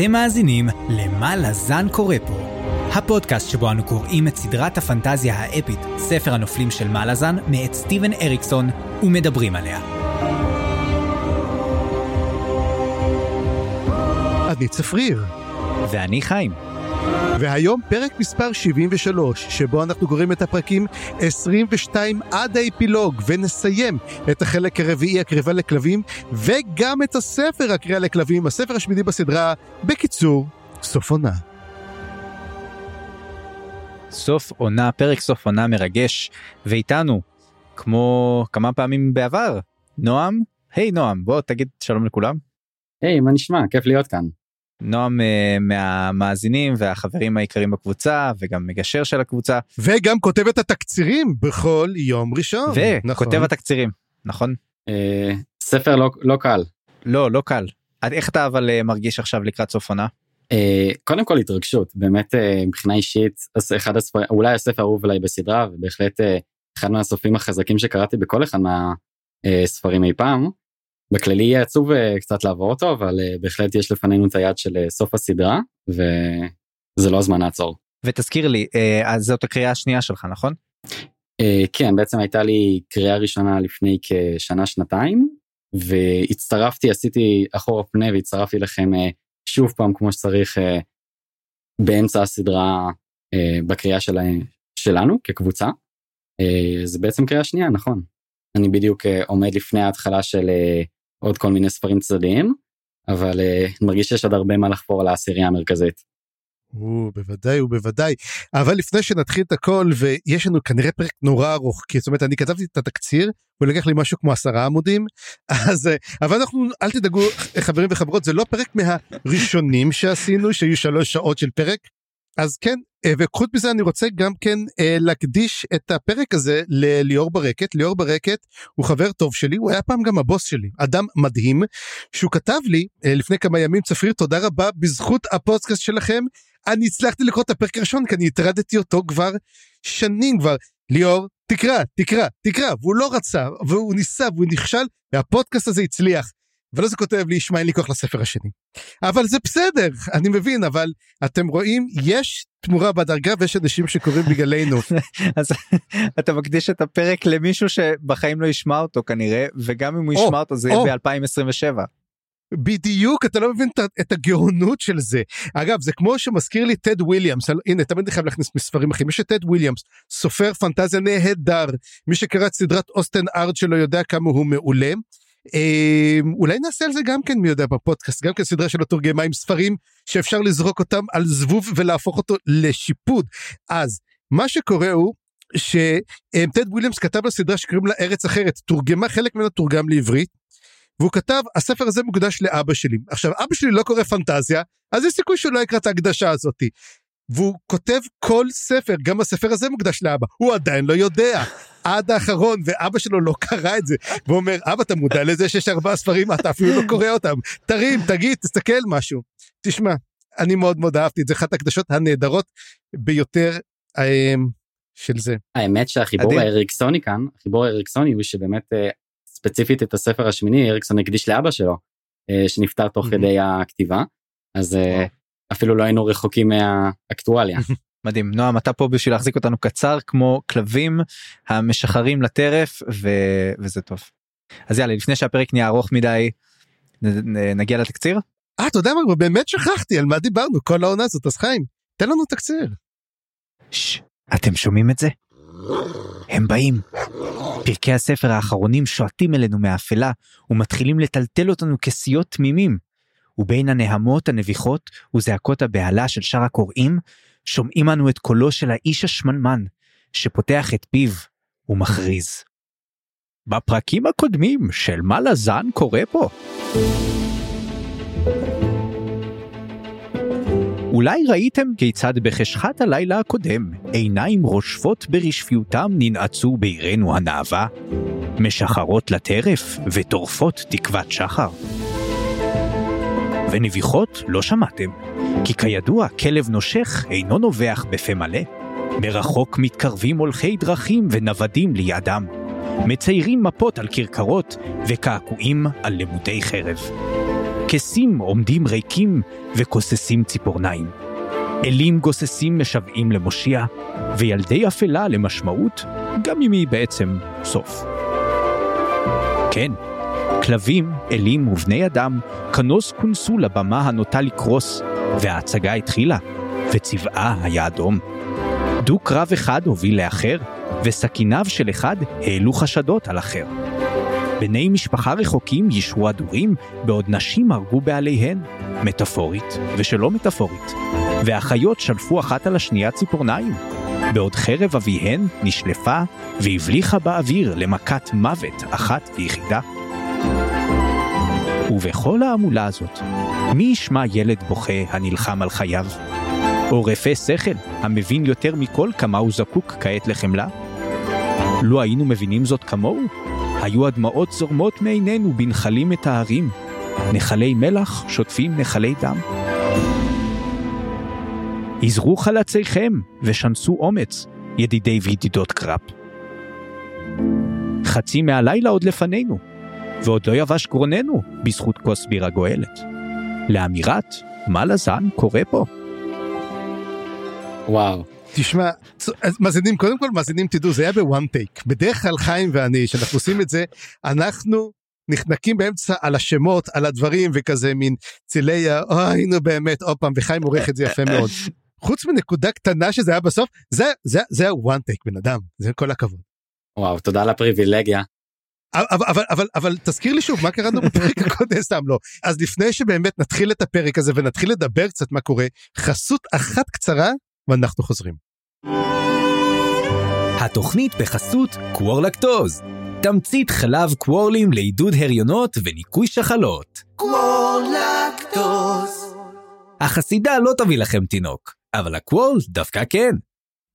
אתם מאזינים ל"מה לזן קורא פה", הפודקאסט שבו אנו קוראים את סדרת הפנטזיה האפית, ספר הנופלים של מה לזן, מאת סטיבן אריקסון, ומדברים עליה. אני צפריר. ואני חיים. והיום פרק מספר 73, שבו אנחנו קוראים את הפרקים 22 עד האפילוג, ונסיים את החלק הרביעי הקרבה לכלבים, וגם את הספר הקריאה לכלבים, הספר השמיני בסדרה, בקיצור, סוף עונה. סוף עונה, פרק סוף עונה מרגש, ואיתנו, כמו כמה פעמים בעבר, נועם, היי נועם, בוא תגיד שלום לכולם. היי, hey, מה נשמע? כיף להיות כאן. נועם uh, מהמאזינים והחברים העיקריים בקבוצה וגם מגשר של הקבוצה. וגם כותב את התקצירים בכל יום ראשון. וכותב נכון. התקצירים, נכון? Uh, ספר לא, לא קל. לא, לא קל. איך אתה אבל uh, מרגיש עכשיו לקראת סוף עונה? Uh, קודם כל התרגשות, באמת uh, מבחינה אישית, אחד הספרים, אולי הספר האהוב עליי בסדרה, ובהחלט uh, אחד מהסופים החזקים שקראתי בכל אחד מהספרים אי פעם. בכללי יהיה עצוב אה, קצת לעבור אותו אבל אה, בהחלט יש לפנינו את היד של אה, סוף הסדרה וזה לא הזמן לעצור. ותזכיר לי אז זאת הקריאה השנייה שלך נכון? כן בעצם הייתה לי קריאה ראשונה לפני כשנה שנתיים והצטרפתי עשיתי אחורה פנה והצטרפתי לכם שוב פעם כמו שצריך באמצע הסדרה בקריאה של, שלנו כקבוצה. זה בעצם קריאה שנייה נכון. אני בדיוק עומד לפני ההתחלה של עוד כל מיני ספרים צדדיים, אבל uh, מרגיש שיש עוד הרבה מה לחפור על העשירייה המרכזית. או, בוודאי ובוודאי. אבל לפני שנתחיל את הכל, ויש לנו כנראה פרק נורא ארוך, כי זאת אומרת, אני כתבתי את התקציר, הוא לקח לי משהו כמו עשרה עמודים, אז, אה, אבל אנחנו, אל תדאגו, חברים וחברות, זה לא פרק מהראשונים שעשינו, שהיו שלוש שעות של פרק, אז כן, אה, וחוץ מזה אני רוצה גם כן אה, להקדיש את הפרק הזה לליאור ברקת. ליאור ברקת הוא חבר טוב שלי, הוא היה פעם גם הבוס שלי, אדם מדהים, שהוא כתב לי אה, לפני כמה ימים, צפריר, תודה רבה, בזכות הפודקאסט שלכם, אני הצלחתי לקרוא את הפרק הראשון, כי אני הטרדתי אותו כבר שנים כבר. ליאור, תקרא, תקרא, תקרא, והוא לא רצה, והוא ניסה, והוא נכשל, והפודקאסט הזה הצליח. ולא זה כותב לי, שמע, אין לי כוח לספר השני. אבל זה בסדר, אני מבין, אבל אתם רואים, יש תמורה בדרגה ויש אנשים שקוראים בגללנו. אז אתה מקדיש את הפרק למישהו שבחיים לא ישמע אותו כנראה, וגם אם הוא ישמע אותו זה יהיה ב-2027. בדיוק אתה לא מבין את הגאונות של זה אגב זה כמו שמזכיר לי טד וויליאמס הנה תמיד אני חייב להכניס מספרים אחרים יש את טד וויליאמס סופר פנטזיה נהדר מי שקרא את סדרת אוסטן ארד שלו יודע כמה הוא מעולה אולי נעשה על זה גם כן מי יודע בפודקאסט גם כן סדרה שלא תורגמה עם ספרים שאפשר לזרוק אותם על זבוב ולהפוך אותו לשיפוד. אז מה שקורה הוא שטד וויליאמס כתב לסדרה שקוראים לה ארץ אחרת תורגמה חלק ממנה תורגם לעברית והוא כתב הספר הזה מוקדש לאבא שלי עכשיו אבא שלי לא קורא פנטזיה אז יש סיכוי שהוא לא יקרא את ההקדשה הזאתי והוא כותב כל ספר, גם הספר הזה מוקדש לאבא, הוא עדיין לא יודע. עד האחרון, ואבא שלו לא קרא את זה. והוא אומר, אבא, אתה מודע לזה שיש ארבעה ספרים, אתה אפילו לא קורא אותם. תרים, תגיד, תסתכל משהו. תשמע, אני מאוד מאוד אהבתי את זה, אחת הקדשות הנהדרות ביותר אה, של זה. האמת שהחיבור האריקסוני כאן, החיבור האריקסוני הוא שבאמת אה, ספציפית את הספר השמיני, אריקסון הקדיש לאבא שלו, אה, שנפטר תוך כדי הכתיבה. אז אפילו לא היינו רחוקים מהאקטואליה. מדהים נועם אתה פה בשביל להחזיק אותנו קצר כמו כלבים המשחרים לטרף ו... וזה טוב. אז יאללה לפני שהפרק נהיה ארוך מדי נגיע לתקציר. אה אתה יודע מה באמת שכחתי על מה דיברנו כל העונה הזאת אז חיים תן לנו תקציר. ש... אתם שומעים את זה? הם באים. פרקי הספר האחרונים שועטים אלינו מאפלה ומתחילים לטלטל אותנו כסיות תמימים. ובין הנהמות הנביחות וזעקות הבהלה של שאר הקוראים, שומעים אנו את קולו של האיש השמנמן, שפותח את פיו ומכריז. בפרקים הקודמים של מה לזן קורה פה. אולי ראיתם כיצד בחשכת הלילה הקודם עיניים רושפות ברשפיותם ננעצו בעירנו הנאווה, משחרות לטרף וטורפות תקוות שחר. ונביחות לא שמעתם, כי כידוע כלב נושך אינו נובח בפה מלא. מרחוק מתקרבים הולכי דרכים ונוודים לידם. מציירים מפות על כרכרות וקעקועים על למודי חרב. כסים עומדים ריקים וכוססים ציפורניים. אלים גוססים משוועים למושיע, וילדי אפלה למשמעות, גם אם היא בעצם סוף. כן, כלבים, אלים ובני אדם כנוס כונסו לבמה הנוטה לקרוס, וההצגה התחילה, וצבעה היה אדום. דו-קרב אחד הוביל לאחר, וסכיניו של אחד העלו חשדות על אחר. בני משפחה רחוקים יישרו הדורים, בעוד נשים הרגו בעליהן, מטאפורית ושלא מטאפורית. והחיות שלפו אחת על השנייה ציפורניים, בעוד חרב אביהן נשלפה והבליחה באוויר למכת מוות אחת ויחידה. ובכל ההמולה הזאת, מי ישמע ילד בוכה הנלחם על חייו? או רפה שכל, המבין יותר מכל כמה הוא זקוק כעת לחמלה? לו היינו מבינים זאת כמוהו, היו הדמעות זורמות מעינינו בנחלים מטהרים, נחלי מלח שוטפים נחלי דם. יזרו חלציכם ושנסו אומץ, ידידי וידידות קראפ. חצי מהלילה עוד לפנינו, ועוד לא יבש גרוננו בזכות כוס בירה גואלת. לאמירת, מה לזן קורה פה? וואו. תשמע, אז מאזינים, קודם כל מאזינים תדעו, זה היה בוואן טייק. בדרך כלל חיים ואני, כשאנחנו עושים את זה, אנחנו נחנקים באמצע על השמות, על הדברים, וכזה מין צילי, אוי, נו באמת, עוד פעם, וחיים עורך את זה יפה מאוד. חוץ מנקודה קטנה שזה היה בסוף, זה, זה, זה הוואן טייק, בן אדם, זה כל הכבוד. וואו, תודה על הפריבילגיה. אבל, אבל, אבל, אבל תזכיר לי שוב, מה קרה לנו בפרק הקודם? סתם לא. אז לפני שבאמת נתחיל את הפרק הזה ונתחיל לדבר קצת מה קורה, חסות אחת קצרה ואנחנו חוזרים. התוכנית בחסות קוורלקטוז, תמצית חלב קוורלים לעידוד הריונות וניקוי שחלות. קוורלקטוז. החסידה לא תביא לכם תינוק, אבל הקוורל דווקא כן.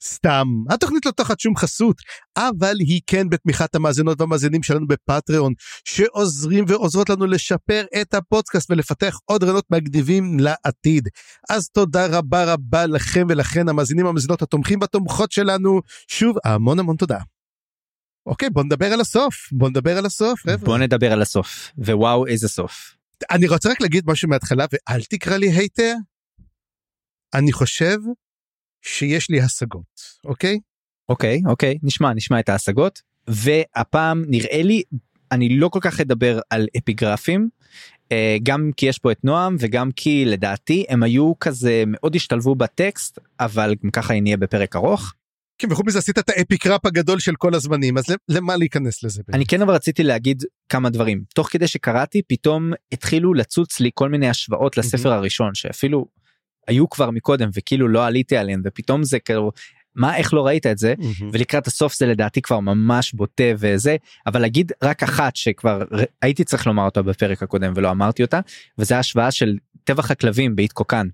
סתם, התוכנית לא תחת שום חסות, אבל היא כן בתמיכת המאזינות והמאזינים שלנו בפטריון, שעוזרים ועוזרות לנו לשפר את הפודקאסט ולפתח עוד רעיונות מגניבים לעתיד. אז תודה רבה רבה לכם ולכן המאזינים והמאזינות התומכים והתומכות שלנו. שוב, המון המון תודה. אוקיי, בוא נדבר על הסוף, בוא נדבר על הסוף, חבר'ה. בוא נדבר על הסוף, ווואו איזה סוף. אני רוצה רק להגיד משהו מההתחלה ואל תקרא לי הייטר. אני חושב שיש לי השגות, אוקיי? אוקיי, אוקיי, נשמע, נשמע את ההשגות. והפעם נראה לי, אני לא כל כך אדבר על אפיגרפים, אה, גם כי יש פה את נועם וגם כי לדעתי הם היו כזה מאוד השתלבו בטקסט, אבל ככה נהיה בפרק ארוך. כן, וחוץ מזה עשית את האפיגרף הגדול של כל הזמנים, אז למה להיכנס לזה? אני כן אבל רציתי להגיד כמה דברים. תוך כדי שקראתי, פתאום התחילו לצוץ לי כל מיני השוואות לספר הראשון, שאפילו היו כבר מקודם וכאילו לא עליתי עליהן ופתאום זה כאילו מה איך לא ראית את זה mm-hmm. ולקראת הסוף זה לדעתי כבר ממש בוטה וזה אבל להגיד רק אחת שכבר הייתי צריך לומר אותה בפרק הקודם ולא אמרתי אותה וזה השוואה של טבח הכלבים באיתקוקן.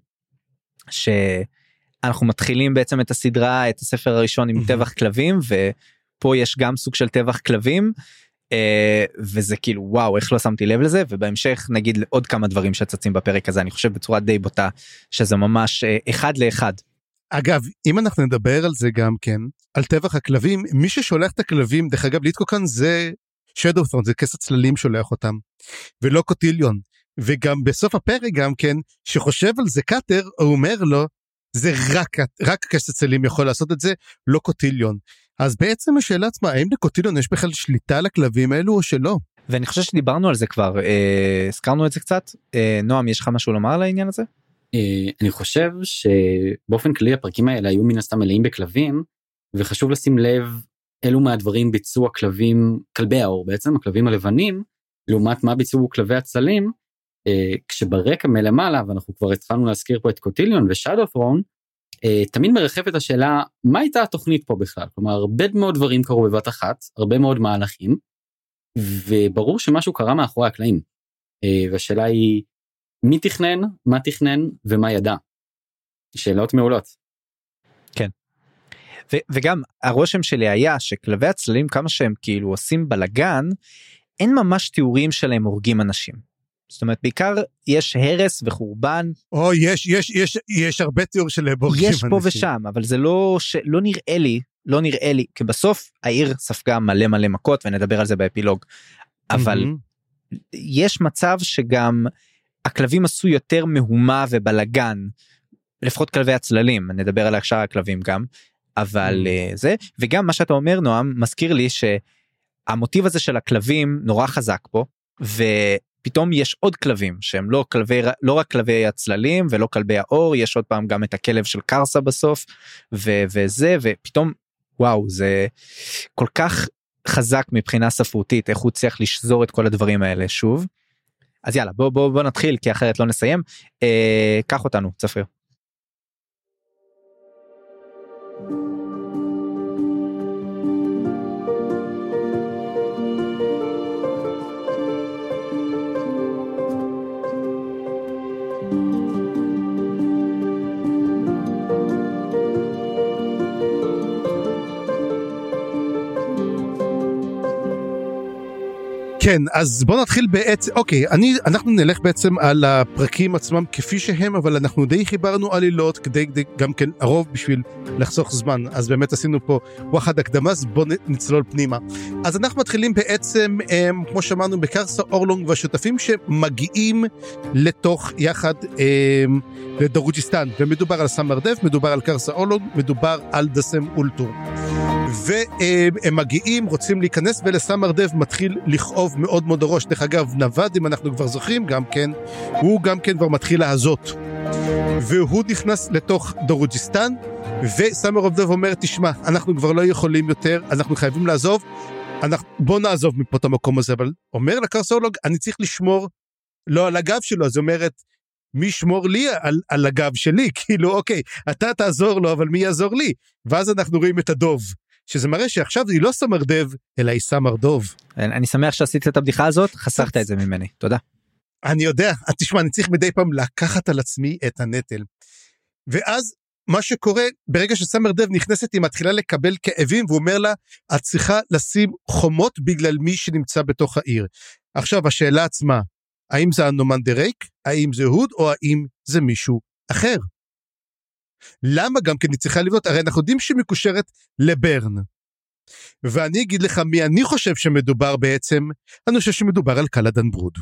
שאנחנו מתחילים בעצם את הסדרה את הספר הראשון עם mm-hmm. טבח כלבים ופה יש גם סוג של טבח כלבים וזה כאילו וואו איך לא שמתי לב לזה ובהמשך נגיד עוד כמה דברים שצצים בפרק הזה אני חושב בצורה די בוטה שזה ממש אה, אחד לאחד. אגב אם אנחנו נדבר על זה גם כן על טבח הכלבים מי ששולח את הכלבים דרך אגב ליטקוקן זה שדות'רון זה כס הצללים שולח אותם ולא קוטיליון וגם בסוף הפרק גם כן שחושב על זה קאטר הוא אומר לו זה רק רק כס הצללים יכול לעשות את זה לא קוטיליון אז בעצם השאלה עצמה האם לקוטילון יש בכלל שליטה על הכלבים האלו או שלא. ואני חושב שדיברנו על זה כבר אה, הזכרנו את זה קצת אה, נועם יש לך משהו לומר על העניין הזה? אה, אני חושב שבאופן כללי הפרקים האלה היו מן הסתם מלאים בכלבים וחשוב לשים לב אילו מהדברים ביצעו הכלבים כלבי האור בעצם הכלבים הלבנים לעומת מה ביצעו כלבי הצלים אה, כשברקע מלמעלה ואנחנו כבר התחלנו להזכיר פה את קוטיליון ושאדו ת'רון אה, תמיד מרחפת השאלה מה הייתה התוכנית פה בכלל כלומר הרבה מאוד דברים קרו בבת אחת הרבה מאוד מהלכים וברור שמשהו קרה מאחורי הקלעים אה, והשאלה היא מי תכנן מה תכנן ומה ידע. שאלות מעולות. כן. ו- וגם הרושם שלי היה שכלבי הצללים כמה שהם כאילו עושים בלאגן אין ממש תיאורים שלהם הורגים אנשים. זאת אומרת בעיקר יש הרס וחורבן. או יש יש יש יש הרבה תיאור של בורגים. יש פה ושם אבל זה לא שלא נראה לי לא נראה לי כי בסוף העיר ספגה מלא מלא מכות ונדבר על זה באפילוג. אבל mm-hmm. יש מצב שגם הכלבים עשו יותר מהומה ובלגן, לפחות כלבי הצללים, נדבר על שאר הכלבים גם, אבל Mm. uh, זה, וגם מה שאתה אומר נועם, מזכיר לי שהמוטיב הזה של הכלבים נורא חזק פה, ופתאום יש עוד כלבים שהם לא כלבי, לא רק כלבי הצללים ולא כלבי האור, יש עוד פעם גם את הכלב של קרסה בסוף, ו- וזה, ופתאום, וואו, זה כל כך חזק מבחינה ספרותית, איך הוא הצליח לשזור את כל הדברים האלה שוב. אז יאללה בוא בוא בוא נתחיל כי אחרת לא נסיים. אה, קח אותנו צפריר. כן אז בוא נתחיל בעצם אוקיי אני אנחנו נלך בעצם על הפרקים עצמם כפי שהם אבל אנחנו די חיברנו עלילות כדי, כדי גם כן הרוב בשביל לחסוך זמן. אז באמת עשינו פה וואחד הקדמה אז בוא נצלול פנימה. אז אנחנו מתחילים בעצם הם, כמו שאמרנו בקרסה אורלונג והשותפים שמגיעים לתוך יחד הם, לדרוג'יסטן. ומדובר על סמרדף מדובר על קרסה אורלונג מדובר על דסם אולטור. והם הם מגיעים, רוצים להיכנס, ולסמרדב מתחיל לכאוב מאוד מאוד הראש. דרך אגב, נווד, אם אנחנו כבר זוכרים, גם כן, הוא גם כן כבר מתחיל להזות. והוא נכנס לתוך דורוג'יסטן, וסמרדב אומר, תשמע, אנחנו כבר לא יכולים יותר, אנחנו חייבים לעזוב, אנחנו, בוא נעזוב מפה את המקום הזה, אבל אומר לקרסאולוג, אני צריך לשמור לא על הגב שלו, אז היא אומרת, מי ישמור לי על, על הגב שלי? כאילו, אוקיי, אתה תעזור לו, אבל מי יעזור לי? ואז אנחנו רואים את הדוב. שזה מראה שעכשיו היא לא סמרדב, אלא היא סמרדוב. אני שמח שעשית את הבדיחה הזאת חסכת את זה ממני תודה. אני יודע, תשמע, אני צריך מדי פעם לקחת על עצמי את הנטל. ואז מה שקורה, ברגע שסמרדב נכנסת, היא מתחילה לקבל כאבים, והוא אומר לה, את צריכה לשים חומות בגלל מי שנמצא בתוך העיר. עכשיו, השאלה עצמה, האם זה הנומן דה רייק, האם זה הוד, או האם זה מישהו אחר? למה גם כן היא צריכה לבנות? הרי אנחנו יודעים שהיא מקושרת לברן. ואני אגיד לך מי אני חושב שמדובר בעצם, אני חושב שמדובר על קלדן ברוד.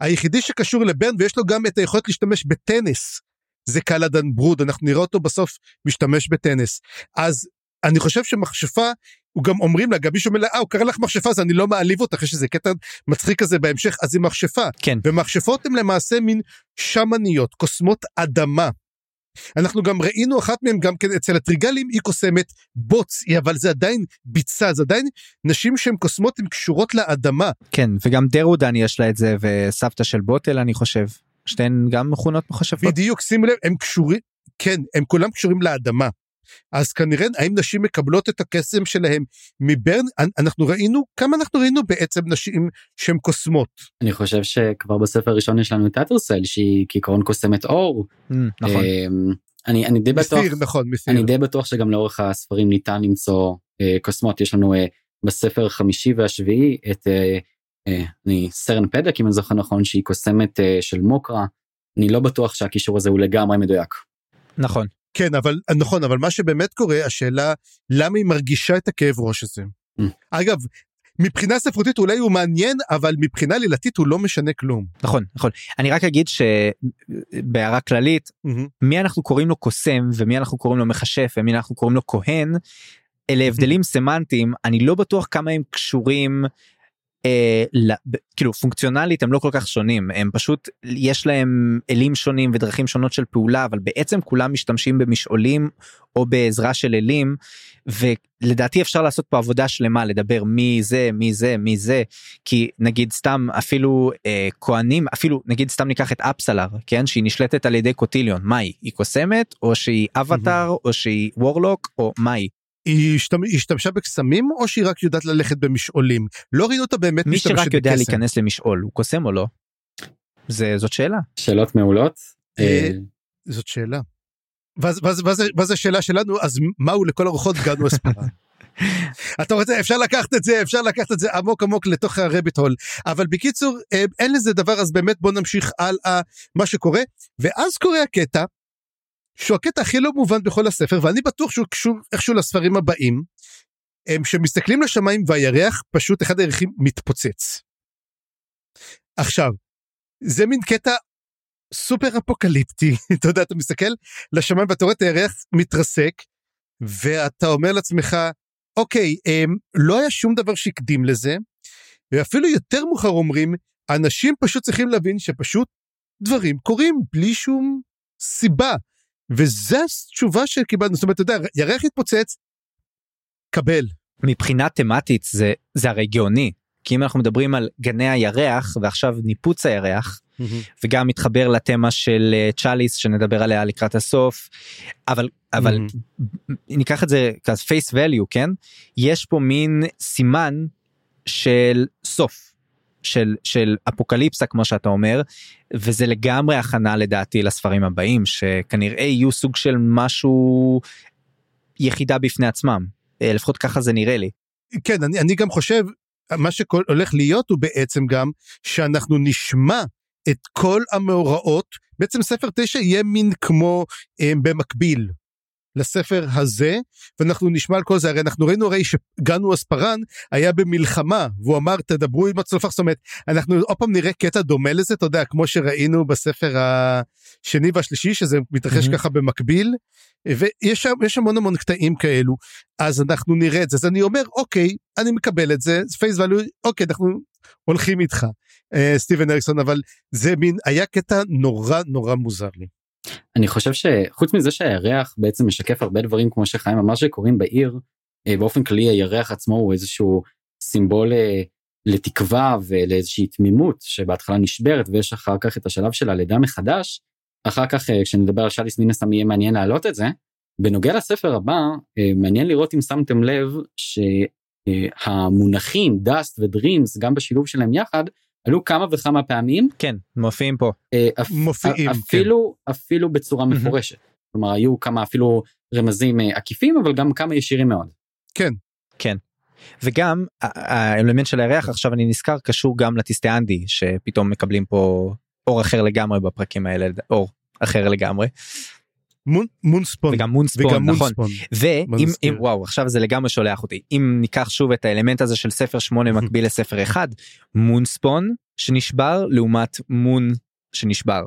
היחידי שקשור לברן ויש לו גם את היכולת להשתמש בטנס, זה קלדן ברוד, אנחנו נראה אותו בסוף משתמש בטנס. אז אני חושב שמכשפה, הוא גם אומרים לה, גם מישהו אומר לה, אה, הוא קרא לך מכשפה, אז אני לא מעליב אותך, יש איזה קטע מצחיק כזה בהמשך, אז היא מכשפה. כן. ומכשפות הן למעשה מין שמניות, קוסמות אדמה. אנחנו גם ראינו אחת מהן גם כן אצל הטריגלים היא קוסמת בוץ, היא- אבל זה עדיין ביצה, זה עדיין נשים שהן קוסמות הן קשורות לאדמה. כן וגם דרודן יש לה את זה וסבתא של בוטל אני חושב שתיהן גם מכונות מכשפות. בדיוק, שימו לב, הם קשורים, כן, הם כולם קשורים לאדמה. אז כנראה, האם נשים מקבלות את הקסם שלהם מברן? אנ- אנחנו ראינו, כמה אנחנו ראינו בעצם נשים שהן קוסמות. אני חושב שכבר בספר הראשון יש לנו את אטרסל שהיא כעיקרון קוסמת אור. Mm, נכון. אמ, אני אני די בטוח מסיר, נכון, מסיר. אני די בטוח שגם לאורך הספרים ניתן למצוא אה, קוסמות יש לנו אה, בספר החמישי והשביעי את אה, אה, אני סרן פדק אם אני זוכר נכון שהיא קוסמת אה, של מוקרה. אני לא בטוח שהקישור הזה הוא לגמרי מדויק. נכון. כן, אבל, נכון, אבל מה שבאמת קורה, השאלה, למה היא מרגישה את הכאב ראש הזה? Mm. אגב, מבחינה ספרותית אולי הוא מעניין, אבל מבחינה לילתית הוא לא משנה כלום. נכון נכון אני רק אגיד שבהערה כללית. מי אנחנו קוראים לו קוסם ומי אנחנו קוראים לו מכשף ומי אנחנו קוראים לו כהן. אלה הבדלים סמנטיים אני לא בטוח כמה הם קשורים. אה, ל, ב, כאילו פונקציונלית הם לא כל כך שונים הם פשוט יש להם אלים שונים ודרכים שונות של פעולה אבל בעצם כולם משתמשים במשעולים או בעזרה של אלים ולדעתי אפשר לעשות פה עבודה שלמה לדבר מי זה מי זה מי זה כי נגיד סתם אפילו אה, כהנים אפילו נגיד סתם ניקח את אפסלר כן? שהיא נשלטת על ידי קוטיליון מה היא? היא קוסמת או שהיא אבטאר או שהיא וורלוק או מה היא היא השתמ- היא השתמשה בקסמים, או שהיא רק יודעת ללכת במשעולים? לא ראינו אותה באמת מי משתמשת שרק יודע בקסם. להיכנס למשעול הוא קוסם או לא. זה זאת שאלה שאלות מעולות. אה, אה, זאת שאלה. ואז, ואז, ואז, ואז השאלה שלנו, אז מהו לכל הרוחות גנו אספרה? אתה רוצה, אפשר לקחת את זה, אפשר לקחת את זה עמוק עמוק לתוך הרביט הול. אבל בקיצור, אה, אין לזה דבר, אז באמת בוא נמשיך הלאה מה שקורה. ואז קורה הקטע, שהוא הקטע הכי לא מובן בכל הספר, ואני בטוח שהוא קשור איכשהו לספרים הבאים, הם שמסתכלים לשמיים והירח, פשוט אחד הירחים מתפוצץ. עכשיו, זה מין קטע סופר אפוקליפטי, אתה יודע, אתה מסתכל לשמיים ואתה רואה את הירח מתרסק, ואתה אומר לעצמך, אוקיי, אמ, לא היה שום דבר שהקדים לזה, ואפילו יותר מאוחר אומרים, אנשים פשוט צריכים להבין שפשוט דברים קורים בלי שום סיבה. וזו התשובה שקיבלנו, זאת אומרת, אתה יודע, ירח התפוצץ, קבל. מבחינה תמטית זה, זה הרי גאוני. כי אם אנחנו מדברים על גני הירח ועכשיו ניפוץ הירח וגם מתחבר לתמה של אה, צ'אליס שנדבר עליה לקראת הסוף אבל אבל ניקח את זה כזה פייס value כן יש פה מין סימן של סוף של של אפוקליפסה כמו שאתה אומר וזה לגמרי הכנה לדעתי לספרים הבאים שכנראה יהיו סוג של משהו יחידה בפני עצמם. אה, לפחות ככה זה נראה לי. כן, אני, אני גם חושב, מה שהולך להיות הוא בעצם גם שאנחנו נשמע את כל המאורעות, בעצם ספר תשע יהיה מין כמו אה, במקביל לספר הזה, ואנחנו נשמע על כל זה, הרי אנחנו ראינו הרי שגנו אספרן היה במלחמה, והוא אמר תדברו עם הצלופח, זאת אומרת, אנחנו עוד פעם נראה קטע דומה לזה, אתה יודע, כמו שראינו בספר השני והשלישי, שזה מתרחש mm-hmm. ככה במקביל, ויש שם, המון המון קטעים כאלו, אז אנחנו נראה את זה, אז אני אומר, אוקיי, אני מקבל את זה, פייס ואלו, אוקיי, אנחנו הולכים איתך, אה, סטיבן אריקסון, אבל זה מין, היה קטע נורא נורא מוזר לי. אני חושב שחוץ מזה שהירח בעצם משקף הרבה דברים כמו שחיים אמר שקורים בעיר, אה, באופן כללי הירח עצמו הוא איזשהו סימבול אה, לתקווה ולאיזושהי תמימות שבהתחלה נשברת ויש אחר כך את השלב של הלידה מחדש. אחר כך אה, כשנדבר על שליס מן הסתם יהיה מעניין להעלות את זה. בנוגע לספר הבא מעניין לראות אם שמתם לב שהמונחים דאסט ודרימס גם בשילוב שלהם יחד עלו כמה וכמה פעמים. כן, מופיעים פה. אה, אפ, מופיעים, אפילו, כן. אפילו בצורה מפורשת. כלומר, היו כמה אפילו רמזים אה, עקיפים, אבל גם כמה ישירים מאוד. כן. כן. וגם האלמנט של הירח עכשיו אני נזכר קשור גם לטיסטיאנדי שפתאום מקבלים פה אור אחר לגמרי בפרקים האלה אור אחר לגמרי. מון, מונספון. וגם מונספון וגם נכון. ואם אם, וואו עכשיו זה לגמרי שולח אותי. אם ניקח שוב את האלמנט הזה של ספר 8 מקביל לספר 1 מונספון שנשבר לעומת מון שנשבר.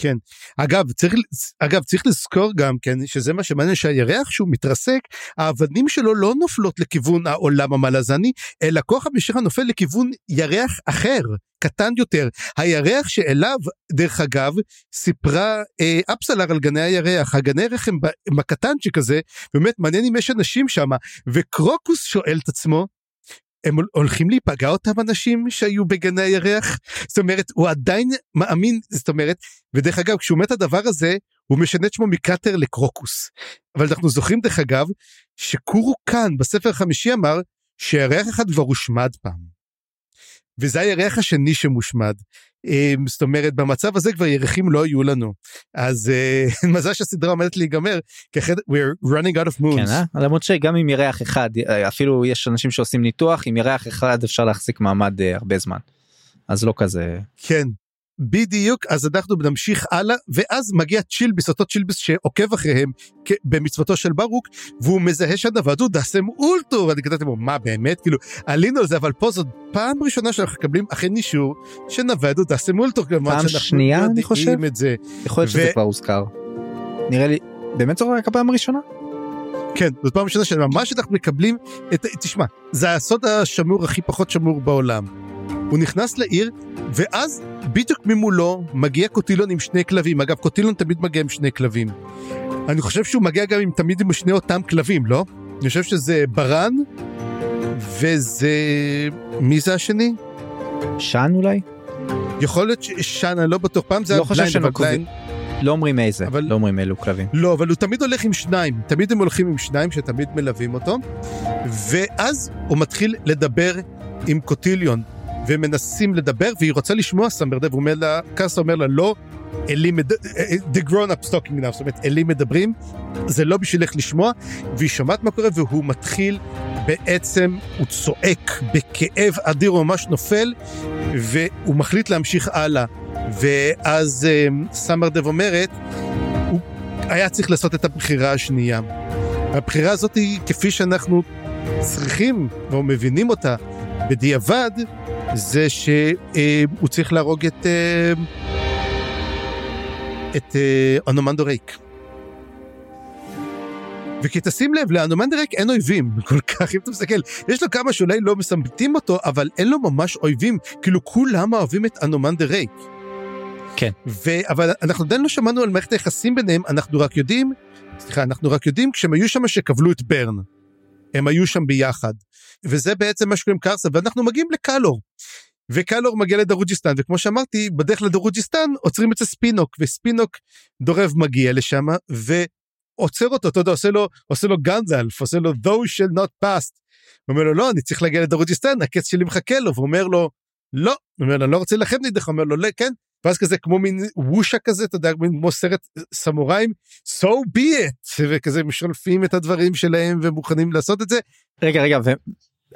כן. אגב צריך אגב צריך לזכור גם כן שזה מה שמעניין שהירח שהוא מתרסק האבנים שלו לא נופלות לכיוון העולם המלזני אלא כוח המשיכה נופל לכיוון ירח אחר קטן יותר. הירח שאליו דרך אגב סיפרה אה, אפסלר על גני הירח הגני ירח הם, הם הקטנצ'יק הזה באמת מעניין אם יש אנשים שם וקרוקוס שואל את עצמו הם הולכים להיפגע אותם אנשים שהיו בגני הירח? זאת אומרת, הוא עדיין מאמין, זאת אומרת, ודרך אגב, כשהוא מת הדבר הזה, הוא משנה את שמו מקאטר לקרוקוס. אבל אנחנו זוכרים, דרך אגב, שקורו כאן, בספר החמישי אמר, שירח אחד כבר הושמד פעם. וזה הירח השני שמושמד. אמ, זאת אומרת, במצב הזה כבר ירחים לא יהיו לנו. אז אה, מזל שהסדרה עומדת להיגמר, כי אחרת we're running out of moons. כן, אה? למרות שגם עם ירח אחד, אה, אפילו יש אנשים שעושים ניתוח, עם ירח אחד אפשר להחזיק מעמד הרבה זמן. אז לא כזה. כן, בדיוק אז אנחנו נמשיך הלאה ואז מגיע צ'ילביס אותו צ'ילביס שעוקב אחריהם במצוותו של ברוק והוא מזהה שהדבר הוא דסם אולטו ואני כתבתי לו מה באמת כאילו עלינו על זה אבל פה זאת פעם ראשונה שאנחנו מקבלים אכן אישור שנווד הוא דסם אולטו פעם שנייה אני חושב את זה. יכול להיות ו... שזה כבר הוזכר. נראה לי באמת זו רק הפעם הראשונה. כן זאת פעם ראשונה שממש אנחנו מקבלים את תשמע זה הסוד השמור הכי פחות שמור בעולם. הוא נכנס לעיר ואז בדיוק ממולו מגיע קוטילון עם שני כלבים. אגב, קוטילון תמיד מגיע עם שני כלבים. אני חושב שהוא מגיע גם עם תמיד עם שני אותם כלבים, לא? אני חושב שזה ברן, וזה... מי זה השני? שאן אולי? יכול להיות ששאן, אני לא בטוח. פעם זה לא היה בליין, אבל בליין... לא אומרים איזה, אבל... לא אומרים אילו כלבים. לא, אבל הוא תמיד הולך עם שניים. תמיד הם הולכים עם שניים שתמיד מלווים אותו. ואז הוא מתחיל לדבר עם קוטיליון. ומנסים לדבר, והיא רוצה לשמוע סמברדב, הוא אומר לה, קאסה אומר לה, לא, אלים, מד... the grown up talking now, זאת אומרת, אלים מדברים, זה לא בשבילך לשמוע, והיא שומעת מה קורה, והוא מתחיל, בעצם, הוא צועק בכאב אדיר, הוא ממש נופל, והוא מחליט להמשיך הלאה. ואז um, סמרדב אומרת, הוא היה צריך לעשות את הבחירה השנייה. הבחירה הזאת היא, כפי שאנחנו צריכים, או מבינים אותה, בדיעבד, זה שהוא צריך להרוג את אה, את אה, אנומנדו ריק. וכי תשים לב, לאנומנדו ריק אין אויבים כל כך, אם אתה מסתכל, יש לו כמה שאולי לא מסמפטים אותו, אבל אין לו ממש אויבים, כאילו כולם אוהבים את אנומנדו ריק. כן. ו... אבל אנחנו עדיין לא שמענו על מערכת היחסים ביניהם, אנחנו רק יודעים, סליחה, אנחנו רק יודעים כשהם היו שם שקבלו את ברן. הם היו שם ביחד. וזה בעצם מה שקוראים קרסה, ואנחנו מגיעים לקלור. וקלור מגיע לדרוג'יסטן, וכמו שאמרתי, בדרך לדרוג'יסטן עוצרים אצל ספינוק, וספינוק דורב מגיע לשם, ועוצר אותו, אתה יודע, עושה לו, עושה לו גנדלף, עושה לו thou shall not pass. הוא אומר לו, לא, אני צריך להגיע לדרוג'יסטן, הקץ שלי מחכה לו, והוא אומר לו, לא, הוא אומר לו, אני לא רוצה להילחם נגדך, אומר לו, לא, כן, ואז כזה כמו מין וושה כזה, אתה יודע, מין כמו סרט סמוראים, so be it, וכזה משלפים את הדברים שלהם ומוכנים לעשות את זה. רגע רגע.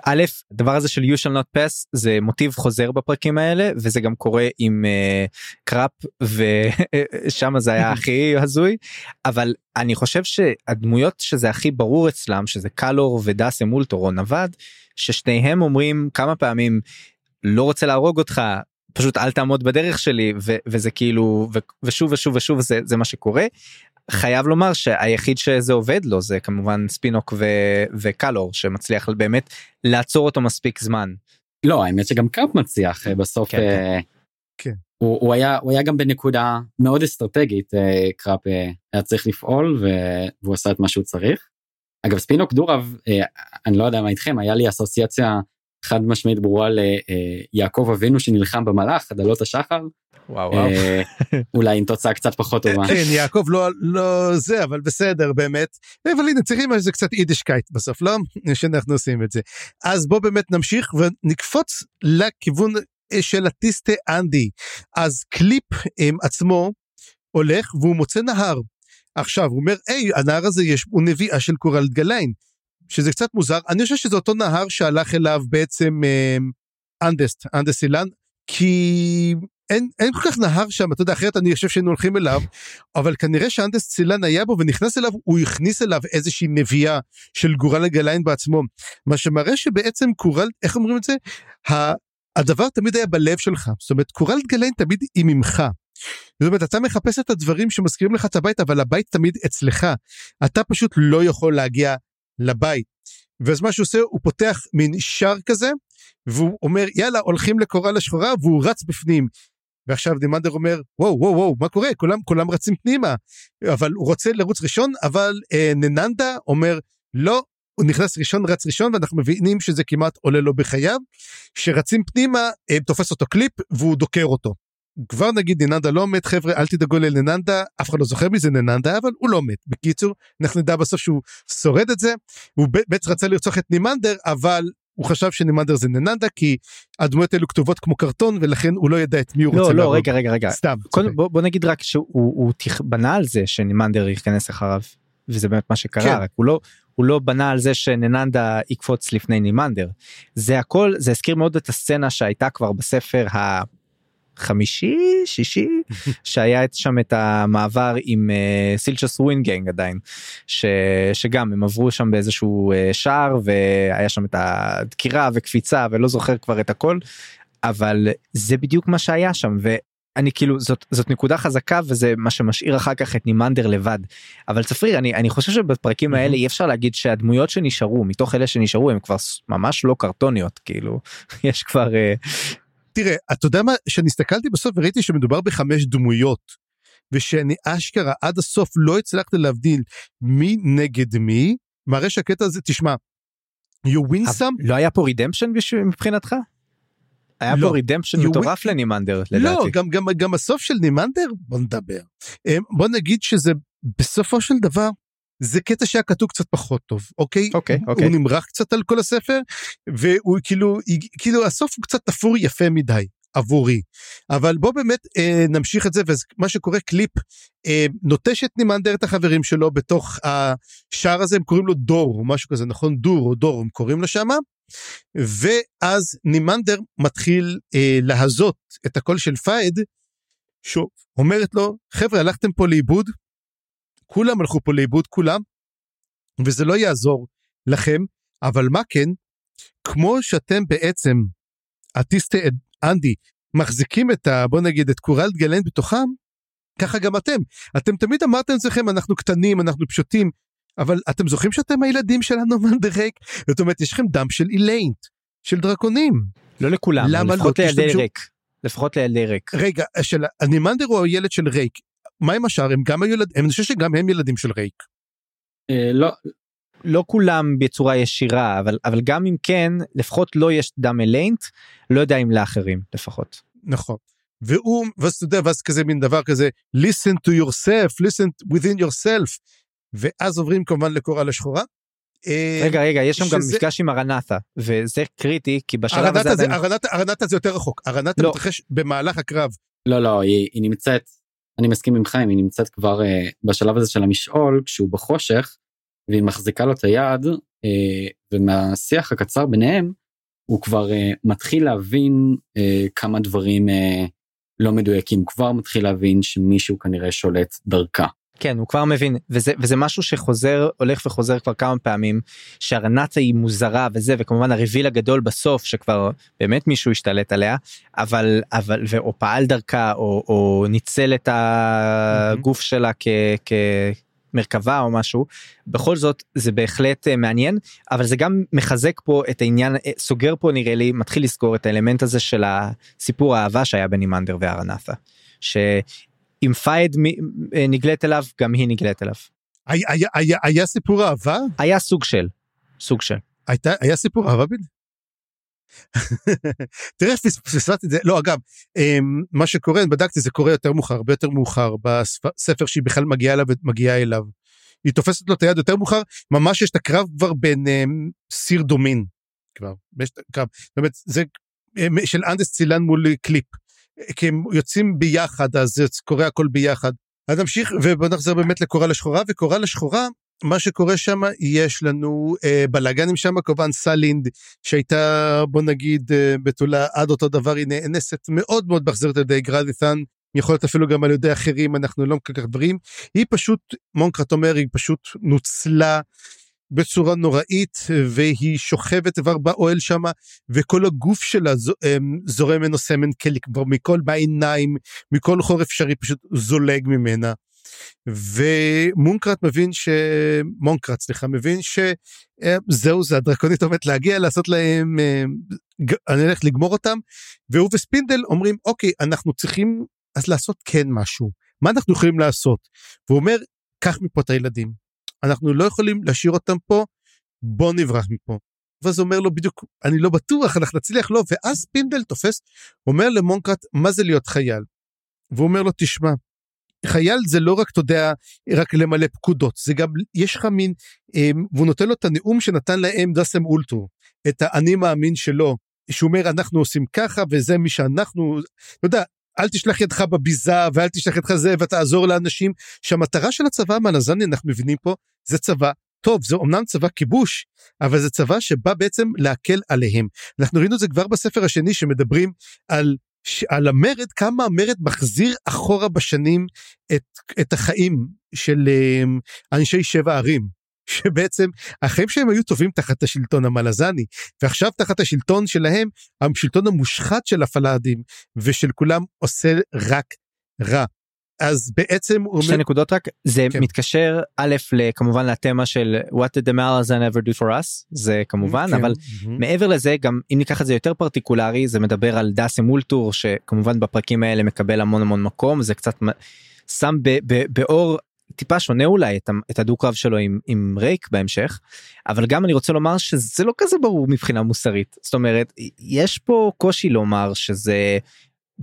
א' הדבר הזה של you shall not pass זה מוטיב חוזר בפרקים האלה וזה גם קורה עם uh, קראפ ושם זה היה הכי הזוי אבל אני חושב שהדמויות שזה הכי ברור אצלם שזה קלור ודאסם אולטור או נווד ששניהם אומרים כמה פעמים לא רוצה להרוג אותך פשוט אל תעמוד בדרך שלי ו- וזה כאילו ו- ושוב ושוב ושוב זה זה מה שקורה. חייב לומר שהיחיד שזה עובד לו זה כמובן ספינוק ו- וקלור שמצליח באמת לעצור אותו מספיק זמן. לא האמת שגם קראפ מצליח אה, בסוף כן, אה, כן. הוא, הוא היה הוא היה גם בנקודה מאוד אסטרטגית אה, קראפ אה, היה צריך לפעול ו- והוא עשה את מה שהוא צריך. אגב ספינוק דורב אה, אני לא יודע מה איתכם היה לי אסוציאציה חד משמעית ברורה ליעקב אבינו שנלחם במלאך עד עלות השחר וואו וואו. אה, אולי עם תוצאה קצת פחות טובה. כן, יעקב לא, לא זה, אבל בסדר, באמת. אבל הנה, צריכים שזה קצת יידישקייט בסוף, לא? שאנחנו עושים את זה. אז בוא באמת נמשיך ונקפוץ לכיוון אה, של הטיסטה אנדי. אז קליפ עצמו הולך והוא מוצא נהר. עכשיו, הוא אומר, היי, הנהר הזה יש, הוא נביעה של קוראלד גליין. שזה קצת מוזר, אני חושב שזה אותו נהר שהלך אליו בעצם אה, אנדסט, אנדסט אילן, כי אין, אין כל כך נהר שם, אתה יודע, אחרת אני חושב שהיינו הולכים אליו, אבל כנראה שאנדס צילן היה בו ונכנס אליו, הוא הכניס אליו איזושהי נביאה של גורל הגליין בעצמו, מה שמראה שבעצם קורל, איך אומרים את זה? הדבר תמיד היה בלב שלך, זאת אומרת, קורל גליין תמיד היא ממך. זאת אומרת, אתה מחפש את הדברים שמזכירים לך את הבית, אבל הבית תמיד אצלך. אתה פשוט לא יכול להגיע לבית. ואז מה שהוא עושה, הוא פותח מין שער כזה, והוא אומר, יאללה, הולכים לקורל השחורה, והוא רץ בפנים. ועכשיו דימנדר אומר, וואו, וואו, וואו, מה קורה? כולם, כולם רצים פנימה. אבל הוא רוצה לרוץ ראשון, אבל אה, נננדה אומר, לא, הוא נכנס ראשון, רץ ראשון, ואנחנו מבינים שזה כמעט עולה לו בחייו. כשרצים פנימה, אה, תופס אותו קליפ, והוא דוקר אותו. כבר נגיד נננדה לא מת חבר'ה אל תדאגו לנננדה אף אחד לא זוכר מי זה נננדה אבל הוא לא מת בקיצור אנחנו נדע בסוף שהוא שורד את זה הוא בעצם רצה לרצוח את נימנדר אבל הוא חשב שנימנדר זה נננדה כי הדמויות האלו כתובות כמו קרטון ולכן הוא לא ידע את מי הוא לא רוצה לא להרוג. רגע רגע רגע סתם. קודם. בוא, בוא נגיד רק שהוא הוא תכ- בנה על זה שנימנדר ייכנס אחריו וזה באמת מה שקרה כן. רק הוא לא הוא לא בנה על זה שנננדה יקפוץ לפני נימנדר זה הכל זה הזכיר מאוד את הסצנה שהייתה כבר בספר החמישי שישי שהיה את שם את המעבר עם uh, סילצ'וס ווינגנג עדיין ש, שגם הם עברו שם באיזשהו uh, שער והיה שם את הדקירה וקפיצה ולא זוכר כבר את הכל אבל זה בדיוק מה שהיה שם ואני כאילו זאת זאת נקודה חזקה וזה מה שמשאיר אחר כך את נימנדר לבד. אבל צפריר אני אני חושב שבפרקים האלה אי אפשר להגיד שהדמויות שנשארו מתוך אלה שנשארו הם כבר ממש לא קרטוניות כאילו. יש כבר אה, תראה אתה יודע מה שאני הסתכלתי בסוף וראיתי שמדובר בחמש דמויות. ושאני אשכרה עד הסוף לא הצלחתי להבדיל מי נגד מי מראה שהקטע הזה תשמע. you win some לא היה פה רידמפשן מבחינתך? היה לא. פה רידמפשן מטורף לנימנדר לדעתי. לא גם גם גם הסוף של נימנדר בוא נדבר אמ, בוא נגיד שזה בסופו של דבר זה קטע שהיה כתוב קצת פחות טוב אוקיי? אוקיי, אוקיי. הוא נמרח קצת על כל הספר והוא כאילו כאילו הסוף הוא קצת תפור יפה מדי עבורי. אבל בוא באמת אה, נמשיך את זה ומה שקורה קליפ אה, נוטש את נימנדר את החברים שלו בתוך השער הזה הם קוראים לו דור או משהו כזה נכון? דור או דור הם קוראים לו שמה. ואז נימנדר מתחיל אה, להזות את הקול של פייד שאומרת לו חבר'ה הלכתם פה לאיבוד כולם הלכו פה לאיבוד כולם וזה לא יעזור לכם אבל מה כן כמו שאתם בעצם אטיסטי אנדי מחזיקים את ה... בוא נגיד את קורל גלן בתוכם, ככה גם אתם. אתם תמיד אמרתם לעצמכם אנחנו קטנים, אנחנו פשוטים, אבל אתם זוכרים שאתם הילדים של הנומן דרייק? זאת אומרת יש לכם דם של איליינט, של דרקונים. לא לכולם, לפחות לא? לילדי תשתמשו- ריק. לפחות לילדי ריק. רגע, של הנימנדר הוא הילד של רייק. מה עם השאר? הם גם היו ילדים, אני חושב שגם הם ילדים של רייק. אה, לא, לא כולם בצורה ישירה, אבל, אבל גם אם כן, לפחות לא יש דם אליינט, לא יודע אם לאחרים לפחות. נכון. והוא, ואז אתה יודע, ואז כזה מין דבר כזה, listen to yourself, listen within yourself, ואז עוברים כמובן לקורל השחורה. אה, רגע, רגע, יש שם גם שזה- מפגש עם ארנתה, וזה קריטי, כי בשלב הזה ארנטה זה, עדיין... ארנטה, ארנטה זה יותר רחוק, ארנטה לא. מתרחש במהלך הקרב. לא, לא, היא, היא נמצאת, אני מסכים עם חיים, היא נמצאת כבר uh, בשלב הזה של המשעול, כשהוא בחושך, והיא מחזיקה לו את היד, uh, ומהשיח הקצר ביניהם, הוא כבר uh, מתחיל להבין uh, כמה דברים uh, לא מדויקים, כבר מתחיל להבין שמישהו כנראה שולט דרכה. כן, הוא כבר מבין, וזה, וזה משהו שחוזר, הולך וחוזר כבר כמה פעמים, שארנטה היא מוזרה וזה, וכמובן הריביל הגדול בסוף, שכבר באמת מישהו השתלט עליה, אבל, אבל, או פעל דרכה, או, או ניצל את הגוף שלה כ... כ מרכבה או משהו בכל זאת זה בהחלט אה, מעניין אבל זה גם מחזק פה את העניין אה, סוגר פה נראה לי מתחיל לסגור את האלמנט הזה של הסיפור האהבה שהיה בין אימנדר וארנתה. שאם פייד אה, נגלית אליו גם היא נגלית אליו. היה, היה, היה, היה סיפור אהבה? היה סוג של סוג של הייתה, היה סיפור אהבה בין? תראה, פס- פספסתי את זה, לא אגב, אמ, מה שקורה, בדקתי, זה קורה יותר מאוחר, הרבה יותר מאוחר, בספר שהיא בכלל מגיעה אליו, מגיעה אליו. היא תופסת לו את היד יותר מאוחר, ממש יש את הקרב כבר בין אמ, סיר דומין, כבר, יש את הקרב, אומרת, זה אמ, של אנדסט סילן מול קליפ, כי הם יוצאים ביחד, אז קורה הכל ביחד. אז נמשיך, ובוא נחזור באמת לקורל השחורה, וקורל השחורה, מה שקורה שם, יש לנו אה, בלאגנים שם, כמובן סלינד, שהייתה, בוא נגיד, אה, בתולה עד אותו דבר, היא נאנסת מאוד מאוד באכזרית על ידי גרדית'ן, יכול להיות אפילו גם על ידי אחרים, אנחנו לא כל כך דברים. היא פשוט, מונקרט אומר, היא פשוט נוצלה בצורה נוראית, והיא שוכבת כבר באוהל שם, וכל הגוף שלה אה, זורם ממנו סמן כלי, כבר מכל בעיניים, מכל חור אפשרי, פשוט זולג ממנה. ומונקרט מבין ש... מונקרט, סליחה, מבין שזהו זה, הדרקונית עומדת להגיע, לעשות להם, אה, אני הולך לגמור אותם, והוא וספינדל אומרים, אוקיי, אנחנו צריכים אז לעשות כן משהו. מה אנחנו יכולים לעשות? והוא אומר, קח מפה את הילדים. אנחנו לא יכולים להשאיר אותם פה, בוא נברח מפה. ואז אומר לו בדיוק, אני לא בטוח, אנחנו נצליח לא, ואז ספינדל תופס, אומר למונקרט, מה זה להיות חייל? והוא אומר לו, תשמע, חייל זה לא רק, אתה יודע, רק למלא פקודות, זה גם, יש לך מין, אה, והוא נותן לו את הנאום שנתן להם דסם אולטרו, את האני מאמין שלו, שהוא אומר, אנחנו עושים ככה, וזה מי שאנחנו, אתה יודע, אל תשלח ידך בביזה, ואל תשלח ידך זה, ותעזור לאנשים, שהמטרה של הצבא המלזני, אנחנו מבינים פה, זה צבא. טוב, זה אומנם צבא כיבוש, אבל זה צבא שבא בעצם להקל עליהם. אנחנו ראינו את זה כבר בספר השני שמדברים על על המרד, כמה המרד מחזיר אחורה בשנים את, את החיים של um, אנשי שבע ערים. שבעצם החיים שלהם היו טובים תחת השלטון המלזני, ועכשיו תחת השלטון שלהם, השלטון המושחת של הפלאדים ושל כולם עושה רק רע. אז בעצם הוא שתי אומר, נקודות רק זה כן. מתקשר א' כמובן לתמה של what did the Malazan ever do for us זה כמובן כן, אבל מהמם. מעבר לזה גם אם ניקח את זה יותר פרטיקולרי זה מדבר על דאסם אולטור שכמובן בפרקים האלה מקבל המון המון מקום זה קצת שם באור טיפה שונה אולי את, את הדו קרב שלו עם, עם רייק בהמשך אבל גם אני רוצה לומר שזה לא כזה ברור מבחינה מוסרית. זאת אומרת יש פה קושי לומר שזה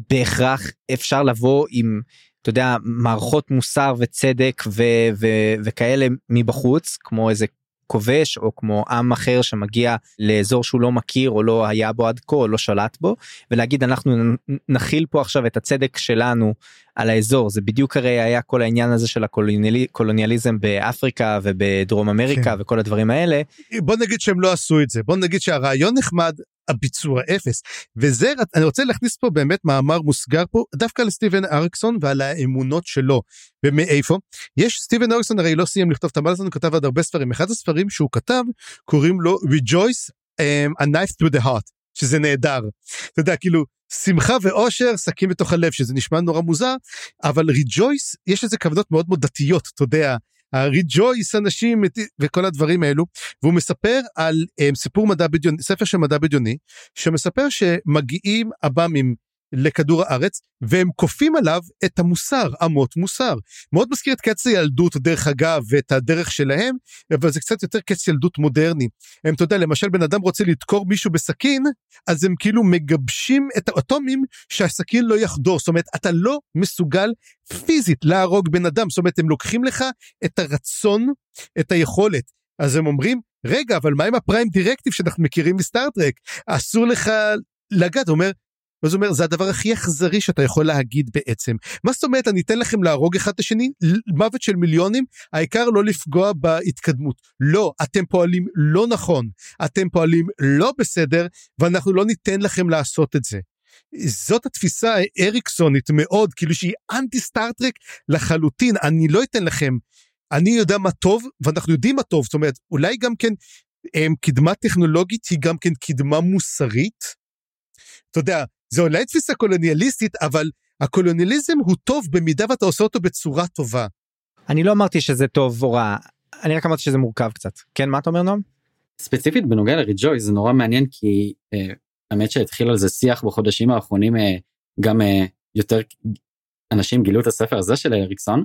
בהכרח אפשר לבוא עם אתה יודע מערכות מוסר וצדק ו- ו- וכאלה מבחוץ כמו איזה כובש או כמו עם אחר שמגיע לאזור שהוא לא מכיר או לא היה בו עד כה או לא שלט בו ולהגיד אנחנו נכיל פה עכשיו את הצדק שלנו על האזור זה בדיוק הרי היה כל העניין הזה של הקולוניאליזם באפריקה ובדרום אמריקה כן. וכל הדברים האלה בוא נגיד שהם לא עשו את זה, בוא נגיד שהרעיון נחמד, הביצוע אפס. וזה, אני רוצה להכניס פה באמת מאמר מוסגר פה, דווקא לסטיבן אריקסון ועל האמונות שלו. ומאיפה? יש, סטיבן אריקסון הרי לא סיים לכתוב את המלזון, הוא כתב עוד הרבה ספרים. אחד הספרים שהוא כתב, קוראים לו Rejoice um, a knife through the heart. שזה נהדר. אתה יודע, כאילו, שמחה ואושר, שקים בתוך הלב, שזה נשמע נורא מוזר, אבל ריג'ויס, יש לזה כוונות מאוד מאוד דתיות, אתה יודע, הריג'ויס אנשים וכל הדברים האלו, והוא מספר על um, סיפור מדע בדיוני, ספר של מדע בדיוני, שמספר שמגיעים עב"מים לכדור הארץ והם כופים עליו את המוסר אמות מוסר. מאוד מזכיר את קץ הילדות דרך אגב ואת הדרך שלהם אבל זה קצת יותר קץ ילדות מודרני. הם אתה יודע למשל בן אדם רוצה לדקור מישהו בסכין אז הם כאילו מגבשים את האטומים שהסכין לא יחדור. זאת אומרת אתה לא מסוגל פיזית להרוג בן אדם. זאת אומרת הם לוקחים לך את הרצון את היכולת. אז הם אומרים רגע אבל מה עם הפריים דירקטיב שאנחנו מכירים מסטארטרק אסור לך לגעת. הוא אומר ואז הוא אומר זה הדבר הכי אכזרי שאתה יכול להגיד בעצם. מה זאת אומרת אני אתן לכם להרוג אחד את השני מוות של מיליונים? העיקר לא לפגוע בהתקדמות. לא אתם פועלים לא נכון. אתם פועלים לא בסדר ואנחנו לא ניתן לכם לעשות את זה. זאת התפיסה האריקסונית מאוד כאילו שהיא אנטי סטארטרק לחלוטין. אני לא אתן לכם. אני יודע מה טוב ואנחנו יודעים מה טוב. זאת אומרת אולי גם כן קדמה טכנולוגית היא גם כן קדמה מוסרית. אתה יודע זה אולי תפיסה קולוניאליסטית, אבל הקולוניאליזם הוא טוב במידה ואתה עושה אותו בצורה טובה. אני לא אמרתי שזה טוב או רע, אני רק אמרתי שזה מורכב קצת. כן, מה אתה אומר נועם? ספציפית בנוגע לריג'וי זה נורא מעניין כי אה, האמת שהתחיל על זה שיח בחודשים האחרונים אה, גם אה, יותר אנשים גילו את הספר הזה של אריקסון.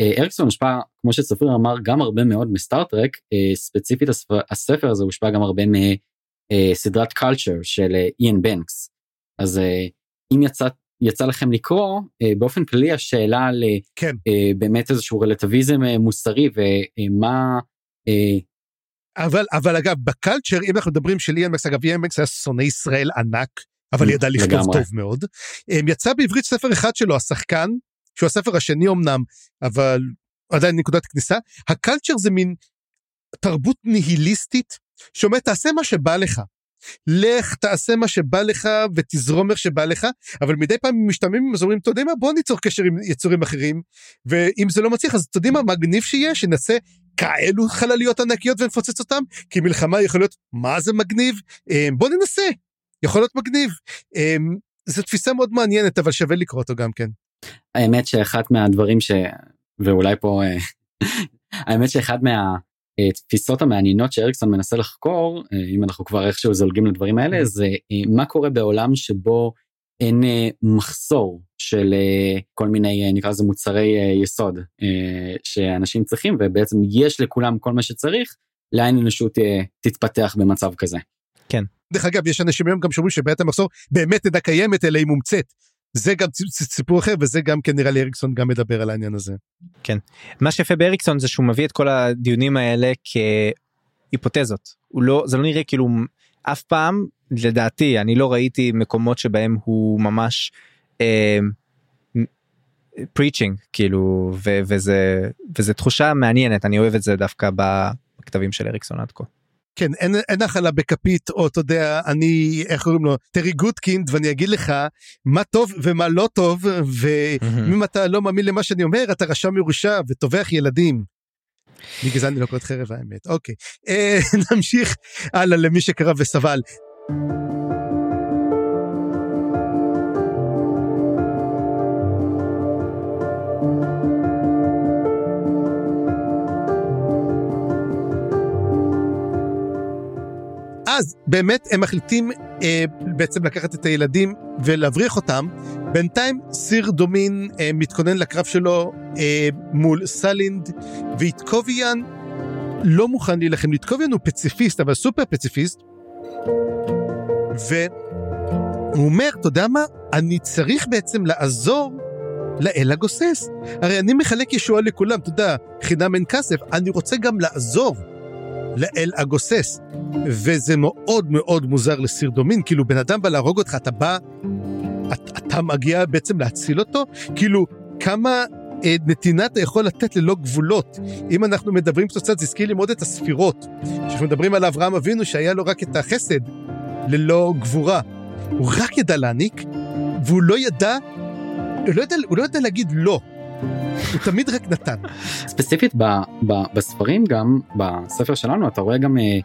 אה, אריקסון הושפע כמו שצפיר אמר גם הרבה מאוד מסטארטרק אה, ספציפית הספר, הספר הזה הושפע גם הרבה מסדרת אה, קולצ'ר של אה, איין בנקס אז אה, אם יצא יצא לכם לקרוא אה, באופן כללי השאלה על כן. אה, באמת איזשהו רלטיביזם מוסרי ומה. אבל אבל אגב בקלצ'ר אם אנחנו מדברים של איאן מקס אגב איאן מקס היה שונא ישראל ענק אבל ידע לכתוב לגמרי. טוב מאוד. יצא בעברית ספר אחד שלו השחקן שהוא הספר השני אמנם אבל עדיין נקודת כניסה הקלצ'ר זה מין תרבות ניהיליסטית שאומרת תעשה מה שבא לך לך תעשה מה שבא לך ותזרום איך שבא לך אבל מדי פעם משתמעים אז אומרים אתה יודע מה? בוא ניצור קשר עם יצורים אחרים. ואם זה לא מצליח אז אתה יודע מה? מגניב שיהיה שנעשה כאלו חלליות ענקיות ונפוצץ אותם כי מלחמה יכול להיות מה זה מגניב? אמ, בוא ננסה. יכול להיות מגניב. אמ, זו תפיסה מאוד מעניינת אבל שווה לקרוא אותו גם כן. האמת שאחת מהדברים ש... ואולי פה אה, האמת שאחד מה... התפיסות המעניינות שאריקסון מנסה לחקור אה, אם אנחנו כבר איכשהו זולגים לדברים האלה. זה אה, מה קורה בעולם שבו אין אה, מחסור של כל מיני נקרא לזה מוצרי יסוד שאנשים צריכים ובעצם יש לכולם כל מה שצריך לאן אנושות תתפתח במצב כזה. כן. דרך אגב יש אנשים היום גם שאומרים שבעיית המחסור באמת אינה קיימת אלא היא מומצאת. זה גם סיפור אחר וזה גם כן נראה לי אריקסון גם מדבר על העניין הזה. כן מה שיפה באריקסון זה שהוא מביא את כל הדיונים האלה כהיפותזות הוא לא זה לא נראה כאילו אף פעם לדעתי אני לא ראיתי מקומות שבהם הוא ממש preaching אה, כאילו ו, וזה וזה תחושה מעניינת אני אוהב את זה דווקא בכתבים של אריקסון עד כה. כן אין, אין האכלה בכפית או אתה יודע אני איך קוראים לו טרי גודקינד ואני אגיד לך מה טוב ומה לא טוב ואם אתה לא מאמין למה שאני אומר אתה רשם מרושע וטובח ילדים. בגלל זה אני לא קורא את חרב האמת אוקיי אה, נמשיך הלאה למי שקרא וסבל. ואז באמת הם מחליטים אה, בעצם לקחת את הילדים ולהבריח אותם. בינתיים סיר דומין אה, מתכונן לקרב שלו אה, מול סלינד, ואיתקוביאן לא מוכן להילחם. איתקוביאן הוא פציפיסט, אבל סופר פציפיסט. והוא אומר, אתה יודע מה? אני צריך בעצם לעזור לאל הגוסס. הרי אני מחלק ישועה לכולם, אתה יודע, חינם אין כסף, אני רוצה גם לעזור. לאל הגוסס. וזה מאוד מאוד מוזר לסיר דומין, כאילו בן אדם בא להרוג אותך, אתה בא, אתה, אתה מגיע בעצם להציל אותו? כאילו, כמה אה, נתינה אתה יכול לתת ללא גבולות. אם אנחנו מדברים קצת, זה הזכיר לי מאוד את הספירות. כשאנחנו מדברים על אברהם אבינו שהיה לו רק את החסד, ללא גבורה. הוא רק ידע להעניק, והוא לא ידע, הוא לא ידע, הוא לא ידע להגיד לא. תמיד רק נתן. ספציפית ב, ב, בספרים גם בספר שלנו אתה רואה גם אה,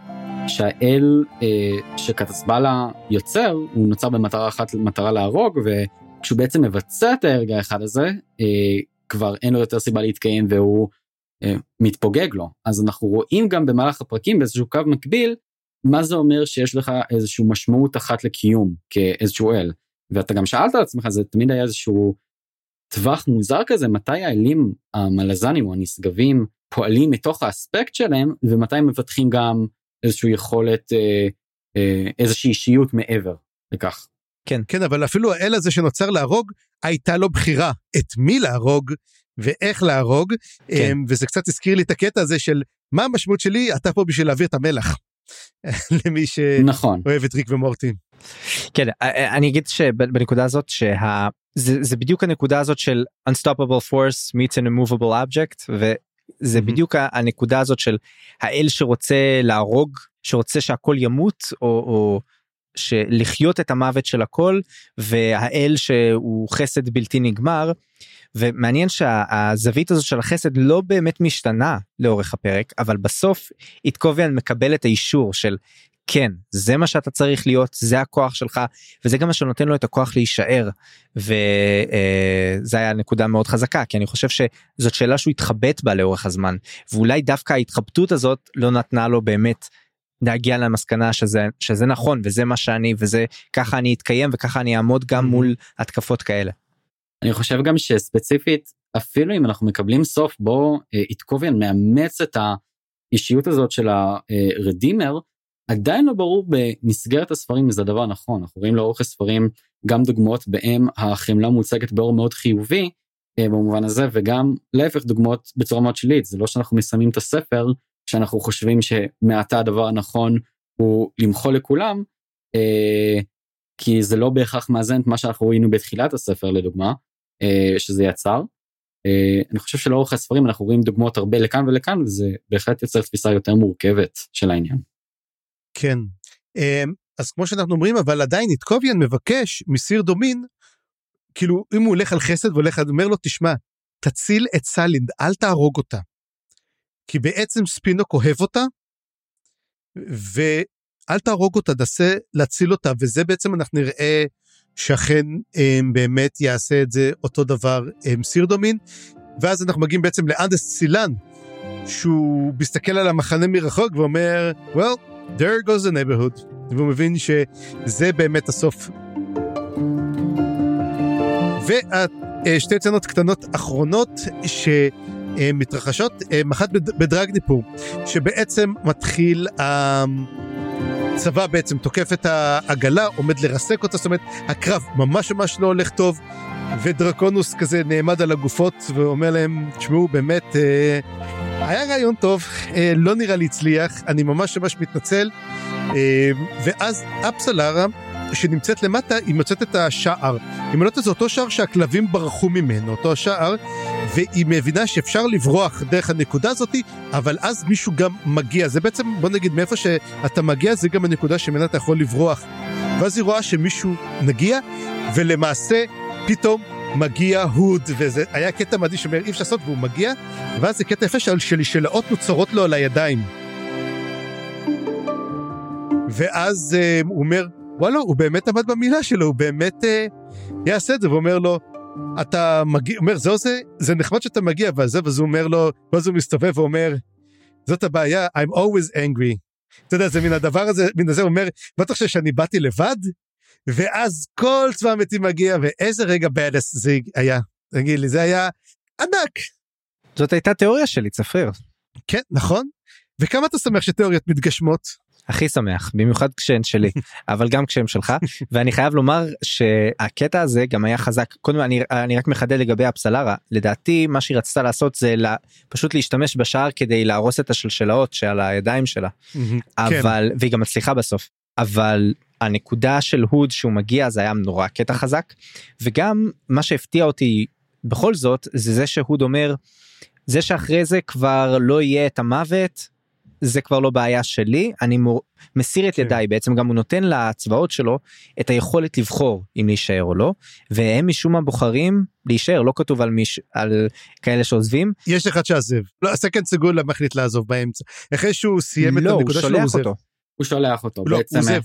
שהאל אה, שקצבלה יוצר הוא נוצר במטרה אחת מטרה להרוג וכשהוא בעצם מבצע את ההרגע האחד הזה אה, כבר אין לו יותר סיבה להתקיים והוא מתפוגג לו אז אנחנו רואים גם במהלך הפרקים באיזשהו קו מקביל מה זה אומר שיש לך איזושהי משמעות אחת לקיום כאיזשהו אל ואתה גם שאלת על עצמך זה תמיד היה איזשהו טווח מוזר כזה מתי האלים המלזנים או הנשגבים פועלים מתוך האספקט שלהם ומתי הם מפתחים גם איזושהי יכולת אה, אה, איזושהי אישיות מעבר לכך. כן כן אבל אפילו האל הזה שנוצר להרוג הייתה לו בחירה את מי להרוג ואיך להרוג כן. וזה קצת הזכיר לי את הקטע הזה של מה המשמעות שלי אתה פה בשביל להעביר את המלח. למי שאוהב נכון. את ריק ומורטי. כן אני אגיד שבנקודה הזאת שה... זה, זה בדיוק הנקודה הזאת של unstoppable force meets an immovable object וזה mm-hmm. בדיוק הנקודה הזאת של האל שרוצה להרוג שרוצה שהכל ימות או, או שלחיות את המוות של הכל והאל שהוא חסד בלתי נגמר ומעניין שהזווית הזאת של החסד לא באמת משתנה לאורך הפרק אבל בסוף איתקוביאן מקבל את האישור של כן זה מה שאתה צריך להיות זה הכוח שלך וזה גם מה שנותן לו את הכוח להישאר וזה אה, היה נקודה מאוד חזקה כי אני חושב שזאת שאלה שהוא התחבט בה לאורך הזמן ואולי דווקא ההתחבטות הזאת לא נתנה לו באמת להגיע למסקנה שזה שזה נכון וזה מה שאני וזה ככה אני אתקיים וככה אני אעמוד גם mm-hmm. מול התקפות כאלה. אני חושב גם שספציפית אפילו אם אנחנו מקבלים סוף בו אה, איתקוביאן מאמץ את האישיות הזאת של הרדימר עדיין לא ברור במסגרת הספרים אם זה הדבר נכון אנחנו רואים לאורך הספרים גם דוגמאות בהם החמלה מוצגת באור מאוד חיובי אה, במובן הזה וגם להפך דוגמאות בצורה מאוד שלילית זה לא שאנחנו מסיימים את הספר שאנחנו חושבים שמעתה הדבר הנכון הוא למחול לכולם אה, כי זה לא בהכרח מאזן את מה שאנחנו ראינו בתחילת הספר לדוגמה אה, שזה יצר. אה, אני חושב שלאורך הספרים אנחנו רואים דוגמאות הרבה לכאן ולכאן וזה בהחלט יוצר תפיסה יותר מורכבת של העניין. כן. אה, אז כמו שאנחנו אומרים אבל עדיין איתקוביאן מבקש מסיר דומין כאילו אם הוא הולך על חסד והולך אומר לו תשמע תציל את סלינד אל תהרוג אותה. כי בעצם ספינוק אוהב אותה ואל תהרוג אותה נסה להציל אותה. וזה בעצם אנחנו נראה שאכן הם, באמת יעשה את זה אותו דבר הם, סירדומין ואז אנחנו מגיעים בעצם לאנדס סילן שהוא מסתכל על המחנה מרחוק ואומר well there goes the neighborhood והוא מבין שזה באמת הסוף. ושתי צנות קטנות אחרונות שמתרחשות, אחת בדרגניפור, שבעצם מתחיל הצבא בעצם תוקף את העגלה, עומד לרסק אותה, זאת אומרת הקרב ממש ממש לא הולך טוב, ודרקונוס כזה נעמד על הגופות ואומר להם, תשמעו באמת, אה, היה רעיון טוב, אה, לא נראה לי הצליח, אני ממש ממש מתנצל. אה, ואז אפסלרה שנמצאת למטה היא מוצאת את השער. היא מוצאת את זה אותו שער שהכלבים ברחו ממנו, אותו השער, והיא מבינה שאפשר לברוח דרך הנקודה הזאתי, אבל אז מישהו גם מגיע. זה בעצם, בוא נגיד, מאיפה שאתה מגיע זה גם הנקודה שממנה אתה יכול לברוח. ואז היא רואה שמישהו מגיע, ולמעשה פתאום מגיע הוד, וזה היה קטע מדהים שאומר אי אפשר לעשות, והוא מגיע, ואז זה קטע יפה של שלשלאות נוצרות לו על הידיים. ואז uh, הוא אומר, וואלה, הוא באמת עמד במילה שלו, הוא באמת uh, יעשה את זה, ואומר לו, אתה מגיע, אומר, זהו זה, זה נחמד שאתה מגיע, וזה, ואז הוא אומר לו, ואז הוא מסתובב ואומר, זאת הבעיה, I'm always angry. אתה יודע, זה מן הדבר הזה, מן הזה הוא אומר, חושב שאני באתי לבד? ואז כל צבא המתים מגיע, ואיזה רגע בדס זה היה. תגיד לי, זה היה ענק. זאת הייתה תיאוריה שלי, צפריר. כן, נכון. וכמה אתה שמח שתיאוריות מתגשמות? הכי שמח במיוחד כשהן שלי אבל גם כשהן שלך ואני חייב לומר שהקטע הזה גם היה חזק קודם אני אני רק מחדד לגבי הפסלרה לדעתי מה שהיא רצתה לעשות זה לה, פשוט להשתמש בשער כדי להרוס את השלשלאות שעל הידיים שלה אבל והיא גם מצליחה בסוף אבל הנקודה של הוד שהוא מגיע זה היה נורא קטע חזק וגם מה שהפתיע אותי בכל זאת זה זה שהוד אומר זה שאחרי זה כבר לא יהיה את המוות זה כבר לא בעיה שלי אני מור... מסיר את כן. ידיי בעצם גם הוא נותן לצבאות שלו את היכולת לבחור אם להישאר או לא והם משום מה בוחרים להישאר לא כתוב על מיש על כאלה שעוזבים יש אחד שעזב לא ה second סגולה מחליט לעזוב באמצע אחרי שהוא סיים לא, את הנקודה שלו הוא אותו. הוא שולח אותו לא, בעצם. הוא עוזב.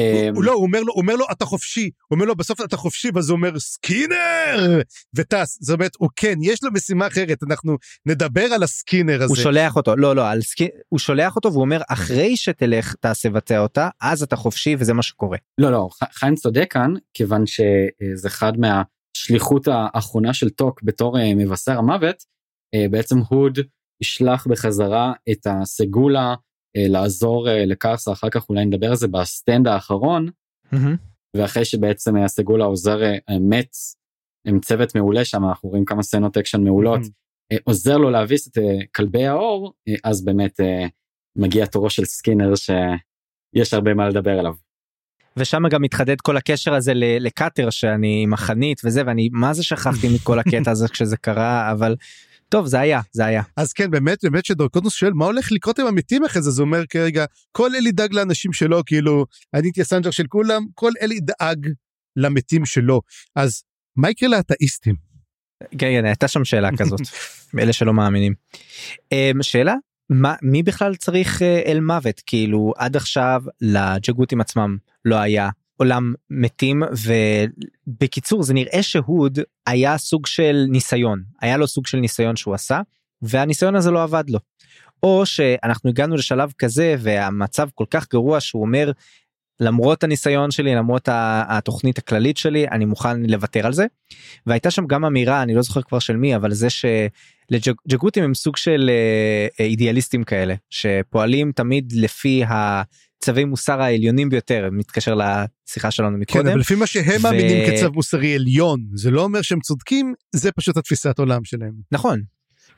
אה, הוא- לא, הוא אומר לו, הוא אומר לו, אתה חופשי. הוא אומר לו, בסוף אתה חופשי, ואז הוא אומר, סקינר! וטס. זאת אומרת, הוא כן, יש לו משימה אחרת, אנחנו נדבר על הסקינר הזה. הוא שולח אותו, לא, לא, על סקי... הוא שולח אותו והוא אומר, אחרי שתלך תעשה בצע אותה, אז אתה חופשי וזה מה שקורה. לא לא חיים צודק כאן כיוון שזה אחד מהשליחות האחרונה של טוק בתור אה, מבשר המוות אה, בעצם הוד ישלח בחזרה את הסגולה אה, לעזור אה, לקרסה אחר כך אולי נדבר על זה ב stand האחרון. ואחרי שבעצם אה, הסגולה עוזר אה, מת עם צוות מעולה שם אנחנו רואים כמה סצנות אקשן מעולות אה, עוזר לו להביס את אה, כלבי האור אה, אז באמת אה, מגיע תורו של סקינר שיש הרבה מה לדבר עליו. ושם גם מתחדד כל הקשר הזה לקאטר שאני עם החנית וזה ואני מה זה שכחתי מכל הקטע הזה כשזה קרה אבל טוב זה היה זה היה אז כן, באמת, באמת שדרקונוס שואל, מה הולך לקרות עם המתים אחרי זה? הוא אומר כרגע, כל אל ידאג לאנשים שלו, כאילו, אני הייתי ה messenger של כולם, כל אל ידאג למתים שלו. אז מה יקרה לאתאיסטים? כן, כן, הייתה שם שאלה כזאת אלה שלא מאמינים. אמ, שאלה מה מי בכלל צריך אה, אל מוות כאילו עד עכשיו לג'גותים עצמם לא היה עולם מתים ובקיצור זה נראה שהוד היה סוג של ניסיון היה לו סוג של ניסיון שהוא עשה והניסיון הזה לא עבד לו. או שאנחנו הגענו לשלב כזה והמצב כל כך גרוע שהוא אומר למרות הניסיון שלי למרות ה- התוכנית הכללית שלי אני מוכן לוותר על זה. והייתה שם גם אמירה אני לא זוכר כבר של מי אבל זה שלג'גותים הם סוג של אה, אה, אידיאליסטים כאלה שפועלים תמיד לפי הצווי מוסר העליונים ביותר מתקשר לשיחה שלנו כן, מקודם. אבל לפי מה שהם ו- מאמינים כצו מוסרי עליון, זה לא אומר שהם צודקים, זה פשוט התפיסת עולם שלהם. נכון.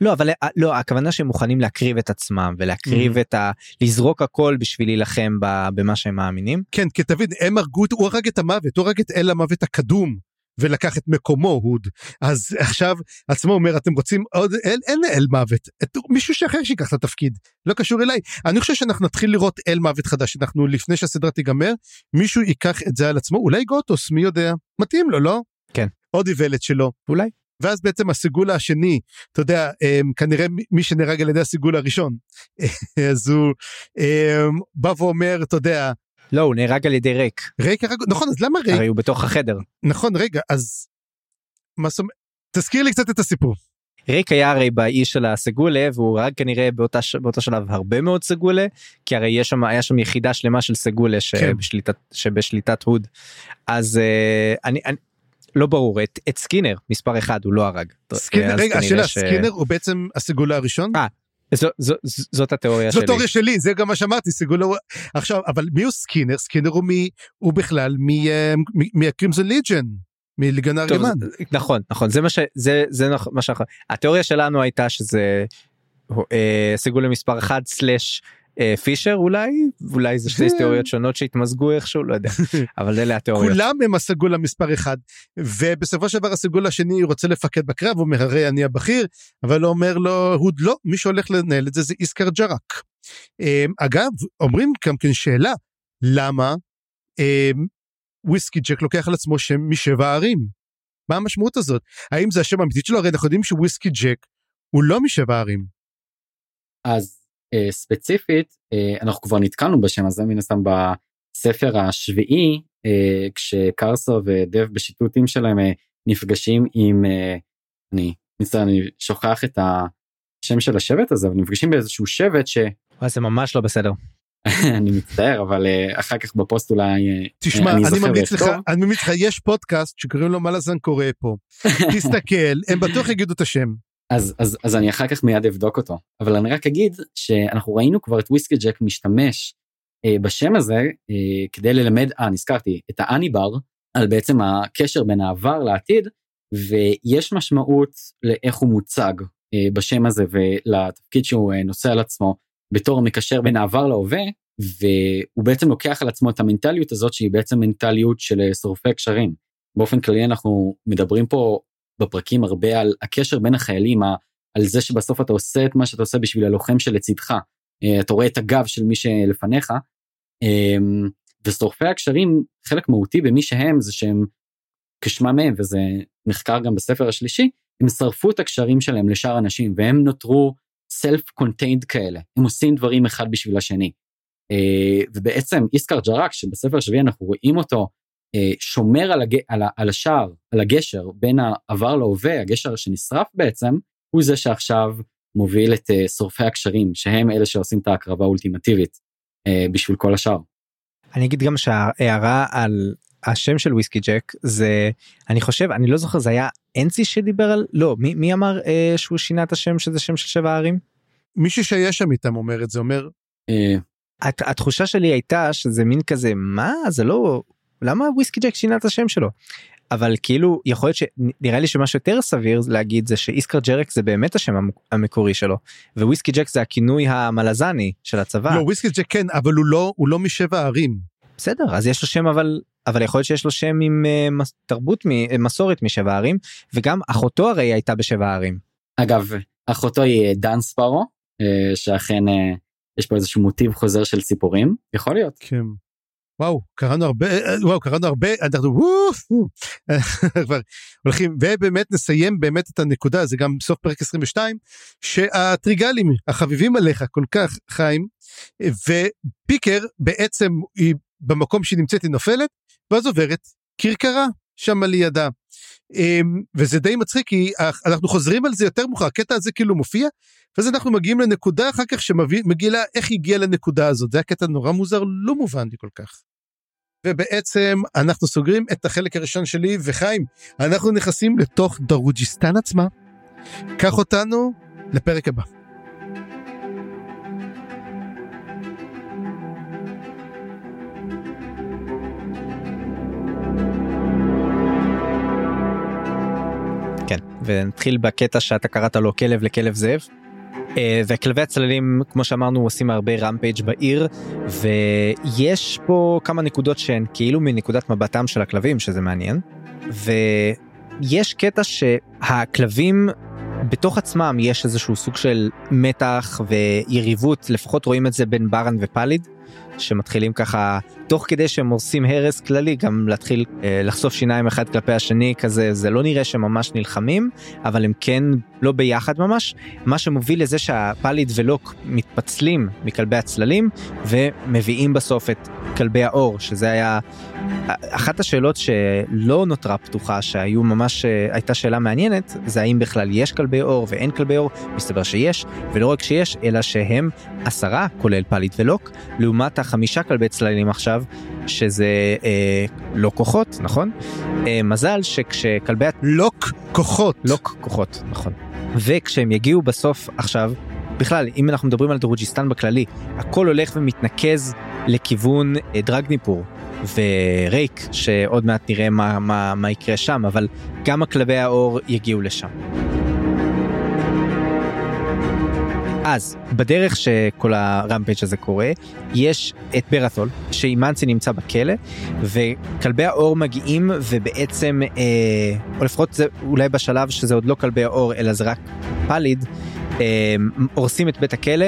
לא אבל אה, לא הכוונה שהם מוכנים להקריב את עצמם ולהקריב את ה... לזרוק הכל בשביל להילחם במה שהם מאמינים. כן, כי תבין, הם הרגו, את- הוא הרג את המוות, הוא הרג את אל המוות הקדום, ולקח את מקומו, הוד. אז עכשיו עצמו אומר, אתם רוצים עוד אל, אין אל מוות, את, מישהו שאחר שיקח את התפקיד, לא קשור אליי. אני חושב שאנחנו נתחיל לראות אל מוות חדש, אנחנו לפני שהסדרה תיגמר, מישהו ייקח את זה על עצמו, אולי גוטוס, מי יודע, מתאים לו, לא? כן. עוד איוולת שלו. אולי. ואז בעצם הסיגול השני, אתה יודע, אמ, כנראה מי- שנהרג על ידי הסיגול הראשון, אז הוא אמ, בא ואומר, אתה יודע, לא הוא נהרג על ידי ריק ריק הרג, נכון, אז למה ריק? הרי הוא בתוך החדר. נכון, רגע, אז... מה זאת אומרת? תזכיר לי קצת את הסיפור. ריק היה הרי באי של הסגולה והוא הרג כנראה באותה ש... באותו שלב הרבה מאוד סגולה כי הרי יש שם היה שם יחידה שלמה של סגולה שבשליטת שבשליטת הוד אז אה, אני, אני לא ברור את, את סקינר מספר אחד הוא לא הרג. סקינר, רגע, השאלה, ש- סקינר הוא בעצם הסגול הראשון? אה, זו, זו, זאת התיאוריה זו שלי. תיאוריה שלי, זה גם מה שאמרתי, סגול הוא... עכשיו, אבל מי הוא סקינר? סקינר הוא מי... הוא בכלל מה Crimson Legion, מליגן טוב, הארגמן. זה- נכון נכון זה מה ש... זה זה נכ- מה שאנחנו... התיאוריה שלנו הייתה שזה אה, סגולה מספר 1 slash אה, פישר אולי אולי זה שתי. תיאוריות שונות שהתמזגו איכשהו לא יודע אבל אלה התיאוריות. כולם הם הסגול המספר אחד, ובסופו של דבר הסגול השני רוצה לפקד בקרב, הוא אומר הרי אני הבכיר, אבל הוא אומר לו, הוד לא, מי שהולך לנהל את זה זה איסקר ג'רק. אמ, אגב, אומרים גם כן שאלה, למה אמ, וויסקי ג'ק לוקח על עצמו שם משבע ערים? מה המשמעות הזאת? האם זה השם האמיתי שלו? הרי אנחנו יודעים שוויסקי ג'ק הוא לא משבע ערים. אז אה, ספציפית אה, אנחנו כבר נתקלנו בשם הזה מן הסתם בספר השביעי אה, כשקרסו ודב בשיטוטים שלהם אה, נפגשים עם אה, אני מצטער אני שוכח את השם של השבט הזה אבל נפגשים באיזשהו שבט וואי, זה ממש לא בסדר. שאני מצטער אבל אה, אחר כך בפוסט אולי אה, תשמע, אני אני ממליץ לך. אני ממליץ לך, יש פודקאסט שקוראים לו מה לזן קורה פה. תסתכל, הם בטוח יגידו את השם. אז אז אז אני אחר כך מיד אבדוק אותו אבל אני רק אגיד שאנחנו ראינו כבר את וויסקי ג'ק משתמש אה, בשם הזה אה, כדי ללמד אה נזכרתי את האניבר על בעצם הקשר בין העבר לעתיד ויש משמעות לאיך הוא מוצג אה, בשם הזה ולתפקיד שהוא אה, נושא על עצמו בתור המקשר בין העבר להווה והוא בעצם לוקח על עצמו את המנטליות הזאת שהיא בעצם מנטליות של אה, שורפי קשרים. באופן כללי אנחנו מדברים פה בפרקים הרבה על הקשר בין החיילים, על זה שבסוף אתה עושה את מה שאתה עושה בשביל הלוחם שלצידך. אה, אתה רואה את הגב של מי שלפניך. אמ, ושורפי הקשרים, חלק מהותי במי שהם זה שהם, כשמם הם, וזה נחקר גם בספר השלישי, הם שרפו את הקשרים שלהם לשאר אנשים, והם נותרו self-contained כאלה, הם עושים דברים אחד בשביל השני. אה, ובעצם איסקר ג'רק שבספר השביעי אנחנו רואים אותו שומר על, הג... על, ה... על השער, על הגשר בין העבר להווה, הגשר שנשרף בעצם, הוא זה שעכשיו מוביל את אה, שורפי הקשרים, שהם אלה שעושים את ההקרבה האולטימטיבית אה, בשביל כל השאר. אני אגיד גם שההערה על השם של וויסקי ג'ק זה אני חושב אני לא זוכר זה היה אנצי שדיבר על לא מי, מי אמר אה, שהוא שינה את השם שזה שם של שבע ערים. מישהו שהיה שם איתם אומר את זה אומר אה, הת, התחושה שלי הייתה שזה מין כזה מה זה לא למה וויסקי ג'ק שינה את השם שלו. אבל כאילו יכול להיות שנראה לי שמשהו יותר סביר להגיד זה שאיסקר ג'רק זה באמת השם המ- המקורי שלו וויסקי ג'ק זה הכינוי המלזני של הצבא לא וויסקי ג'ק כן אבל הוא לא הוא לא משבע ערים. בסדר אז יש לו שם אבל אבל יכול להיות שיש לו שם עם uh, תרבות מ- מסורת משבע ערים וגם אחותו הרי הייתה בשבע ערים. אגב, אחותו היא אה, דן ספארו, שאכן יש פה איזשהו מוטיב חוזר של ציפורים, יכול להיות. כן. וואו קראנו הרבה אה, וואו קראנו הרבה אנחנו וואו, כבר הולכים ובאמת נסיים באמת את הנקודה זה גם סוף פרק 22 שהטריגלים החביבים עליך כל כך חיים ופיקר בעצם היא במקום שהיא נמצאת היא נופלת ואז עוברת כרכרה שם לידה. אמ, וזה די מצחיק כי אנחנו חוזרים על זה יותר מאוחר הקטע הזה כאילו מופיע ואז אנחנו מגיעים לנקודה אחר כך שמגיעה איך הגיעה לנקודה הזאת זה הקטע נורא מוזר לא מובן לי כל כך. ובעצם אנחנו סוגרים את החלק הראשון שלי וחיים אנחנו נכנסים לתוך דרוג'יסטן עצמה. קח אותנו לפרק הבא. כן ונתחיל בקטע שאתה קראת לו כלב לכלב זאב. אה, וכלבי הצללים כמו שאמרנו עושים הרבה רמפייג' בעיר ויש פה כמה נקודות שהן כאילו מנקודת מבטם של הכלבים שזה מעניין. ויש קטע שהכלבים בתוך עצמם יש איזשהו סוג של מתח ויריבות לפחות רואים את זה בין ברן ופליד שמתחילים ככה תוך כדי שהם עושים הרס כללי גם להתחיל אה, לחשוף שיניים אחד כלפי השני כזה זה לא נראה שממש נלחמים אבל הם כן לא ביחד ממש. מה שמוביל לזה שהפליד ולוק מתפצלים מכלבי הצללים ומביאים בסוף את כלבי האור שזה היה אחת השאלות שלא נותרה פתוחה שהיו ממש אה, הייתה שאלה מעניינת זה האם בכלל יש כלבי אור ואין כלבי אור מסתבר שיש ולא רק שיש אלא שהם עשרה כולל פליד ולוק לעומת החמישה כלבי צללים עכשיו שזה אה, לא כוחות נכון? אה, מזל שכשכלבי לוק כוחות. לוק כוחות נכון. וכשהם יגיעו בסוף עכשיו בכלל אם אנחנו מדברים על דרוג'יסטן בכללי הכל הולך ומתנקז לכיוון אה, דרגניפור ורייק שעוד מעט נראה מה, מה, מה יקרה שם אבל גם הכלבי האור יגיעו לשם. אז בדרך שכל הרמפייג' הזה קורה יש את ברת'ול שאימנסי נמצא בכלא וכלבי האור מגיעים ובעצם אה, או לפחות זה אולי בשלב שזה עוד לא כלבי האור אלא זה רק פליד אה, הורסים את בית הכלא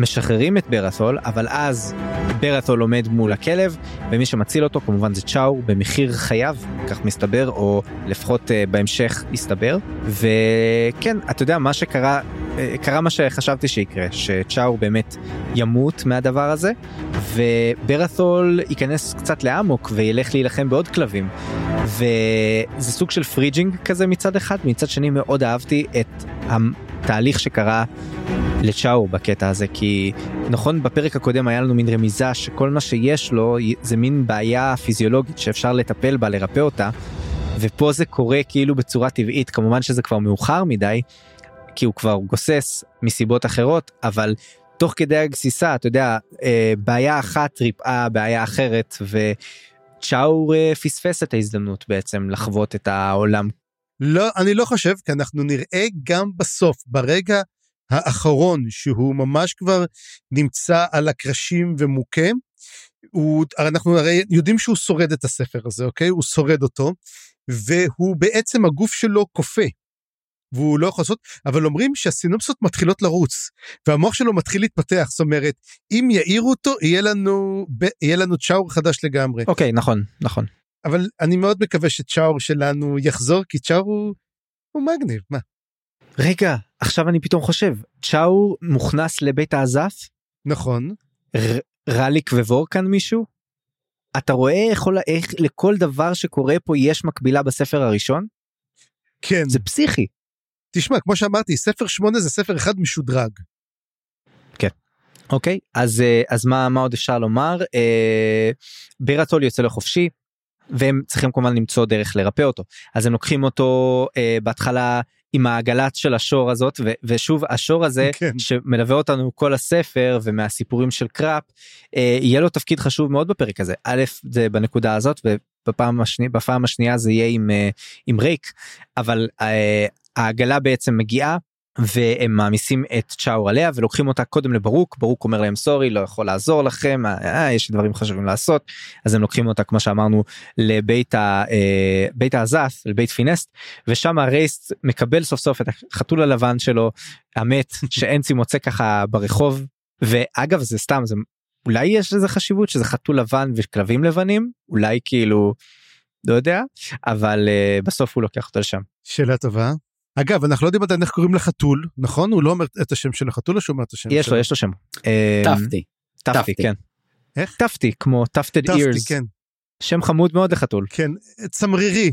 משחררים את ברת'ול אבל אז ברת'ול עומד מול הכלב ומי שמציל אותו כמובן זה צ'או במחיר חייו כך מסתבר או לפחות uh, בהמשך יסתבר. וכן אתה יודע מה שקרה uh, קרה מה שחשבתי שיקרה שצ'או באמת ימות מהדבר הזה וברת'ול ייכנס קצת לאמוק וילך להילחם בעוד כלבים. וזה סוג של fridging כזה מצד אחד מצד שני מאוד אהבתי את התהליך שקרה לצ'אור בקטע הזה כי נכון בפרק הקודם היה לנו מין רמיזה שכל מה שיש לו זה מין בעיה פיזיולוגית שאפשר לטפל בה לרפא אותה ופה זה קורה כאילו בצורה טבעית כמובן שזה כבר מאוחר מדי כי הוא כבר גוסס מסיבות אחרות אבל תוך כדי הגסיסה אתה יודע אה, בעיה אחת ריפאה בעיה אחרת וצ'או אה, פספס את ההזדמנות בעצם לחוות את העולם. לא אני לא חושב כי אנחנו נראה גם בסוף ברגע האחרון שהוא ממש כבר נמצא על הקרשים ומוכה. הוא, אנחנו הרי יודעים שהוא שורד את הספר הזה, אוקיי? הוא שורד אותו, והוא בעצם הגוף שלו קופא. והוא לא יכול לעשות, אבל אומרים שהסינופסות מתחילות לרוץ, והמוח שלו מתחיל להתפתח, זאת אומרת, אם יעירו אותו, יהיה לנו, יהיה לנו צ'אור חדש לגמרי. אוקיי, נכון, נכון. אבל אני מאוד מקווה שצ'אור שלנו יחזור, כי צ'אור הוא, הוא מגניב, מה? רגע, עכשיו אני פתאום חושב, צ'או מוכנס לבית האזף? נכון. ר- רליק ווורקן מישהו? אתה רואה איך, איך לכל דבר שקורה פה יש מקבילה בספר הראשון? כן, זה פסיכי. תשמע, כמו שאמרתי, ספר שמונה זה ספר אחד משודרג. אוקיי אז אה, אז מה מה עוד אפשר לומר אה, ברטול יוצא לחופשי והם צריכים כמובן למצוא דרך לרפא אותו אז הם לוקחים אותו אה, בהתחלה עם העגלת של השור הזאת ו- ושוב השור הזה כן. שמלווה אותנו כל הספר ומהסיפורים של קראפ אה, יהיה לו תפקיד חשוב מאוד בפרק הזה א' זה בנקודה הזאת ובפעם השנייה בפעם השנייה זה יהיה עם אה, עם ריק אבל אה, העגלה בעצם מגיעה והם מעמיסים את צ'אור עליה ולוקחים אותה קודם לברוק ברוק אומר להם סורי לא יכול לעזור לכם אה, יש דברים חשובים לעשות אז הם לוקחים אותה כמו שאמרנו לבית ה- אה, בית העזף לבית פינסט ושם הרייסט מקבל סוף סוף את החתול הלבן שלו המת שאנצי מוצא ככה ברחוב ואגב זה סתם זה אולי יש לזה חשיבות שזה חתול לבן וכלבים לבנים אולי כאילו לא יודע אבל uh, בסוף הוא לוקח אותו לשם. שאלה טובה. אגב, אנחנו לא יודעים עדיין איך קוראים לחתול, נכון? הוא לא אומר את השם של החתול או שהוא אומר את השם יש שלו? לו יש לו שם. טפתי. טפטי טפטי. כן. איך? טפטי כמו טפטד טפטי, אירס כן. שם חמוד מאוד לחתול. כן, צמרירי.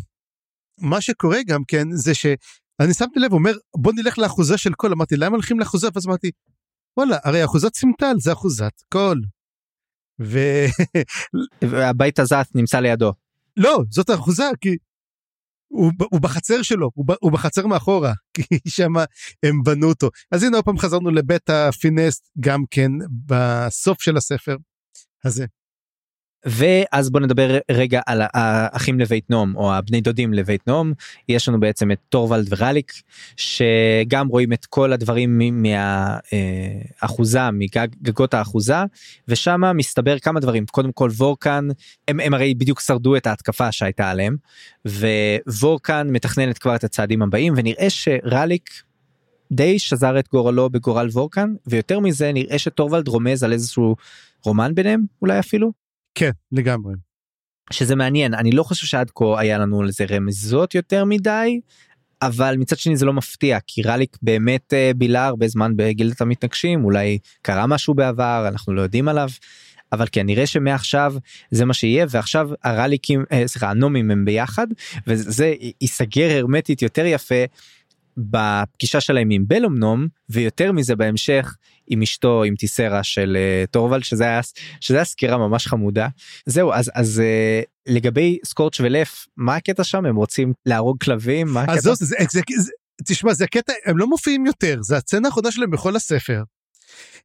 מה שקורה גם כן זה שאני שמתי לב, הוא אומר בוא נלך לאחוזה של קול, אמרתי למה הולכים לאחוזה? ואז אמרתי וואלה, הרי אחוזת סימטל זה אחוזת קול. ולא, והבית אזאת' נמצא לידו. לא, זאת האחוזה כי הוא, הוא בחצר שלו, הוא, הוא בחצר מאחורה, כי שם הם בנו אותו. אז הנה עוד פעם חזרנו לבית הפינסט גם כן בסוף של הספר הזה. ואז בוא נדבר רגע על האחים לבית נום או הבני דודים לבית נום יש לנו בעצם את טורוולד וראליק שגם רואים את כל הדברים מהאחוזה מגגות האחוזה ושם מסתבר כמה דברים קודם כל וורקן הם, הם הרי בדיוק שרדו את ההתקפה שהייתה עליהם ווורקן מתכננת כבר את הצעדים הבאים ונראה שראליק די שזר את גורלו בגורל וורקן ויותר מזה נראה שטורוולד רומז על איזשהו רומן ביניהם אולי אפילו. כן, לגמרי. שזה מעניין אני לא חושב שעד כה היה לנו לזה רמזות יותר מדי אבל מצד שני זה לא מפתיע כי ראליק באמת אה, בילה הרבה זמן בגילדת המתנגשים אולי קרה משהו בעבר אנחנו לא יודעים עליו. אבל כן נראה שמעכשיו זה מה שיהיה ועכשיו הראליקים אה, סליחה הנומים הם ביחד וזה ייסגר הרמטית יותר יפה בפגישה שלהם עם בלומנום ויותר מזה בהמשך עם אשתו עם טיסרה של טורוולד שזה היה שזה היה סקירה ממש חמודה זהו אז אז uh, לגבי סקורץ' ולף מה הקטע שם הם רוצים להרוג כלבים מה אז הקטע? זהו, זה, זה, זה, זה, תשמע, זה הקטע, הם לא מופיעים יותר, זה הצצנה האחרונה שלהם בכל הספר.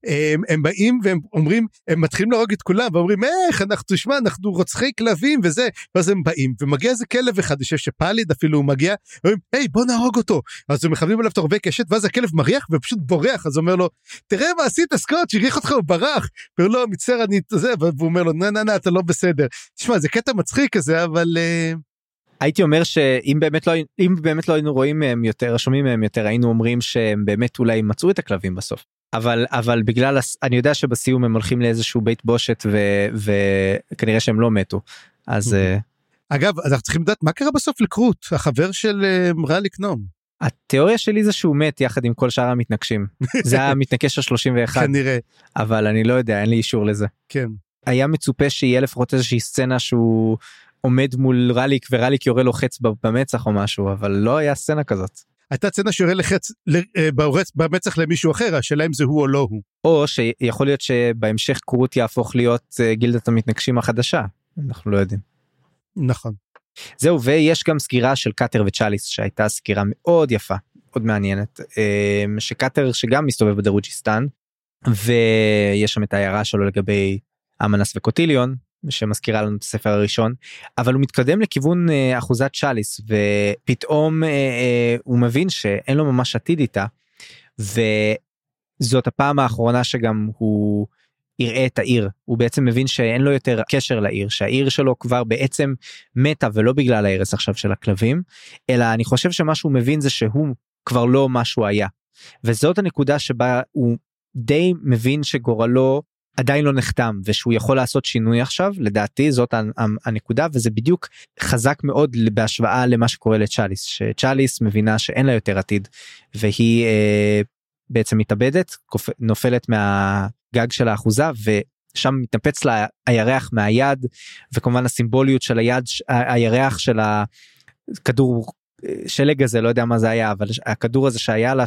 הם, הם באים והם אומרים, הם מתחילים להרוג את כולם, ואומרים, איך, אנחנו, תשמע, אנחנו רוצחי כלבים וזה, ואז הם באים, ומגיע איזה כלב אחד, אני חושב שפליד אפילו הוא מגיע, אומרים, היי, בוא נהרוג אותו. אז הם מכוונים עליו את הרבה קשת, ואז הכלב מריח ופשוט בורח, אז אומר לו, תראה מה עשית, סקוט, שהריח אותך, הוא ברח. אומר לו, מצטער, אני, זה, והוא אומר לו, נה, נה, נה, אתה לא בסדר. תשמע, זה קטע מצחיק כזה, אבל... אה, הייתי אומר שאם באמת לא אם באמת לא היינו רואים מהם יותר שומעים מהם יותר היינו אומרים שהם באמת אולי מצאו את הכלבים בסוף אבל אבל בגלל אני יודע שבסיום הם הולכים לאיזשהו בית בושת ו- וכנראה שהם לא מתו אז אוקיי. אה, אגב, אנחנו צריכים לדעת מה קרה בסוף לקרוט, החבר של אה, רליק נום. התיאוריה שלי זה שהוא מת יחד עם כל שאר המתנגשים זה המתנגש ה-31 כנראה, אבל אני לא יודע אין לי אישור לזה כן. היה מצופה שיהיה לפחות איזושהי סצנה שהוא עומד מול רליק ורליק יורה לו חץ במצח או משהו אבל לא היה סצנה כזאת. הייתה צצנה שיורה לחץ אה, ברצ- במצח למישהו אחר, השאלה אם זה הוא או לא הוא. או שיכול להיות שבהמשך קרוט יהפוך להיות אה, גילדת המתנגשים החדשה אנחנו לא יודעים. נכון. זהו ויש גם סגירה של קאטר וצ'אליס שהייתה סגירה מאוד יפה מאוד מעניינת אה, שקאטר שגם מסתובב בדרוג'יסטן ויש שם את ההערה שלו לגבי אמנס וקוטיליון שמזכירה לנו את הספר הראשון אבל הוא מתקדם לכיוון אה, אחוזת צ'אליס ופתאום אה, אה, הוא מבין שאין לו ממש עתיד איתה וזאת הפעם האחרונה שגם הוא יראה את העיר. הוא בעצם מבין שאין לו יותר קשר לעיר שהעיר שלו כבר בעצם מתה ולא בגלל ההרס עכשיו של הכלבים אלא אני חושב שמה שהוא מבין זה שהוא כבר לא מה שהוא היה. וזאת הנקודה שבה הוא די מבין שגורלו עדיין לא נחתם ושהוא יכול לעשות שינוי עכשיו לדעתי זאת הנ- הנקודה וזה בדיוק חזק מאוד בהשוואה למה שקורה לצ'אליס שצ'אליס מבינה שאין לה יותר עתיד והיא אה, בעצם מתאבדת נופלת מהגג של האחוזה שם מתנפץ לה הירח מהיד וכמובן הסימבוליות של היד הירח של הכדור אה, שלג הזה לא יודע מה זה היה אבל הכדור הזה שהיה לה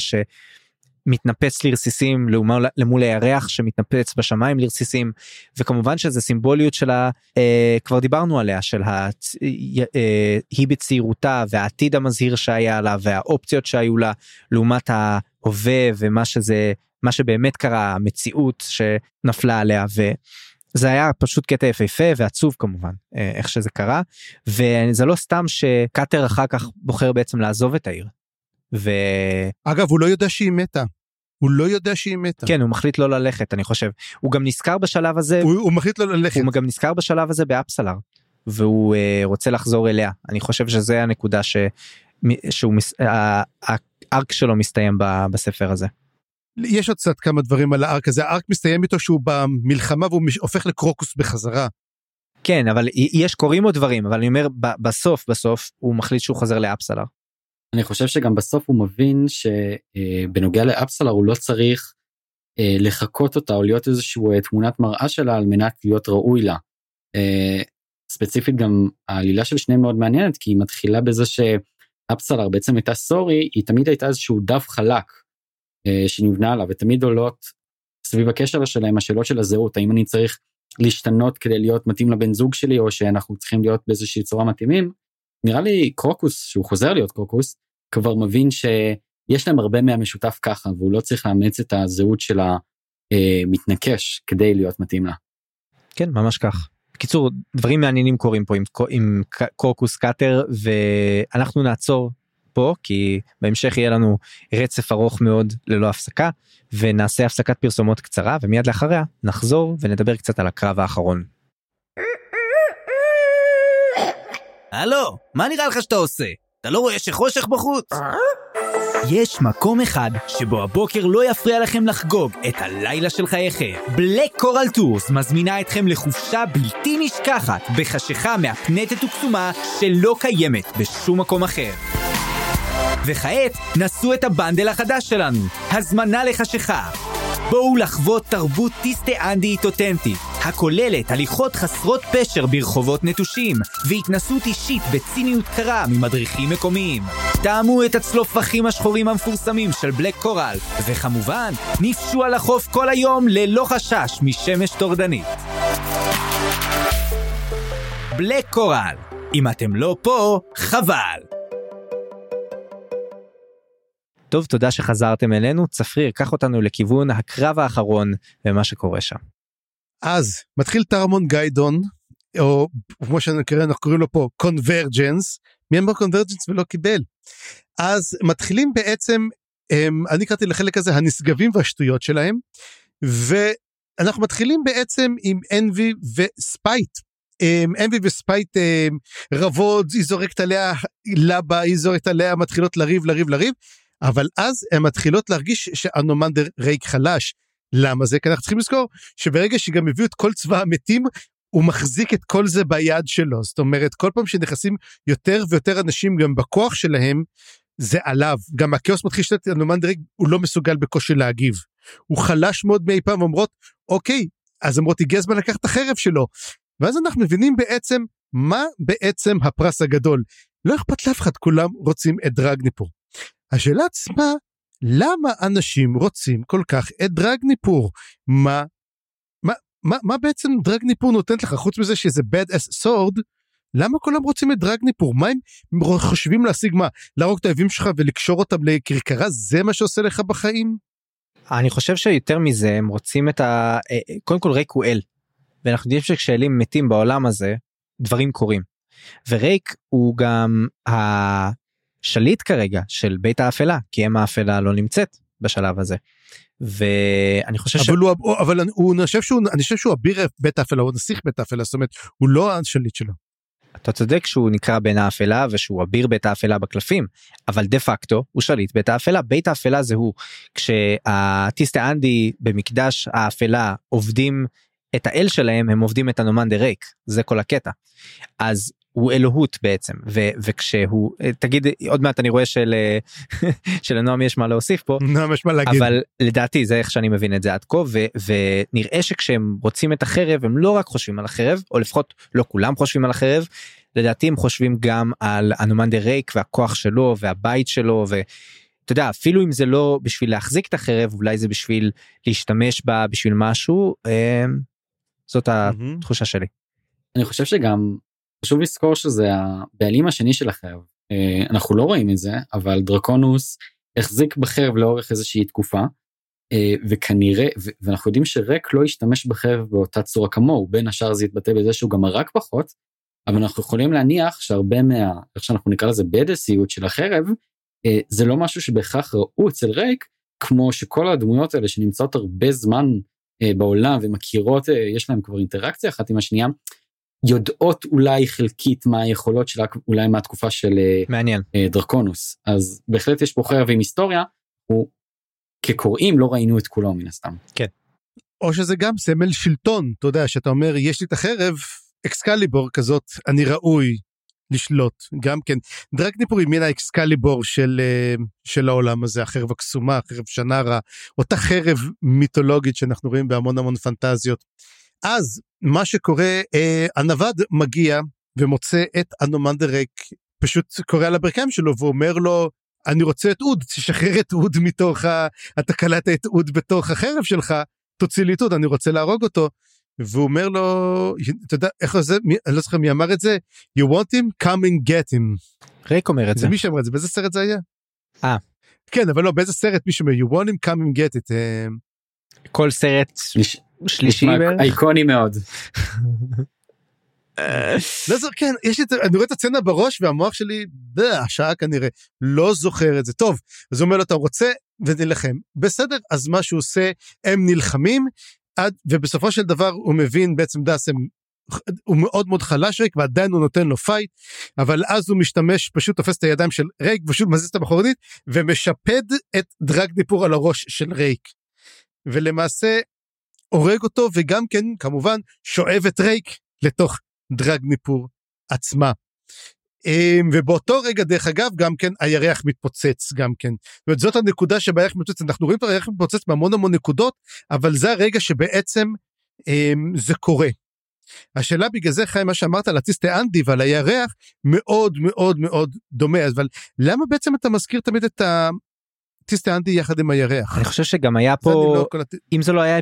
שמתנפץ לרסיסים לעומת למול הירח שמתנפץ בשמיים לרסיסים וכמובן שזה סימבוליות של ה... אה, כבר דיברנו עליה של ה... אה, היא בצעירותה והעתיד המזהיר שהיה לה והאופציות שהיו לה לעומת ההווה ומה שזה מה שבאמת קרה המציאות שנפלה עליה וזה היה פשוט קטע יפהפה ועצוב כמובן אה, איך שזה קרה וזה לא סתם שקאטר אחר כך בוחר בעצם לעזוב את העיר. ו... אגב הוא לא יודע שהיא מתה. הוא לא יודע שהיא מתה. כן הוא מחליט לא ללכת אני חושב הוא גם נזכר בשלב הזה הוא, הוא מחליט לא ללכת. הוא גם נזכר בשלב הזה באפסלר והוא uh, רוצה לחזור אליה אני חושב שזה הנקודה ש... שהוא הארק שלו מסתיים בספר הזה. יש עוד קצת כמה דברים על הארק הזה, הארק מסתיים איתו שהוא במלחמה והוא הופך לקרוקוס בחזרה. כן, אבל יש קורים עוד דברים, אבל אני אומר בסוף בסוף הוא מחליט שהוא חוזר לאפסלר. אני חושב שגם בסוף הוא מבין שבנוגע אה, לאפסלר הוא לא צריך אה, לחקות אותה או להיות איזשהו אה, תמונת מראה שלה על מנת להיות ראוי לה. ספציפית גם העלילה של שניהם מאוד מעניינת כי היא מתחילה בזה שאפסלר בעצם הייתה סורי היא תמיד הייתה איזשהו דף חלק שנבנה עליו ותמיד עולות סביב הקשר שלהם השאלות של הזהות האם אני צריך להשתנות כדי להיות מתאים לבן זוג שלי או שאנחנו צריכים להיות באיזושהי צורה מתאימים. נראה לי קרוקוס שהוא חוזר להיות קרוקוס כבר מבין שיש להם הרבה מהמשותף ככה והוא לא צריך לאמץ את הזהות של המתנקש כדי להיות מתאים לה. כן ממש כך. בקיצור דברים מעניינים קורים פה עם, עם קורקוס קאטר ואנחנו נעצור פה כי בהמשך יהיה לנו רצף ארוך מאוד ללא הפסקה ונעשה הפסקת פרסומות קצרה ומיד לאחריה נחזור ונדבר קצת על הקרב האחרון. הלו, מה נראה לך שאתה עושה? אתה לא רואה שחושך בחוץ? יש מקום אחד שבו הבוקר לא יפריע לכם לחגוג את הלילה של חייכם. Black Coral Tours מזמינה אתכם לחופשה בלתי נשכחת בחשיכה מהפנטת וקסומה שלא קיימת בשום מקום אחר. וכעת, נסו את הבנדל החדש שלנו, הזמנה לחשיכה. בואו לחוות תרבות טיסטה-אנדית אותנטית, הכוללת הליכות חסרות פשר ברחובות נטושים, והתנסות אישית בציניות קרה ממדריכים מקומיים. טעמו את הצלופחים השחורים המפורסמים של בלק קורל, וכמובן, נפשו על החוף כל היום ללא חשש משמש טורדנית. Black Coral, אם אתם לא פה, חבל. טוב, תודה שחזרתם אלינו. צפריר, קח אותנו לכיוון הקרב האחרון ומה שקורה שם. אז מתחיל טרמון גיידון, או כמו שאנחנו קוראים לו פה, convergence. מי אמר convergence ולא קיבל? אז מתחילים בעצם, הם, אני קראתי לחלק הזה הנשגבים והשטויות שלהם, ואנחנו מתחילים בעצם עם אנבי וספייט. אנבי וספייט רבות, היא זורקת עליה לבה, היא זורקת עליה, מתחילות לריב, לריב, לריב. אבל אז הן מתחילות להרגיש שאנומנדר ריק חלש. למה זה? כי אנחנו צריכים לזכור שברגע שגם הביאו את כל צבא המתים, הוא מחזיק את כל זה ביד שלו. זאת אומרת, כל פעם שנכנסים יותר ויותר אנשים גם בכוח שלהם, זה עליו. גם הכאוס מתחיל לשתת אנומנדר ריק, הוא לא מסוגל בקושי להגיב. הוא חלש מאוד מאי פעם, אומרות, אוקיי, אז אומרות, הגיע הזמן לקחת את החרב שלו. ואז אנחנו מבינים בעצם מה בעצם הפרס הגדול. לא אכפת לאף אחד, כולם רוצים את דרגניפור. השאלה עצמה, למה אנשים רוצים כל כך את דרגניפור? מה, מה, מה, מה בעצם דרגניפור נותנת לך חוץ מזה שזה bad as sword? למה כולם רוצים את דרגניפור? מה הם חושבים להשיג מה? להרוג את האויבים שלך ולקשור אותם לכרכרה? זה מה שעושה לך בחיים? אני חושב שיותר מזה הם רוצים את ה... אה, אה, קודם כל ריק הוא אל. ואנחנו יודעים שכשאלים מתים בעולם הזה דברים קורים. וריק הוא גם שליט כרגע של בית האפלה כי אם האפלה לא נמצאת בשלב הזה. ואני חושב אבל ש... הוא אבל הוא אני חושב שהוא אני חושב שהוא אביר בית האפלה הוא נסיך בית האפלה זאת אומרת הוא לא השליט שלו. אתה צודק שהוא נקרא בן האפלה ושהוא אביר בית האפלה בקלפים אבל דה פקטו הוא שליט בית האפלה בית האפלה זה הוא כשהטיסטה אנדי במקדש האפלה עובדים את האל שלהם הם עובדים את הנומן דה ריק זה כל הקטע אז הוא אלוהות בעצם ו, וכשהוא תגיד עוד מעט אני רואה של שלנועם יש מה להוסיף פה נועם יש מה להגיד אבל לדעתי זה איך שאני מבין את זה עד כה ו, ונראה שכשהם רוצים את החרב הם לא רק חושבים על החרב או לפחות לא כולם חושבים על החרב לדעתי הם חושבים גם על אנומנדר ריק והכוח שלו והבית שלו ואתה יודע אפילו אם זה לא בשביל להחזיק את החרב אולי זה בשביל להשתמש בה בשביל משהו אה, זאת התחושה שלי. אני חושב שגם חשוב לזכור שזה הבעלים השני של החרב. אה, אנחנו לא רואים את זה אבל דרקונוס החזיק בחרב לאורך איזושהי תקופה אה, וכנראה ואנחנו יודעים שרק לא השתמש בחרב באותה צורה כמוהו בין השאר זה התבטא בזה שהוא גם הרג פחות אבל אנחנו יכולים להניח שהרבה מה איך שאנחנו נקרא לזה בדסיות של החרב אה, זה לא משהו שבהכרח ראו אצל ריק כמו שכל הדמויות האלה שנמצאות הרבה זמן בעולם ומכירות יש להם כבר אינטראקציה אחת עם השנייה יודעות אולי חלקית מה היכולות שלה אולי מהתקופה של מעניין דרקונוס אז בהחלט יש פה חרב עם היסטוריה הוא כקוראים לא ראינו את כולו מן הסתם. כן. או שזה גם סמל שלטון אתה יודע שאתה אומר יש לי את החרב אקסקליבור כזאת אני ראוי לשלוט גם כן דרקניפור היא מן האקסקליבור של של העולם הזה החרב הקסומה חרב שנרה אותה חרב מיתולוגית שאנחנו רואים בהמון המון פנטזיות. אז מה שקורה אה, הנווד מגיע ומוצא את אנומנדרק פשוט קורא על הברכיים שלו ואומר לו אני רוצה את אוד תשחרר את אוד מתוך ה... אתה קלטת את אוד בתוך החרב שלך תוציא לי את אוד אני רוצה להרוג אותו. והוא אומר לו אתה יודע איך זה מי, אני לא זוכר מי אמר את זה you want him come and get him. ריק אומר את זה. זה מי שאמר את זה באיזה סרט זה היה? אה. כן אבל לא באיזה סרט מישהו אומר you want him come and get it. אה. כל סרט שלישי אייקוני מאוד. לא זוכר כן יש את אני רואה את הצצנה בראש והמוח שלי השעה כנראה. לא זוכר את זה. טוב אז הוא אומר לו אתה רוצה? ונלחם. בסדר אז מה שהוא עושה הם נלחמים עד ובסופו של דבר הוא מבין בעצם דאסם הוא מאוד מאוד חלש ריק ועדיין הוא נותן לו fight אבל אז הוא משתמש פשוט תופס את הידיים של ריק ופשוט מזיז את אחורנית ומשפד את דרגניפור על הראש של ריק. ולמעשה הורג אותו וגם כן כמובן שואב את רייק לתוך דרג ניפור עצמה. אמ, ובאותו רגע דרך אגב גם כן הירח מתפוצץ גם כן. זאת, אומרת, זאת הנקודה שבה הירח מתפוצץ אנחנו רואים את הירח מתפוצץ בהמון המון נקודות אבל זה הרגע שבעצם אמ, זה קורה. השאלה בגלל זה חיים מה שאמרת על הטיסטה אנדי ועל הירח מאוד מאוד מאוד דומה אבל למה בעצם אתה מזכיר תמיד את ה... טיסטה אנדי יחד עם הירח. אני חושב שגם היה פה אם זה לא היה.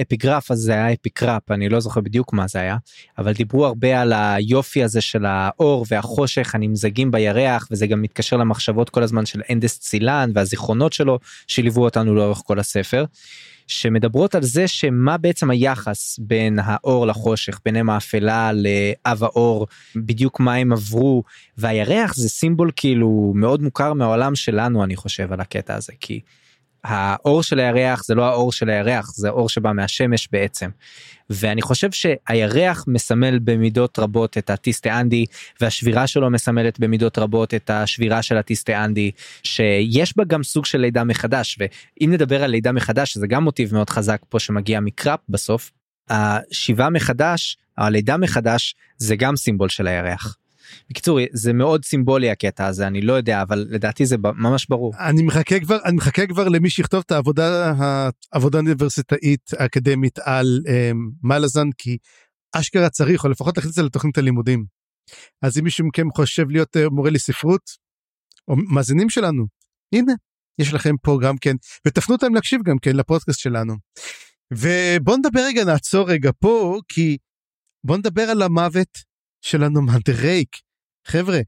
אפיגרף אז זה היה אפיגרף אני לא זוכר בדיוק מה זה היה אבל דיברו הרבה על היופי הזה של האור והחושך הנמזגים בירח וזה גם מתקשר למחשבות כל הזמן של אנדסט סילאן והזיכרונות שלו שליוו אותנו לאורך כל הספר. שמדברות על זה שמה בעצם היחס בין האור לחושך בין אם האפלה לאב האור בדיוק מה הם עברו והירח זה סימבול כאילו מאוד מוכר מהעולם שלנו אני חושב על הקטע הזה כי האור של הירח זה לא האור של הירח זה אור שבא מהשמש בעצם. ואני חושב שהירח מסמל במידות רבות את הטיסטה אנדי והשבירה שלו מסמלת במידות רבות את השבירה של הטיסטה אנדי שיש בה גם סוג של לידה מחדש ואם נדבר על לידה מחדש זה גם מוטיב מאוד חזק פה שמגיע מקראפ בסוף. השיבה מחדש הלידה מחדש זה גם סימבול של הירח. בקיצור זה מאוד סימבולי הקטע הזה אני לא יודע אבל לדעתי זה ממש ברור. אני מחכה כבר אני מחכה כבר למי שיכתוב את העבודה העבודה האוניברסיטאית האקדמית על um, מלאזן כי אשכרה צריך או לפחות להכניס את זה לתוכנית הלימודים. אז אם מישהו מכם חושב להיות uh, מורה לספרות או מאזינים שלנו הנה יש לכם פה גם כן ותפנו אותם להקשיב גם כן לפודקאסט שלנו. ובוא נדבר רגע נעצור רגע פה כי בוא נדבר על המוות של אנומנדרייק. חבר'ה,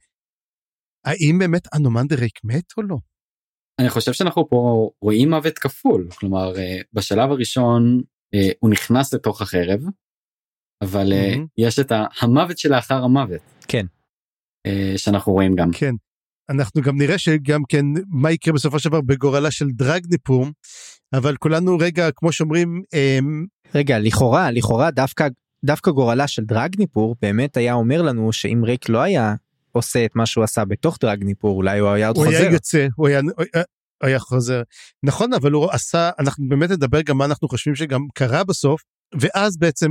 האם באמת אנומנדרייק מת או לא? אני חושב שאנחנו פה רואים מוות כפול כלומר אה, בשלב הראשון אה, הוא נכנס לתוך החרב אבל mm-hmm. יש את המוות שלאחר המוות כן שאנחנו רואים גם כן אנחנו גם נראה שגם כן מה יקרה בסופו של דבר בגורלה של דרגניפור אבל כולנו רגע כמו שאומרים רגע לכאורה לכאורה דווקא דווקא גורלה של דרגניפור באמת היה אומר לנו שאם ריק לא היה עושה את מה שהוא עשה בתוך דרגניפור אולי הוא היה עוד הוא חוזר. היה יוצא הוא היה, הוא היה חוזר נכון אבל הוא עשה אנחנו באמת נדבר גם מה אנחנו חושבים שגם קרה בסוף ואז בעצם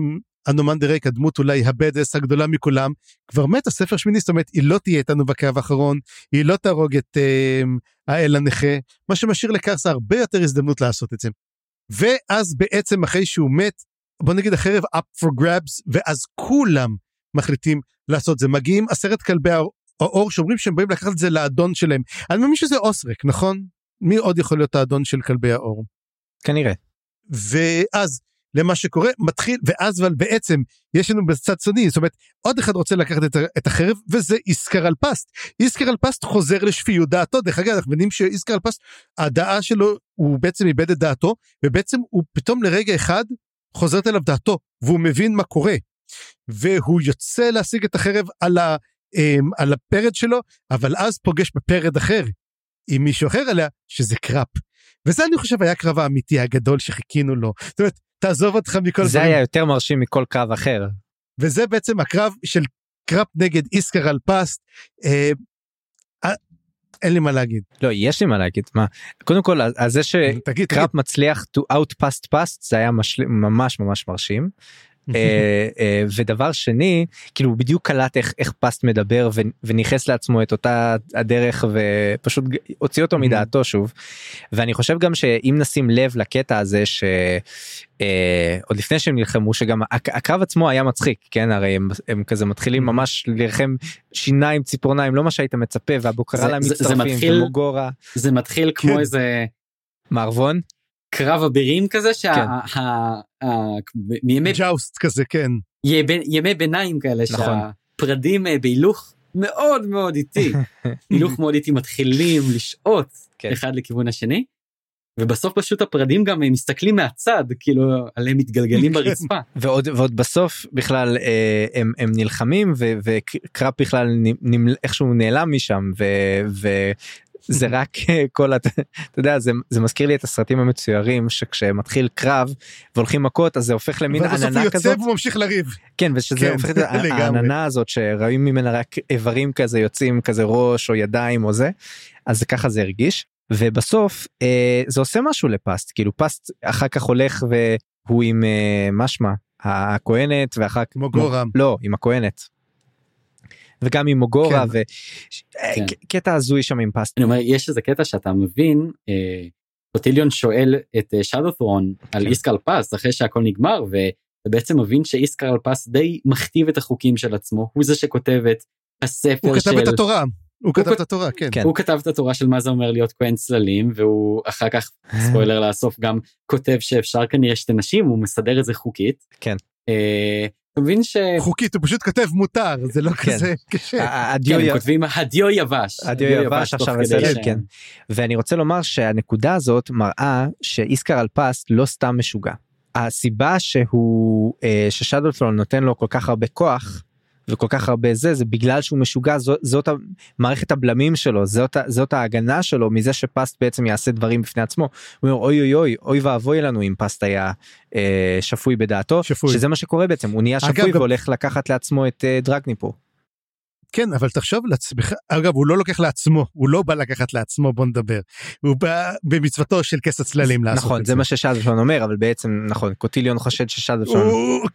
אנומנדר ריק, הדמות אולי הבדס הגדולה מכולם, כבר מת הספר שמיני, זאת אומרת, היא לא תהיה איתנו בקרב האחרון, היא לא תהרוג את אה, האל הנכה, מה שמשאיר לקרסה הרבה יותר הזדמנות לעשות את זה. ואז בעצם אחרי שהוא מת, בוא נגיד החרב up for grabs, ואז כולם מחליטים לעשות זה. מגיעים עשרת כלבי האור שאומרים שהם באים לקחת את זה לאדון שלהם. אני מאמין שזה אוסרק, נכון? מי עוד יכול להיות האדון של כלבי האור? כנראה. ואז למה שקורה מתחיל ואז אבל בעצם יש לנו בצד צוני זאת אומרת עוד אחד רוצה לקחת את, את החרב וזה איסקר אלפסט איסקר אלפסט חוזר לשפיות דעתו דרך אגב אנחנו מבינים שאיסקר אלפסט הדעה שלו הוא בעצם איבד את דעתו ובעצם הוא פתאום לרגע אחד חוזרת אליו דעתו והוא מבין מה קורה והוא יוצא להשיג את החרב על, ה, אמ, על הפרד שלו אבל אז פוגש בפרד אחר עם מישהו אחר עליה שזה קראפ. וזה אני חושב היה הקרב האמיתי הגדול שחיכינו לו. זאת אומרת, תעזוב אותך מכל זה היה יותר מרשים מכל קרב אחר. וזה בעצם הקרב של קראפ נגד איסקרל פסט. אה, אה, אין לי מה להגיד. לא יש לי מה להגיד מה קודם כל על זה שקראפ מצליח to outpast past זה היה משל... ממש ממש מרשים. אה, אה, ודבר שני כאילו הוא בדיוק קלט איך איך פסט מדבר וניכס לעצמו את אותה הדרך ופשוט הוציא אותו מדעתו שוב. ואני חושב גם שאם נשים לב לקטע הזה שעוד אה, לפני שהם נלחמו שגם הקרב עצמו היה מצחיק כן? הרי הם, הם כזה מתחילים ממש לרחם שיניים ציפורניים לא מה שהיית מצפה והבוקרה מצטרפים ומוגורה. זה מתחיל כמו כן. איזה מערבון קרב אבירים כזה שה... מימי ג'אוסט כזה כן ימי ביניים כאלה נכון. שהפרדים אה, בהילוך מאוד מאוד איטי הילוך מאוד איטי מתחילים לשעוט כן. אחד לכיוון השני. ובסוף פשוט הפרדים גם מסתכלים מהצד כאילו עליהם מתגלגלים כן. ברצפה ועוד ועוד בסוף בכלל אה, הם, הם נלחמים וקראפ בכלל איכשהו נעלם משם זה רק אה, כל אתה יודע זה זה מזכיר לי את הסרטים המצוירים שכשמתחיל קרב והולכים מכות אז זה הופך למין עננה כזאת. והוא ממשיך לריב. כן ושזה כן, הופך את העננה הזאת שרואים ממנה רק איברים כזה יוצאים כזה ראש או ידיים או זה אז ככה זה הרגיש ובסוף אה, זה עושה משהו לפסט כאילו פסט אחר כך הולך והוא עם אה, משמע הכהנת ואחר כך מוגורם לא עם הכהנת וגם עם מוגורה כן. וקטע כן. הזוי שם עם פסטה. אני אומר יש איזה קטע שאתה מבין אה, שואל את שדות'רון אה, על כן. איסקל פס אחרי שהכל נגמר ובעצם מבין שאיסקל פס די מכתיב את החוקים של עצמו הוא זה שכותב את הספר הוא של... כתב את התורה. הוא כתב את התורה כן. כן. הוא כתב את התורה של מה זה אומר להיות כהן צללים והוא אחר כך ספוילר לאסוף גם כותב שאפשר כנראה שתי נשים הוא מסדר את זה חוקית. כן. אה, מבין ש... חוקית הוא פשוט כותב מותר זה לא כן. כזה קשה. הדיו כן, כותבים הדיו יבש. הדיו יבש עכשיו בסדר כן. ואני רוצה לומר שהנקודה הזאת מראה שאיסקר אלפסט לא סתם משוגע. הסיבה שהוא אה, ששדולפלון נותן לו כל כך הרבה כוח וכל כך הרבה זה זה בגלל שהוא משוגע זאת, זאת מערכת הבלמים שלו זאת, זאת ההגנה שלו מזה שפסט בעצם יעשה דברים בפני עצמו. הוא אומר אוי אוי אוי אוי ואבוי לנו אם פסט היה אה, שפוי בדעתו שפוי. שזה מה שקורה בעצם הוא נהיה שפוי אגב, והולך גם... לקחת לעצמו את אה, דרגניפור. כן אבל תחשוב לעצמך אגב הוא לא לוקח לעצמו הוא לא בא לקחת לעצמו בוא נדבר הוא בא במצוותו של כס הצללים לעשות נכון זה מה ששאדלפון אומר אבל בעצם נכון קוטיליון חושד ששאדלפון הוא,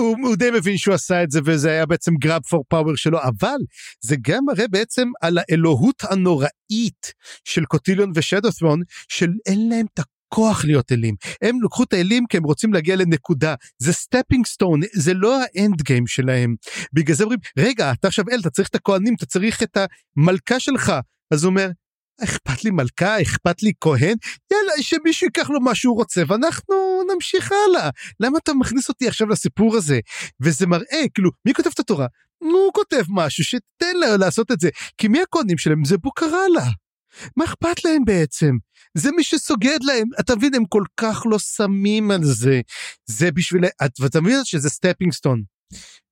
הוא די מבין שהוא עשה את זה וזה היה בעצם grab for power שלו אבל זה גם מראה בעצם על האלוהות הנוראית של קוטיליון ושאדות'רון של אין להם את הכוח להיות אלים. הם לקחו את האלים כי הם רוצים להגיע לנקודה. זה stepping stone זה לא ה end game שלהם. בגלל זה אומרים רגע אתה עכשיו אל אתה צריך את הכהנים אתה צריך את המלכה שלך. אז הוא אומר אכפת לי מלכה, אכפת לי כהן, יאללה, שמישהו ייקח לו מה שהוא רוצה ואנחנו נמשיך הלאה. למה אתה מכניס אותי עכשיו לסיפור הזה? וזה מראה, כאילו, מי כותב את התורה? הוא כותב משהו, שתן לה לעשות את זה. כי מי הכהנים שלהם? זה בוקרלה. מה אכפת להם בעצם? זה מי שסוגד להם, אתה מבין, הם כל כך לא שמים על זה. זה בשביל, ואתה מבין שזה stepping stone.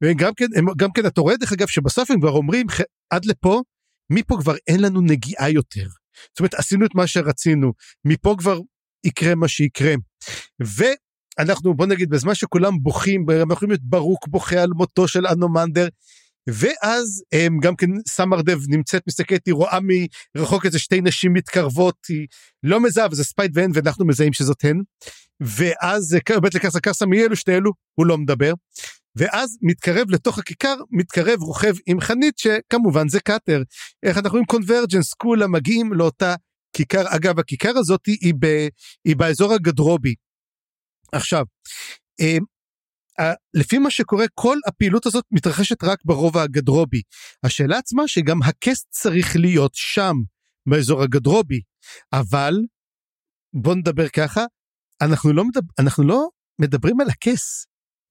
וגם כן, גם כן, אתה רואה דרך אגב שבסוף הם כבר אומרים, עד לפה, מפה כבר אין לנו נגיעה יותר. זאת אומרת, עשינו את מה שרצינו, מפה כבר יקרה מה שיקרה. ואנחנו, בוא נגיד, בזמן שכולם בוכים, אנחנו יכולים להיות ברוק בוכה על מותו של אנומנדר, ואז הם גם כן סמר דב נמצאת מסתכלת היא רואה מרחוק איזה שתי נשים מתקרבות היא לא מזהה וזה ספייט ואנבי ואנחנו מזהים שזאת הן. ואז בית לקרסה קרסה מי אלו שתי אלו הוא לא מדבר. ואז מתקרב לתוך הכיכר מתקרב רוכב עם חנית שכמובן זה קאטר איך אנחנו רואים קונברג'נס כולם מגיעים לאותה כיכר אגב הכיכר הזאת היא, ב, היא באזור הגדרובי. עכשיו אה, לפי מה שקורה כל הפעילות הזאת מתרחשת רק ברובע הגדרובי. השאלה עצמה שגם הכס צריך להיות שם באזור הגדרובי אבל בוא נדבר ככה אנחנו לא, מדבר, אנחנו לא מדברים על הכס.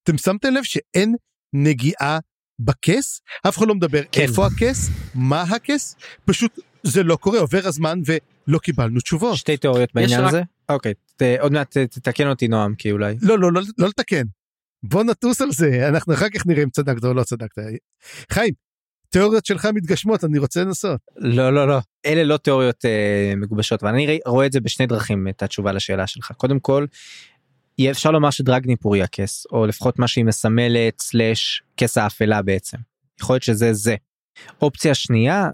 אתם שמתם לב שאין נגיעה בכס? אף אחד לא מדבר כן. איפה הכס, מה הכס, פשוט זה לא קורה, עובר הזמן ולא קיבלנו תשובות. שתי תיאוריות בעניין הזה? אוקיי, ת, עוד מעט תתקן אותי נועם כי אולי. לא, לא, לא, לא לתקן. בוא נטוס על זה, אנחנו אחר כך נראה אם צדקת או לא צדקת. חיים, תיאוריות שלך מתגשמות, אני רוצה לנסות. לא, לא, לא. אלה לא תיאוריות אה, מגובשות, ואני רואה את זה בשני דרכים, את התשובה לשאלה שלך. קודם כל, יהיה אפשר לומר שדרגניפור היא הכס, או לפחות מה שהיא מסמלת, סלאש, כס האפלה בעצם. יכול להיות שזה זה. אופציה שנייה,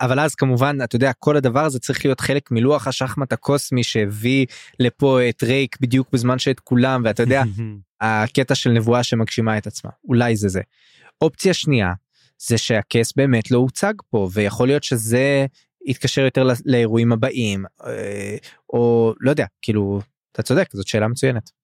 אבל אז כמובן אתה יודע כל הדבר הזה צריך להיות חלק מלוח השחמט הקוסמי שהביא לפה את רייק בדיוק בזמן שאת כולם ואתה יודע הקטע של נבואה שמגשימה את עצמה אולי זה זה. אופציה שנייה זה שהכס באמת לא הוצג פה ויכול להיות שזה יתקשר יותר לאירועים הבאים אה, או לא יודע כאילו אתה צודק זאת שאלה מצוינת.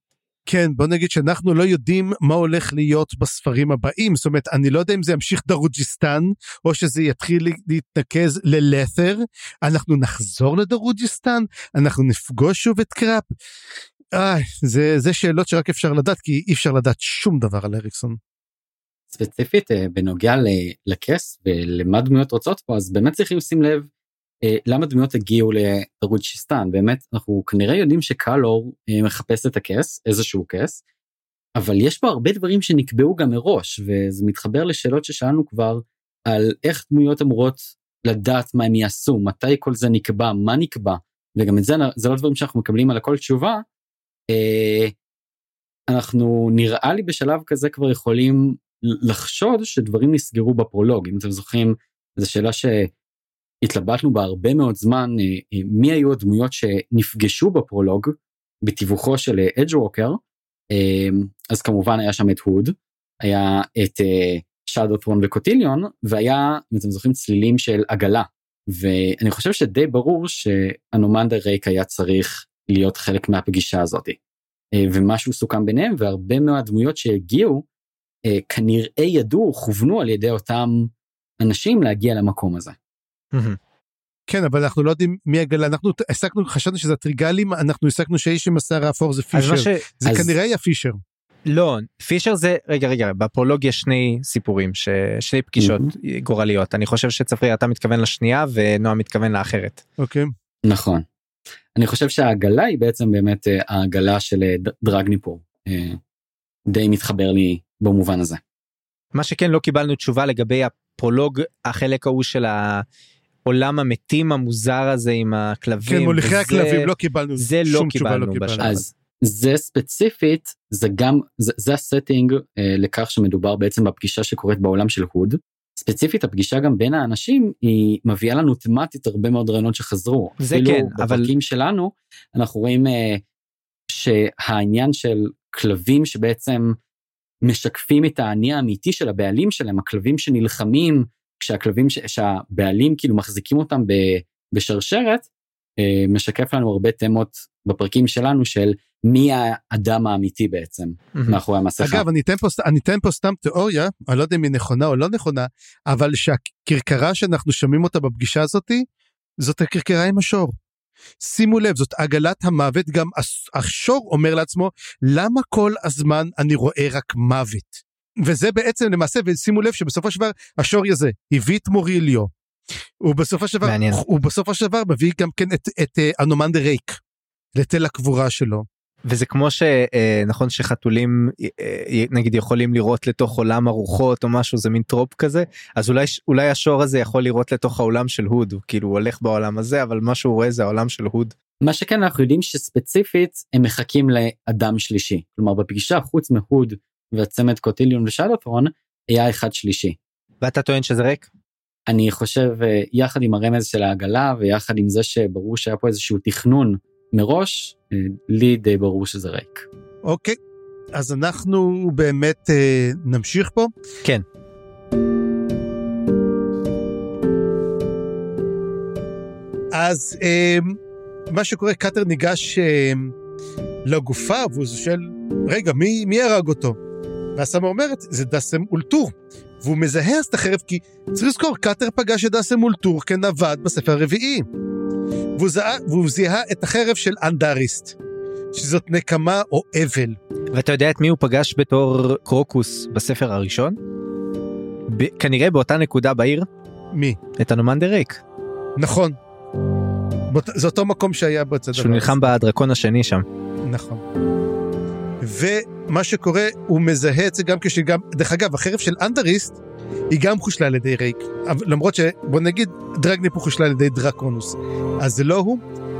כן בוא נגיד שאנחנו לא יודעים מה הולך להיות בספרים הבאים זאת אומרת אני לא יודע אם זה ימשיך דרוג'יסטן או שזה יתחיל להתנקז ללת'ר אנחנו נחזור לדרוג'יסטן אנחנו נפגוש שוב את קראפ. אה, זה זה שאלות שרק אפשר לדעת כי אי אפשר לדעת שום דבר על אריקסון. ספציפית אה, בנוגע לכס ולמה דמויות רוצות פה אז באמת צריכים לשים לב למה דמויות הגיעו לדרוג'יסטן באמת אנחנו כנראה יודעים שקלור אה, מחפש את הכס איזשהו כס. אבל יש פה הרבה דברים שנקבעו גם מראש וזה מתחבר לשאלות ששאלנו כבר על איך דמויות אמורות לדעת מה הם יעשו מתי כל זה נקבע מה נקבע וגם את זה זה לא דברים שאנחנו מקבלים על הכל תשובה. אה, אנחנו נראה לי בשלב כזה כבר יכולים לחשוד שדברים נסגרו בפרולוג אם אתם זוכרים זו שאלה ש... התלבטנו בה הרבה מאוד זמן אה, אה, מי היו הדמויות שנפגשו בפרולוג בתיווכו של אדג' ווקר אז כמובן היה שם את הוד היה את שדו טרון וקוטיליון והיה אם אתם זוכרים צלילים של עגלה. ואני חושב שדי ברור שאנומנדר ריק היה צריך להיות חלק מהפגישה הזאת. אה, ומשהו סוכם ביניהם והרבה מהדמויות שהגיעו כנראה ידעו כוונו על ידי אותם אנשים להגיע למקום הזה. כן אבל אנחנו לא יודעים מי הגלה אנחנו הסקנו חשבנו שזה טריגלים אנחנו הסקנו שהאיש עם השיער האפור זה פישר ש... זה אז... כנראה היה פישר. לא פישר זה רגע רגע בפרולוג יש שני סיפורים ששני פגישות mm-hmm. גורליות אני חושב שצפרי אתה מתכוון לשנייה ונועה מתכוון לאחרת. אוקיי. Okay. נכון. אני חושב שהעגלה היא בעצם באמת אה, העגלה של אה, דרגניפור. אה, די מתחבר לי במובן הזה. מה שכן לא קיבלנו תשובה לגבי הפרולוג החלק ההוא של ה... עולם המתים המוזר הזה עם הכלבים. כן, מוליכי וזה, הכלבים לא קיבלנו זה לא קיבלנו לא קיבלנו. אז זה ספציפית, זה גם, זה, זה ה setting אה, לכך שמדובר בעצם בפגישה שקורית בעולם של הוד. ספציפית הפגישה גם בין האנשים היא מביאה לנו תמטית הרבה מאוד רעיונות שחזרו. זה כן, אבל... בפרקים שלנו אנחנו רואים אה, שהעניין של כלבים שבעצם משקפים את האני האמיתי של הבעלים שלהם, הכלבים שנלחמים כשהכלבים ש... שהבעלים כאילו מחזיקים אותם ב... בשרשרת אה, משקף לנו הרבה תמות בפרקים שלנו של מי האדם האמיתי בעצם mm-hmm. מאחורי המסכה. אגב אני אתן פה אני אתן פה סתם תיאוריה אני לא יודע אם היא נכונה או לא נכונה אבל שהכרכרה שאנחנו שומעים אותה בפגישה הזאתי זאת הכרכרה עם השור. שימו לב זאת עגלת המוות גם השור אומר לעצמו למה כל הזמן אני רואה רק מוות. וזה בעצם למעשה ושימו לב שבסופו של דבר השור הזה הביא את מוריליו. הוא בסופו של דבר הוא בסופו של דבר מביא גם כן את, את אה, אנומנדה ריק לתל הקבורה שלו. וזה כמו שנכון אה, שחתולים אה, נגיד יכולים לראות לתוך עולם הרוחות או משהו זה מין טרופ כזה אז אולי אולי השור הזה יכול לראות לתוך העולם של הוד הוא כאילו הולך בעולם הזה אבל מה שהוא רואה זה העולם של הוד. מה שכן אנחנו יודעים שספציפית הם מחכים לאדם שלישי כלומר בפגישה חוץ מהוד והצמד קוטיליון ושלוטרון היה אחד שלישי. ואתה טוען שזה ריק? אני חושב אה, יחד עם הרמז של העגלה ויחד עם זה שברור שהיה פה איזשהו תכנון מראש, אה, לי די ברור שזה ריק. אוקיי, אז אנחנו באמת אה, נמשיך פה. כן. אז אה, מה שקורה, קאטר ניגש אה, לגופה והוא שואל, רגע, מי, מי הרג אותו? והסמה אומרת, זה דסם אולטור. והוא מזהה אז את החרב, כי צריך לזכור, קאטר פגש את דסם אולטור כנווד בספר הרביעי. והוא, זהה, והוא זיהה את החרב של אנדריסט, שזאת נקמה או אבל. ואתה יודע את מי הוא פגש בתור קרוקוס בספר הראשון? ב- כנראה באותה נקודה בעיר, מי? את אנומנדר רייק, נכון. באות, זה אותו מקום שהיה בו אצל שהוא נלחם בדרקון השני שם. נכון. ומה שקורה, הוא מזהה את זה גם כשגם, דרך אגב, החרב של אנדריסט היא גם חושלה על ידי רייק, למרות שבוא נגיד, דרגניפור חושלה על ידי דרקונוס. אז זה לא הוא,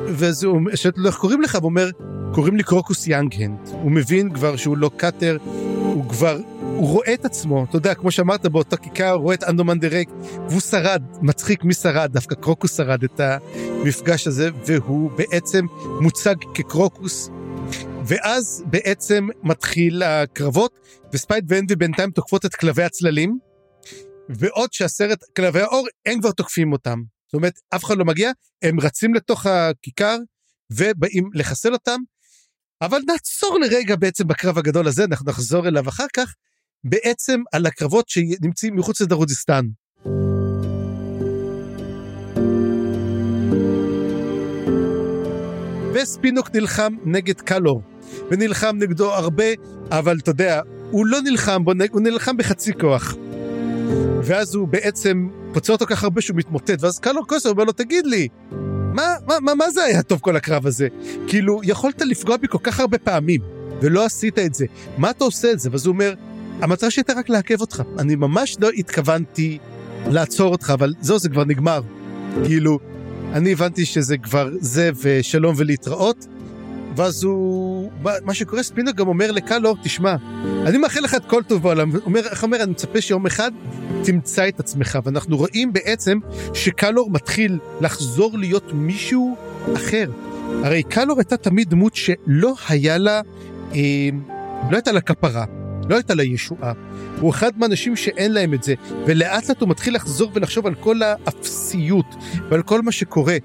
ואז הוא שואל לו איך קוראים לך, והוא אומר, קוראים לי קרוקוס יאנגהנד. הוא מבין כבר שהוא לא קאטר, הוא כבר, הוא רואה את עצמו, אתה יודע, כמו שאמרת, באותה כיכר, הוא רואה את אנומנדר רייק, והוא שרד, מצחיק מי שרד, דווקא קרוקוס שרד את המפגש הזה, והוא בעצם מוצג כקרוקוס, ואז בעצם מתחיל הקרבות, וספייט ואנבי בינתיים תוקפות את כלבי הצללים, ועוד שעשרת כלבי האור, הם כבר תוקפים אותם. זאת אומרת, אף אחד לא מגיע, הם רצים לתוך הכיכר, ובאים לחסל אותם, אבל נעצור לרגע בעצם בקרב הגדול הזה, אנחנו נחזור אליו אחר כך, בעצם על הקרבות שנמצאים מחוץ לדרודistan. וספינוק נלחם נגד קלור, ונלחם נגדו הרבה, אבל אתה יודע, הוא לא נלחם בו, הוא נלחם בחצי כוח. ואז הוא בעצם פוצע אותו כך הרבה שהוא מתמוטט, ואז קלור קוסר אומר לו, תגיד לי, מה, מה, מה, מה זה היה טוב כל הקרב הזה? כאילו, יכולת לפגוע בי כל כך הרבה פעמים, ולא עשית את זה. מה אתה עושה את זה? ואז הוא אומר, המטרה שלי הייתה רק לעכב אותך. אני ממש לא התכוונתי לעצור אותך, אבל זהו, זה כבר נגמר. כאילו, אני הבנתי שזה כבר זה ושלום ולהתראות. ואז הוא, מה- שקורה, ספינו גם אומר לקלור, תשמע, אני מאחל לך את כל טוב בעולם. אומר, איך אומר, אני מצפה שיום אחד תמצא את עצמך. ואנחנו רואים בעצם שקלור מתחיל לחזור להיות מישהו אחר. הרי קלור הייתה תמיד דמות שלא היה לה, אה, לא הייתה לה כפרה, לא הייתה לה ישועה. הוא אחד מהאנשים שאין להם את זה, ולאט לאט הוא מתחיל לחזור ולחשוב על כל האפסיות ועל כל מה שקורה.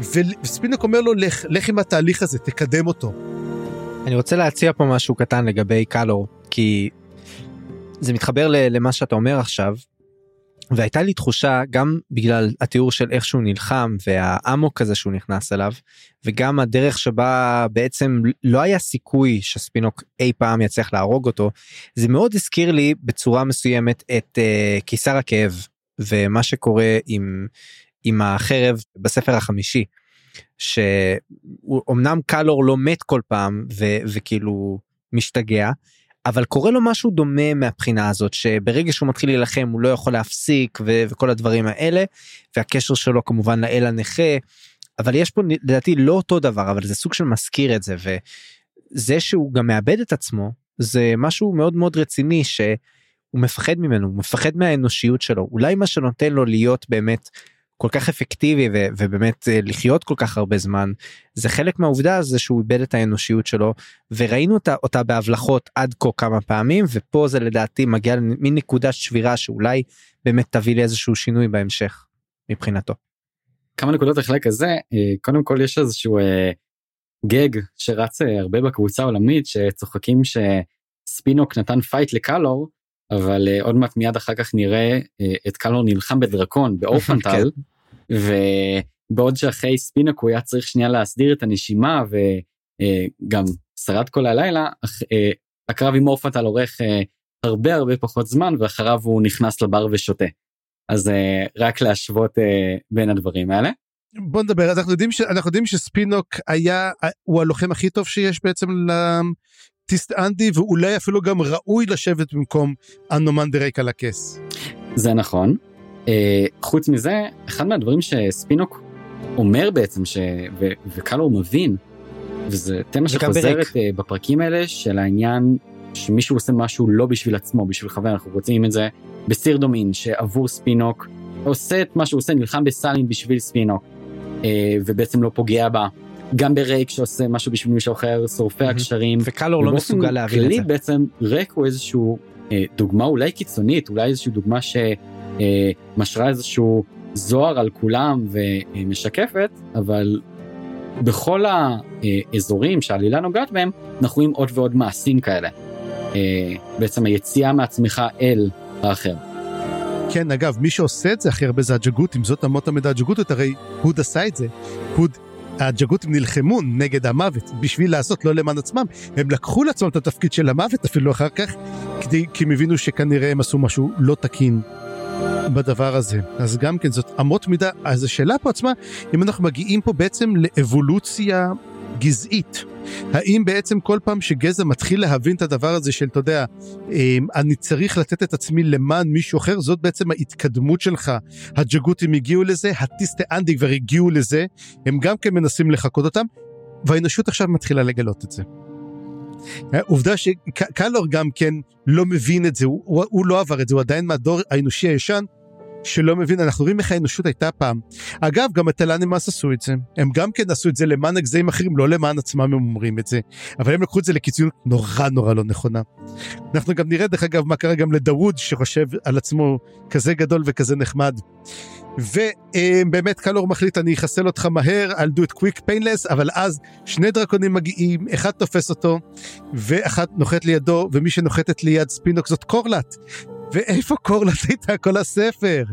ו- וספינוק אומר לו, לך, לך עם התהליך הזה, תקדם אותו. אני רוצה להציע פה משהו קטן לגבי קלור, כי זה מתחבר למה שאתה אומר עכשיו, והייתה לי תחושה גם בגלל התיאור של איך שהוא נלחם והאמוק הזה שהוא נכנס אליו, וגם הדרך שבה בעצם לא היה סיכוי שספינוק אי פעם יצליח להרוג אותו, זה מאוד הזכיר לי בצורה מסוימת את uh, קיסר הכאב, ומה שקורה עם, עם החרב בספר החמישי. שאומנם קלור לא מת כל פעם ו- וכאילו משתגע אבל קורה לו משהו דומה מהבחינה הזאת שברגע שהוא מתחיל להילחם הוא לא יכול להפסיק ו- וכל הדברים האלה והקשר שלו כמובן לאל הנכה אבל יש פה לדעתי לא אותו דבר אבל זה סוג של מזכיר את זה וזה שהוא גם מאבד את עצמו זה משהו מאוד מאוד רציני שהוא מפחד ממנו הוא מפחד מהאנושיות שלו אולי מה שנותן לו להיות באמת כל כך אפקטיבי ו- ובאמת אה, לחיות כל כך הרבה זמן זה חלק מהעובדה זה שהוא איבד את האנושיות שלו וראינו אותה, אותה בהבלחות עד כה כמה פעמים ופה זה לדעתי מגיע למין נקודת שבירה שאולי באמת תביא לאיזשהו שינוי בהמשך מבחינתו. כמה נקודות לחלק הזה, אה, קודם כל יש איזשהו אה, gag שרץ הרבה בקבוצה העולמית שצוחקים שספינוק נתן fight לקלור, אבל אה, עוד מעט מיד אחר כך נראה אה, את קלור נלחם בדרקון באורפנטל, ובעוד שאחרי ספינוק הוא היה צריך שנייה להסדיר את הנשימה וגם שרד כל הלילה, אך, אה, הקרב עם אורפנטל אורך אה, הרבה הרבה פחות זמן ואחריו הוא נכנס לבר ושותה. אז אה, רק להשוות אה, בין הדברים האלה. בוא נדבר, אז אנחנו יודעים, ש... אנחנו יודעים שספינוק היה, הוא הלוחם הכי טוב שיש בעצם לטיסט אנדי, ואולי אפילו גם ראוי לשבת במקום אנומן דה ריק על הכס. זה נכון. אה, חוץ מזה, אחד מהדברים שספינוק אומר בעצם, ש... ו... וקלור מבין, וזה תמה שחוזרת בריק. אה, בפרקים האלה של העניין שמישהו עושה משהו לא בשביל עצמו, בשביל חבר, אנחנו רוצים את זה בסיר דומין, שעבור ספינוק עושה את מה שהוא עושה, נלחם בסאלין בשביל ספינוק, אה, ובעצם לא פוגע בה. גם ברייק שעושה משהו בשביל מישהו אחר, שורפי הגשרים. וקלור לא מסוגל להבין את זה. בעצם רייק הוא איזשהו אה, דוגמה אולי קיצונית, אולי איזושהי דוגמה שמשרה איזשהו זוהר על כולם ומשקפת, אבל בכל האזורים שהעלילה נוגעת בהם, אנחנו רואים עוד ועוד מעשים כאלה. אה, בעצם היציאה מעצמך אל האחר. כן, אגב, מי שעושה את זה הכי הרבה זה הג'גותים, זאת אמות המידה הג'גותיות, הרי הוד עשה את זה. הוד, הג'גותים נלחמו נגד המוות בשביל לעשות, לא למען עצמם. הם לקחו לעצמם את התפקיד של המוות אפילו אחר כך, כדי, כי הם הבינו שכנראה הם עשו משהו לא תקין בדבר הזה. אז גם כן, זאת אמות מידה, אז השאלה פה עצמה, אם אנחנו מגיעים פה בעצם לאבולוציה גזעית. האם בעצם כל פעם שגזע מתחיל להבין את הדבר הזה של, אתה יודע, אמ, אני צריך לתת את עצמי למען מישהו אחר, זאת בעצם ההתקדמות שלך. הג'גותים הגיעו לזה, הטיסטה אנדי כבר הגיעו לזה, הם גם כן מנסים לחקות אותם, והאנושות עכשיו מתחילה לגלות את זה. עובדה שקלור גם כן לא מבין את זה, הוא, הוא, לא עבר את זה, הוא עדיין מהדור האנושי הישן, שלא מבין, אנחנו רואים איך האנושות הייתה פעם. אגב, גם הטלנימאס עשו את זה. הם גם כן עשו את זה למען הגזעים אחרים, לא למען עצמם הם אומרים את זה. אבל הם לקחו את זה לקיצוניות נורא נורא לא נכונה. אנחנו גם נראה, דרך אגב, מה קרה גם לדאווד, שחושב על עצמו כזה גדול וכזה נחמד. ובאמת קלור מחליט אני אחסל אותך מהר, I'll do it quick painless, אבל אז שני דרקונים מגיעים, אחד תופס אותו, ואחת נוחת לידו, ומי שנוחתת ליד ספינוק זאת קורלט. ואיפה קורלט הייתה כל הספר?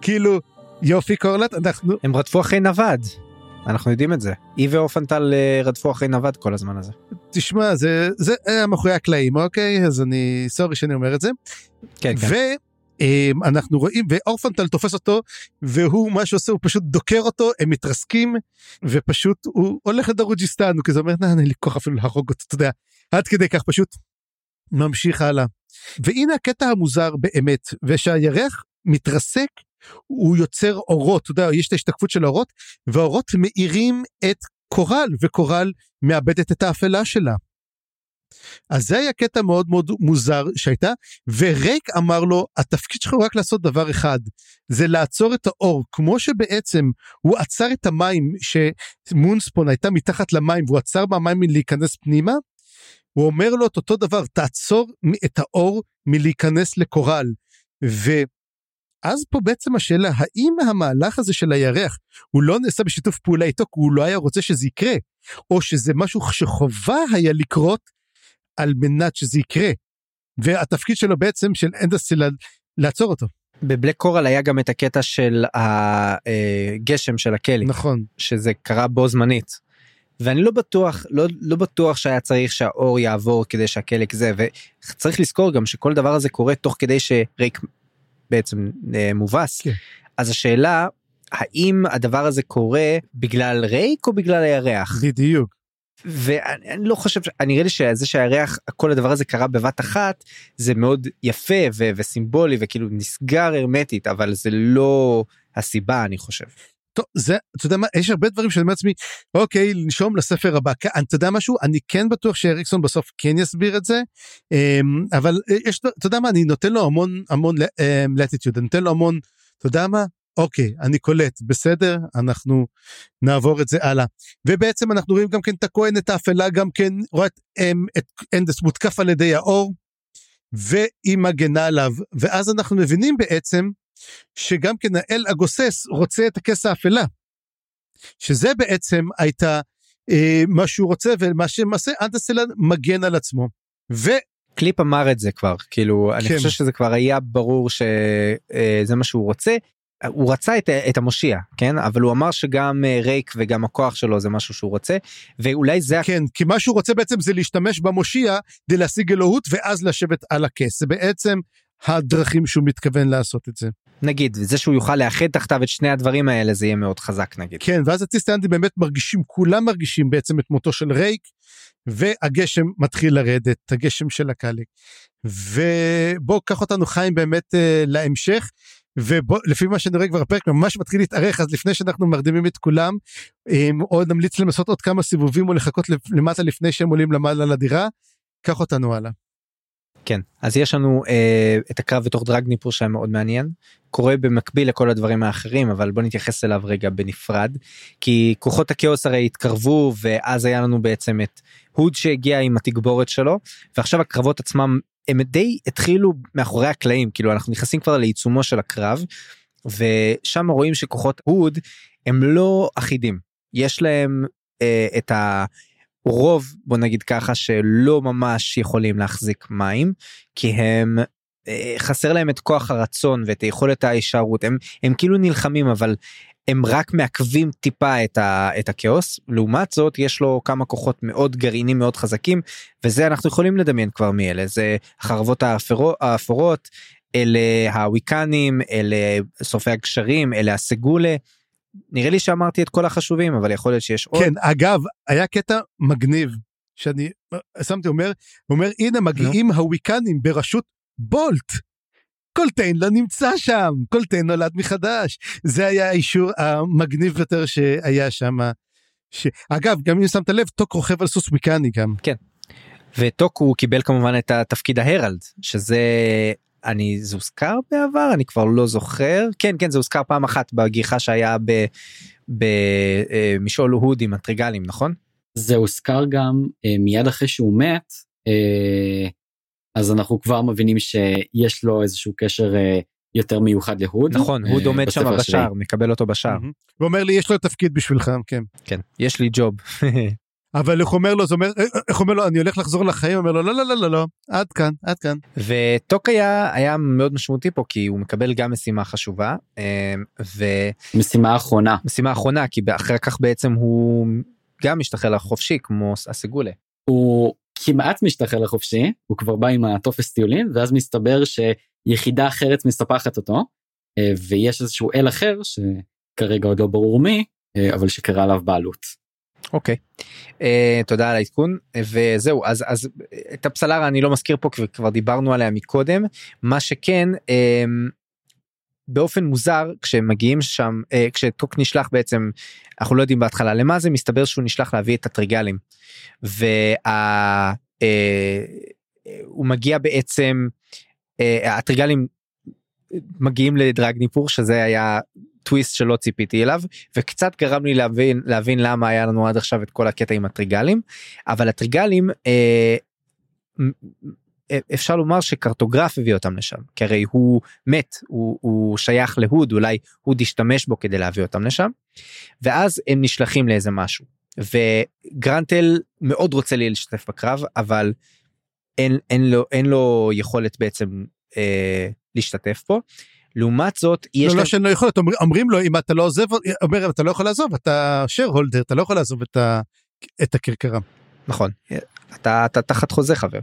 כאילו, יופי קורלט, אנחנו... הם רדפו אחרי נווד. אנחנו יודעים את זה. היא ואופנטל אה, רדפו אחרי נווד כל הזמן הזה. תשמע, זה, זה היה מאחורי הקלעים, אוקיי? אז אני, סורי שאני אומר את זה. כן, כן. ואנחנו רואים, ואורפנטל תופס אותו, והוא, מה שעושה, הוא פשוט דוקר אותו, הם מתרסקים, ופשוט הוא הולך לדרוג'יסטן, הוא כזה אומר, נה, אין לי כוח אפילו להרוג אותו, אתה יודע, עד כדי כך פשוט ממשיך הלאה. והנה הקטע המוזר באמת, ושהירח מתרסק, הוא יוצר אורות, אתה יודע, יש את ההשתקפות של האורות, והאורות מאירים את קורל, וקורל מאבדת את האפלה שלה. אז זה היה קטע מאוד מאוד מוזר שהייתה, ורייק אמר לו, התפקיד שלך הוא רק לעשות דבר אחד, זה לעצור את האור, כמו שבעצם הוא עצר את המים, שמונספון הייתה מתחת למים, והוא עצר מהמים מלהיכנס פנימה, הוא אומר לו את אותו דבר, תעצור את האור מלהיכנס לקורל. ואז פה בעצם השאלה, האם המהלך הזה של הירח, הוא לא נעשה בשיתוף פעולה איתו, כי הוא לא היה רוצה שזה יקרה, או שזה משהו שחובה היה לקרות על מנת שזה יקרה. והתפקיד שלו בעצם של אנדרסטיל לעצור אותו. בבלק קורל היה גם את הקטע של הגשם של הכלא. נכון. שזה קרה בו זמנית. ואני לא בטוח לא לא בטוח שהיה צריך שהאור יעבור כדי שהקלק זה וצריך לזכור גם שכל דבר הזה קורה תוך כדי שריק בעצם אה, מובס כן. אז השאלה האם הדבר הזה קורה בגלל ריק או בגלל הירח בדיוק. ואני אני לא חושב נראה לי שזה שהירח כל הדבר הזה קרה בבת אחת זה מאוד יפה ו- וסימבולי וכאילו נסגר הרמטית אבל זה לא הסיבה אני חושב. טוב, זה, אתה יודע מה, יש הרבה דברים שאני אומר לעצמי, אוקיי, לנשום לספר הבא. כ- אתה יודע משהו? אני כן בטוח שאריקסון בסוף כן יסביר את זה, אמ, אבל יש, אתה יודע מה, אני נותן לו המון המון לטיטיוד, אני נותן לו המון, אתה יודע מה? אוקיי, אני קולט, בסדר, אנחנו נעבור את זה הלאה. ובעצם אנחנו רואים גם כן את הכהנת האפלה, גם כן רואה את, אמ, את אנדס מותקף על ידי האור, והיא מגנה עליו, ואז אנחנו מבינים בעצם שגם כן האל הגוסס רוצה את הכס האפלה. שזה בעצם הייתה אה, מה שהוא רוצה ומה שמעשה אנדרסלן מגן על עצמו. ו... קליפ אמר את זה כבר כאילו אני כן. חושב שזה כבר היה ברור שזה מה שהוא רוצה. הוא רצה את, את המושיע כן אבל הוא אמר שגם אה, רייק וגם הכוח שלו זה משהו שהוא רוצה ואולי זה כן כי מה שהוא רוצה בעצם זה להשתמש במושיע כדי להשיג אלוהות ואז לשבת על הכס זה בעצם הדרכים שהוא מתכוון לעשות את זה. נגיד זה שהוא יוכל לאחד תחתיו את שני הדברים האלה זה יהיה מאוד חזק נגיד. כן ואז הטיסטנדים באמת מרגישים כולם מרגישים בעצם את מותו של רייק והגשם מתחיל לרדת הגשם של הקאליק. ובוא קח אותנו חיים באמת uh, להמשך ובוא לפי מה שאני רואה כבר הפרק ממש מתחיל להתארך אז לפני שאנחנו מרדימים את כולם um, עוד נמליץ להם לעשות עוד כמה סיבובים או לחכות למטה לפני שהם עולים למעלה לדירה קח אותנו הלאה. כן. אז יש לנו אה, את הקרב בתוך דרגניפור שהיה מאוד מעניין. קורה במקביל לכל הדברים האחרים אבל בוא נתייחס אליו רגע בנפרד. כי כוחות הכאוס הרי התקרבו ואז היה לנו בעצם את הוד שהגיע עם התגבורת שלו ועכשיו הקרבות עצמם הם די התחילו מאחורי הקלעים. כאילו אנחנו נכנסים כבר לעיצומו של הקרב ושם רואים שכוחות הוד הם לא אחידים. יש להם אה, את הרוב בוא נגיד ככה שלא ממש יכולים להחזיק מים כי הם אה, חסר להם את כוח הרצון ואת היכולת ההישארות. הם הם כאילו נלחמים אבל הם רק מעכבים טיפה את, ה, את הכאוס. לעומת זאת יש לו כמה כוחות מאוד גרעינים מאוד חזקים וזה אנחנו יכולים לדמיין כבר מי אלה. זה החרבות האפורות, האפורות אלה הוויקנים אלה שורפי הגשרים אלה הסגולה. נראה לי שאמרתי את כל החשובים אבל יכול להיות שיש עוד. כן אגב היה קטע מגניב שאני שמתי אומר אומר הנה מגיעים הוויקנים בראשות בולט. קולטיין לא נמצא שם קולטיין נולד מחדש זה היה האישור המגניב ביותר שהיה שם. ש... אגב גם אם שמת לב טוק רוכב על סוס ויקני גם. כן. וטוק הוא קיבל כמובן את התפקיד ה Herald שזה אני זה הוזכר בעבר אני כבר לא זוכר כן כן זה הוזכר פעם אחת בגיחה שהיה במשעול הוד עם הטריגלים נכון? זה הוזכר גם אה, מיד אחרי שהוא מת אה, אז אנחנו כבר מבינים שיש לו איזשהו קשר אה, יותר מיוחד להוד. נכון הוד עומד שם בשער מקבל אותו בשער. הוא אומר לי יש לו תפקיד בשבילך כן. כן יש לי ג'וב. אבל איך אומר לו זה אומר איך אומר לו אני הולך לחזור לחיים אומר לו לא לא לא לא לא עד כאן עד כאן. וטוק היה היה מאוד משמעותי פה כי הוא מקבל גם משימה חשובה ו... משימה אחרונה. משימה אחרונה כי אחר כך בעצם הוא גם משתחרר לחופשי כמו הסגולה. הוא כמעט משתחרר לחופשי הוא כבר בא עם הטופס טיולים ואז מסתבר שיחידה אחרת מספחת אותו ויש איזשהו אל אחר שכרגע עוד לא ברור מי אבל שקרה עליו בעלות. אוקיי okay. uh, תודה על העדכון וזהו אז אז את הפסלרה אני לא מזכיר פה כי כבר דיברנו עליה מקודם מה שכן uh, באופן מוזר כשמגיעים שם uh, כשטוק נשלח בעצם אנחנו לא יודעים בהתחלה למה זה מסתבר שהוא נשלח להביא את הטריגלים. וה... uh, הוא מגיע בעצם uh, הטריגלים מגיעים לדרגניפור שזה היה טוויסט שלא ציפיתי אליו וקצת גרם לי להבין להבין למה היה לנו עד עכשיו את כל הקטע עם הטריגלים. אבל הטריגלים אה, אפשר לומר שקרטוגרף הביא אותם לשם כי הרי הוא מת הוא, הוא שייך להוד אולי הוד השתמש בו כדי להביא אותם לשם ואז הם נשלחים לאיזה משהו. וגרנטל מאוד רוצה לי להשתתף בקרב אבל אין, אין לו אין לו יכולת בעצם אה, להשתתף פה לעומת זאת יש לא, לא שאין לו יכולת אומר, אומרים לו אם אתה לא עוזב אומר אתה לא יכול לעזוב אתה שייר הולדר אתה לא יכול לעזוב את, ה, את הכרכרה. נכון אתה, אתה תחת חוזה חבר.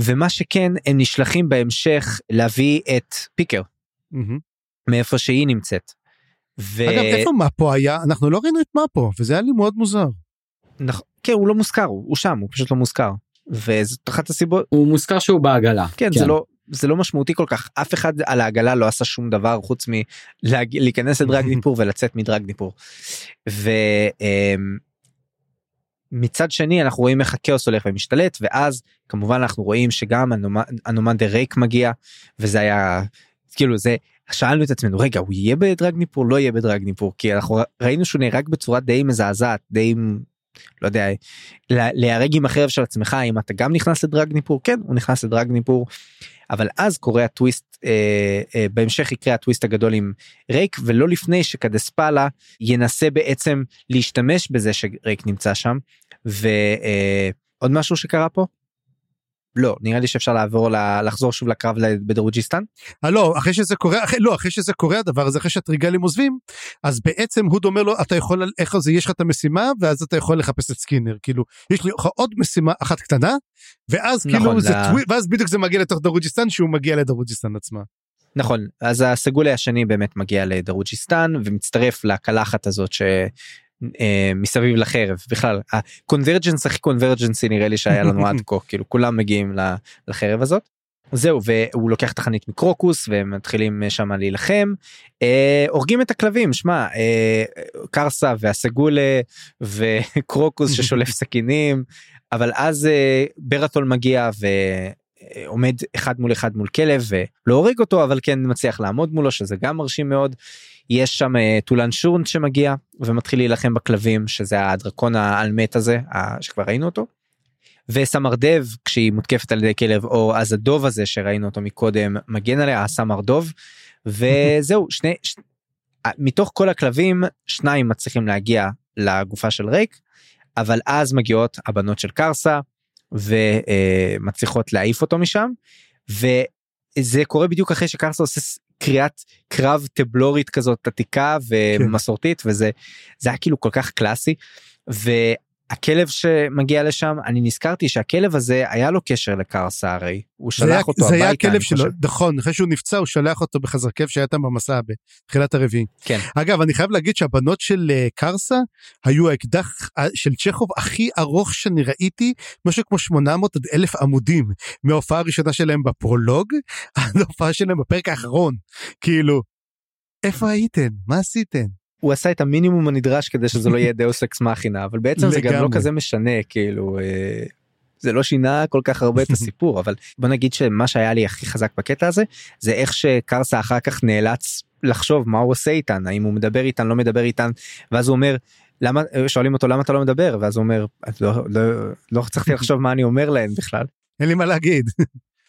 ומה שכן הם נשלחים בהמשך להביא את פיקר mm-hmm. מאיפה שהיא נמצאת. ו... אגב איפה מפו היה אנחנו לא ראינו את מפו וזה היה לי מאוד מוזר. נכון כן הוא לא מוזכר הוא, הוא שם הוא פשוט לא מוזכר. וזאת אחת הסיבות הוא מוזכר שהוא בעגלה כן, כן. זה לא זה לא משמעותי כל כך אף אחד על העגלה לא עשה שום דבר חוץ מלהיכנס לדרגניפור ולצאת מדרגניפור. ומצד שני אנחנו רואים איך הכאוס הולך ומשתלט ואז כמובן אנחנו רואים שגם אנומנדר ריק מגיע וזה היה כאילו זה שאלנו את עצמנו רגע הוא יהיה בדרגניפור לא יהיה בדרגניפור כי אנחנו ראינו שהוא נהרג בצורה די מזעזעת די לא יודע להיהרג עם החרב של עצמך אם אתה גם נכנס לדרגניפור כן הוא נכנס לדרגניפור אבל אז קורה הטוויסט אה, אה, בהמשך יקרה הטוויסט הגדול עם רייק ולא לפני שקדספלה ינסה בעצם להשתמש בזה שרייק נמצא שם ועוד אה, משהו שקרה פה. לא נראה לי שאפשר לעבור לחזור שוב לקרב בדרוג'יסטן. אה, לא אחרי שזה קורה אחרי לא אחרי שזה קורה הדבר הזה אחרי שהטריגלים עוזבים אז בעצם הוד אומר לו אתה יכול איך זה יש לך את המשימה ואז אתה יכול לחפש את סקינר כאילו יש לי עוד משימה אחת קטנה ואז נכון, כאילו זה לה... טווי, ואז בדיוק זה מגיע לתוך דרוג'יסטן שהוא מגיע לדרוג'יסטן עצמה. נכון אז הסגולי השני באמת מגיע לדרוג'יסטן ומצטרף לקלחת הזאת ש... אה, מסביב לחרב בכלל הקונברג'נס הכי קונברג'נסי נראה לי שהיה לנו עד כה כאילו כולם מגיעים לחרב הזאת. זהו והוא לוקח תחנית מקרוקוס והם מתחילים שם להילחם אה, הורגים את הכלבים שמע אה, קרסה והסגולה וקרוקוס ששולף סכינים אבל אז אה, ברטול מגיע עומד אחד מול אחד מול כלב ולא הורג אותו אבל כן מצליח לעמוד מולו שזה גם מרשים מאוד. יש שם אה, טולן שורן שמגיע ומתחיל להילחם בכלבים שזה הדרקון העל מת הזה שכבר ראינו אותו. וסמרדב כשהיא מותקפת על ידי כלב או אז הדוב הזה שראינו אותו מקודם מגן עליה הסמרדוב וזהו שני ש... מתוך כל הכלבים שניים מצליחים להגיע לגופה של ריק אבל אז מגיעות הבנות של קרסה ומצליחות להעיף אותו משם וזה קורה בדיוק אחרי שקרסה עושה קריאת קרב טבלורית כזאת עתיקה ומסורתית כן. וזה זה היה כאילו כל כך קלאסי. הכלב שמגיע לשם אני נזכרתי שהכלב הזה היה לו קשר לקרסה הרי הוא שלח היה, אותו זה הביתה. זה היה הכלב שלו נכון אחרי שהוא נפצע הוא שלח אותו בחזר כיף שהיה איתם במסע בתחילת הרביעי. כן. אגב אני חייב להגיד שהבנות של אה, קרסה היו האקדח אה, של צ'כוב הכי ארוך שאני ראיתי משהו כמו 800 עד 1000 עמודים מההופעה הראשונה שלהם בפרולוג עד ההופעה שלהם בפרק האחרון כאילו איפה הייתם מה עשיתם. הוא עשה את המינימום הנדרש כדי שזה לא יהיה דאוס אקס מכינה אבל בעצם זה גם לא כזה משנה כאילו אה, זה לא שינה כל כך הרבה את הסיפור אבל בוא נגיד שמה שהיה לי הכי חזק בקטע הזה זה איך שקרסה אחר כך נאלץ לחשוב מה הוא עושה איתן האם הוא מדבר איתן לא מדבר איתן ואז הוא אומר למה שואלים אותו למה אתה לא מדבר ואז הוא אומר לא, לא, לא הצלחתי לחשוב מה אני אומר להן בכלל. אין לי מה להגיד.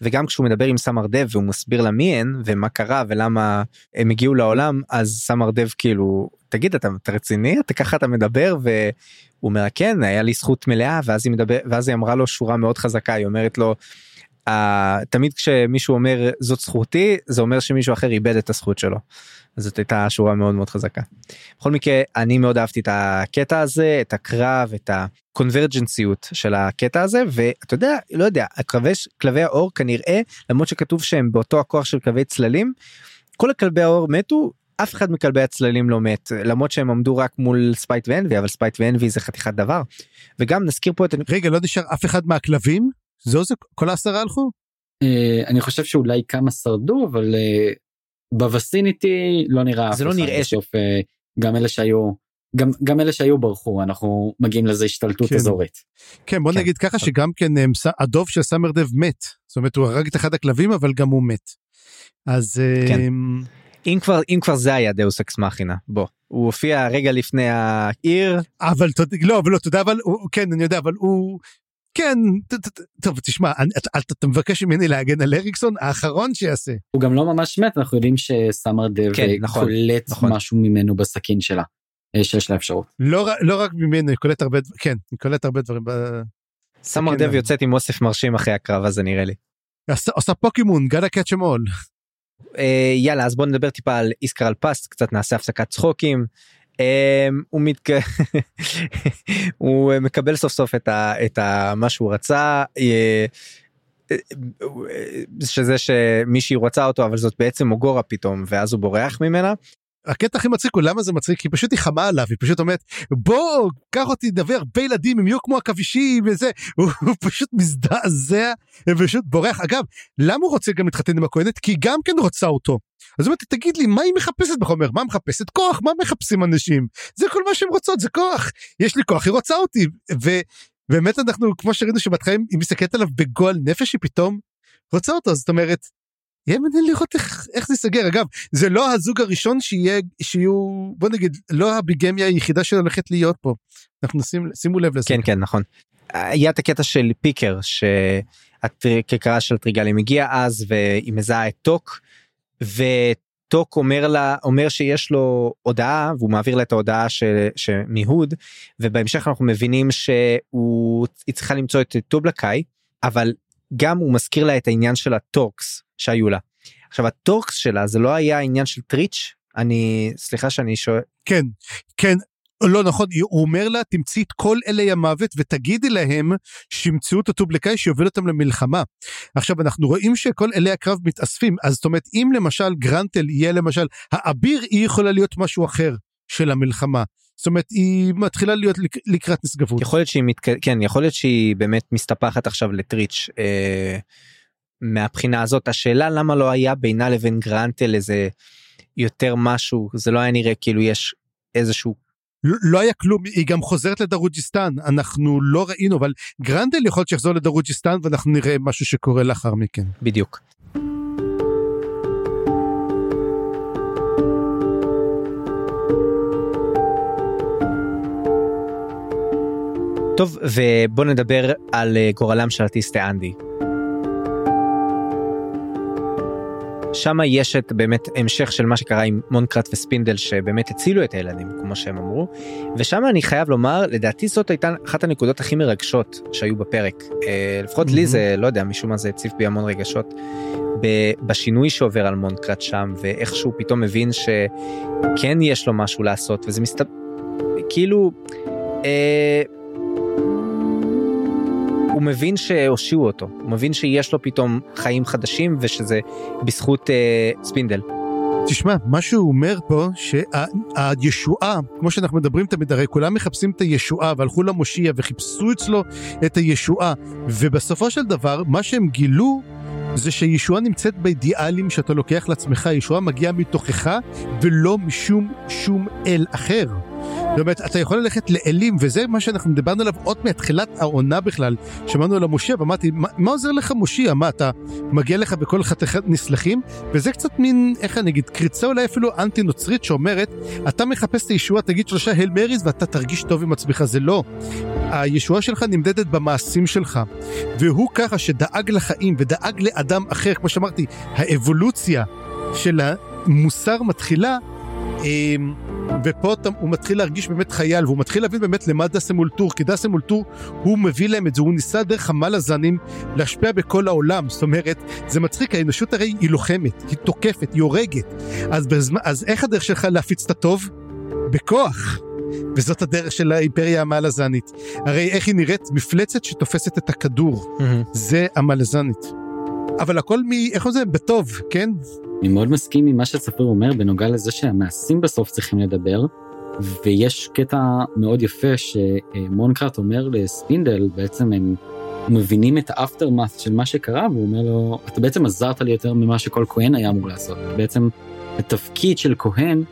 וגם כשהוא מדבר עם סמר דב והוא מסביר לה מי הן ומה קרה ולמה הם הגיעו לעולם אז סמר דב כאילו תגיד אתה, אתה רציני אתה ככה אתה מדבר והוא אומר כן היה לי זכות מלאה ואז היא מדבר ואז היא אמרה לו שורה מאוד חזקה היא אומרת לו. Uh, תמיד כשמישהו אומר זאת זכותי זה אומר שמישהו אחר איבד את הזכות שלו. זאת הייתה שורה מאוד מאוד חזקה. בכל מקרה אני מאוד אהבתי את הקטע הזה את הקרב את הקונברג'נסיות של הקטע הזה ואתה יודע לא יודע הכלבי כלבי האור כנראה למרות שכתוב שהם באותו הכוח של כלבי צללים כל הכלבי האור מתו אף אחד מכלבי הצללים לא מת למרות שהם עמדו רק מול ספייט ואנבי אבל ספייט ואנבי זה חתיכת דבר. וגם נזכיר פה את רגע לא נשאר אף אחד מהכלבים זו זה כל העשרה הלכו. Uh, אני חושב שאולי כמה שרדו אבל uh, בווסיניטי לא נראה זה לא נראה בסוף uh, גם אלה שהיו גם גם אלה שהיו ברחו אנחנו מגיעים לזה השתלטות כן. אזורית. כן בוא כן. נגיד ככה שגם כן הדוב של סמרדב מת זאת אומרת הוא הרג את אחד הכלבים אבל גם הוא מת. אז כן. אם כבר אם כבר זה היה דאוס אקס מכינה בוא הוא הופיע רגע לפני העיר אבל לא אבל לא יודע אבל הוא כן אני יודע אבל הוא כן טוב תשמע אתה מבקש ממני להגן על אריקסון האחרון שיעשה. הוא גם לא ממש מת אנחנו יודעים שסמר דב כן, נכון, קולט נכון. משהו ממנו בסכין שלה אה, שיש לה אפשרות. לא, לא רק ממנו היא קולט הרבה כן היא קולט הרבה דברים. סמר דב יוצאת עם אוסף מרשים אחרי הקרב הזה נראה לי. עושה פוקימון gotta catch 'em all. אה, יאללה אז בוא נדבר טיפה על איסקרל פסט קצת נעשה הפסקת צחוקים. אה, הוא, מתק... הוא מקבל סוף סוף את, ה... את ה... מה שהוא רצה. אה, שזה שמישהי רוצה אותו אבל זאת בעצם מוגורה פתאום ואז הוא בורח ממנה הקטע הכי מצחיק הוא למה זה מצחיק כי פשוט היא חמה עליו היא פשוט אומרת בוא קח אותי נביא הרבה ילדים הם יהיו כמו עכבישים וזה. הוא, הוא פשוט מזדעזע ופשוט בורח. אגב למה הוא רוצה גם להתחתן עם הכהנת? כי היא גם כן רוצה אותו. אז אומרת תגיד לי מה היא מחפשת בחומר? מה מחפשת? כוח מה מחפשים אנשים? זה כל מה שהם רוצות זה כוח. יש לי כוח היא רוצה אותי. ובאמת אנחנו כמו שראינו שבהתחלה היא מסתכלת עליו בגועל נפש היא פתאום רוצה אותו. זאת אומרת יהיה מעניין לראות איך, איך זה ייסגר. אגב זה לא הזוג הראשון שיהיה שיהיו בוא נגיד לא הביגמיה היחידה שהולכת להיות פה. אנחנו נשים שימו לב לזה. כן כן נכון. היה את הקטע של פיקר שהכרכרה של טריגלים הגיעה אז והיא מזהה את טוק וטוק אומר לה אומר שיש לו הודעה והוא מעביר לה את ההודעה מהוד ובהמשך אנחנו מבינים שהוא צריכה למצוא את טובלקאי אבל גם הוא מזכיר לה את העניין של הטורקס שהיו לה. עכשיו הטורקס שלה זה לא היה עניין של טריץ' אני סליחה שאני שואל כן כן לא נכון הוא אומר לה תמצאי את כל אלי המוות ותגידי להם שימצאו את הטובלקאי שיוביל אותם למלחמה. עכשיו אנחנו רואים שכל אלי הקרב מתאספים אז זאת אומרת אם למשל גרנטל יהיה למשל האביר היא יכולה להיות משהו אחר של המלחמה. זאת אומרת היא מתחילה להיות לק, לקראת נשגבות. יכול להיות שהיא מתק... כן יכול להיות שהיא באמת מסתפחת עכשיו לטריץ' אה, מהבחינה הזאת השאלה למה לא היה בינה לבין גרנטל איזה יותר משהו זה לא היה נראה כאילו יש איזשהו לא, לא היה כלום, היא גם חוזרת לדרוג'יסטן, אנחנו לא ראינו, אבל גרנטל יכול להיות שיחזור לדרוג'יסטן ואנחנו נראה משהו שקורה לאחר מכן. בדיוק. טוב, ובוא נדבר על אה, גורלם של אטיסטי אנדי. שם יש את באמת המשך של מה שקרה עם מונקרט וספינדל שבאמת הצילו את הילדים כמו שהם אמרו ושם אני חייב לומר לדעתי זאת הייתה אחת הנקודות הכי מרגשות שהיו בפרק אה, לפחות לי זה לא יודע משום מה זה הציף בי המון רגשות בשינוי שעובר על מונקרט שם ואיך שהוא פתאום מבין שכן יש לו משהו לעשות וזה מסתבר כאילו. אה, הוא מבין שהושיעו אותו, הוא מבין שיש לו פתאום חיים חדשים ושזה בזכות אה, ספינדל. תשמע, מה שהוא אומר פה, שהישועה, כמו שאנחנו מדברים תמיד, הרי כולם מחפשים את הישועה והלכו למושיע וחיפשו אצלו את הישועה, ובסופו של דבר, מה שהם גילו זה שישועה נמצאת באידיאלים שאתה לוקח לעצמך, ישועה מגיעה מתוכך ולא משום שום אל אחר. זאת אומרת, אתה יכול ללכת לאלים, וזה מה שאנחנו דיברנו עליו עוד מתחילת העונה בכלל. שמענו על המושיע, ואמרתי, מה, מה עוזר לך מושיע? מה, אתה מגיע לך בכל חתיכת נסלחים? וזה קצת מין, איך אני אגיד, קריצה אולי אפילו אנטי נוצרית שאומרת, אתה מחפש את הישועה, תגיד שלושה הל מריז ואתה תרגיש טוב עם עצמך, זה לא. הישועה שלך נמדדת במעשים שלך. והוא ככה שדאג לחיים ודאג לאדם אחר, כמו שאמרתי, האבולוציה של המוסר מתחילה. אמ, ופה הוא מתחיל להרגיש באמת חייל, והוא מתחיל להבין באמת למה דסה מול טור, כי דסה מול טור, הוא מביא להם את זה, הוא ניסה דרך המלאזנים להשפיע בכל העולם, זאת אומרת, זה מצחיק, האנושות הרי היא לוחמת, היא תוקפת, היא הורגת, אז, בזמן, אז איך הדרך שלך להפיץ את הטוב? בכוח. וזאת הדרך של האימפריה המלאזנית. הרי איך היא נראית? מפלצת שתופסת את הכדור. Mm-hmm. זה המלאזנית. אבל הכל מ... איך זה? בטוב, כן? אני מאוד מסכים עם מה שספיר אומר בנוגע לזה שהמעשים בסוף צריכים לדבר. ויש קטע מאוד יפה שמונקרט אומר לספינדל, בעצם הם מבינים את האפטרמאס של מה שקרה, והוא אומר לו, אתה בעצם עזרת לי יותר ממה שכל כהן היה אמור לעשות. בעצם התפקיד של כהן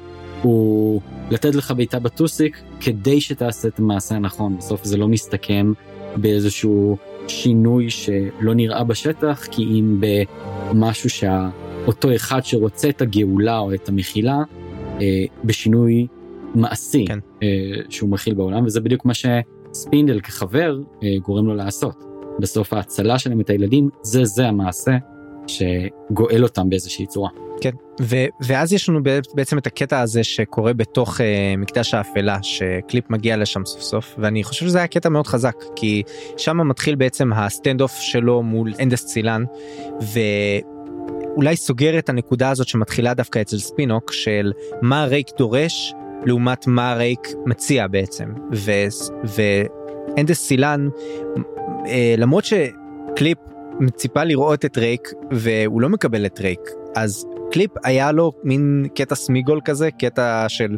הוא לתת לך בעיטה בטוסיק כדי שתעשה את המעשה הנכון. בסוף זה לא מסתכם באיזשהו שינוי שלא נראה בשטח, כי אם במשהו שאותו אחד שרוצה את הגאולה או את המחילה, אה, בשינוי מעשי כן. אה, שהוא מכיל בעולם, וזה בדיוק מה שספינדל כחבר אה, גורם לו לעשות. בסוף ההצלה שלהם את הילדים, זה זה המעשה שגואל אותם באיזושהי צורה. כן, ו- ואז יש לנו בעצם את הקטע הזה שקורה בתוך uh, מקדש האפלה שקליפ מגיע לשם סוף סוף ואני חושב שזה היה קטע מאוד חזק כי שם מתחיל בעצם ה stand off שלו מול אנדסט סילן ואולי סוגר את הנקודה הזאת שמתחילה דווקא אצל ספינוק של מה רייק דורש לעומת מה רייק מציע בעצם. ואנדסט סילן uh, למרות שקליפ מצפה לראות את רייק והוא לא מקבל את רייק אז קליפ היה לו מין קטע סמיגול כזה קטע של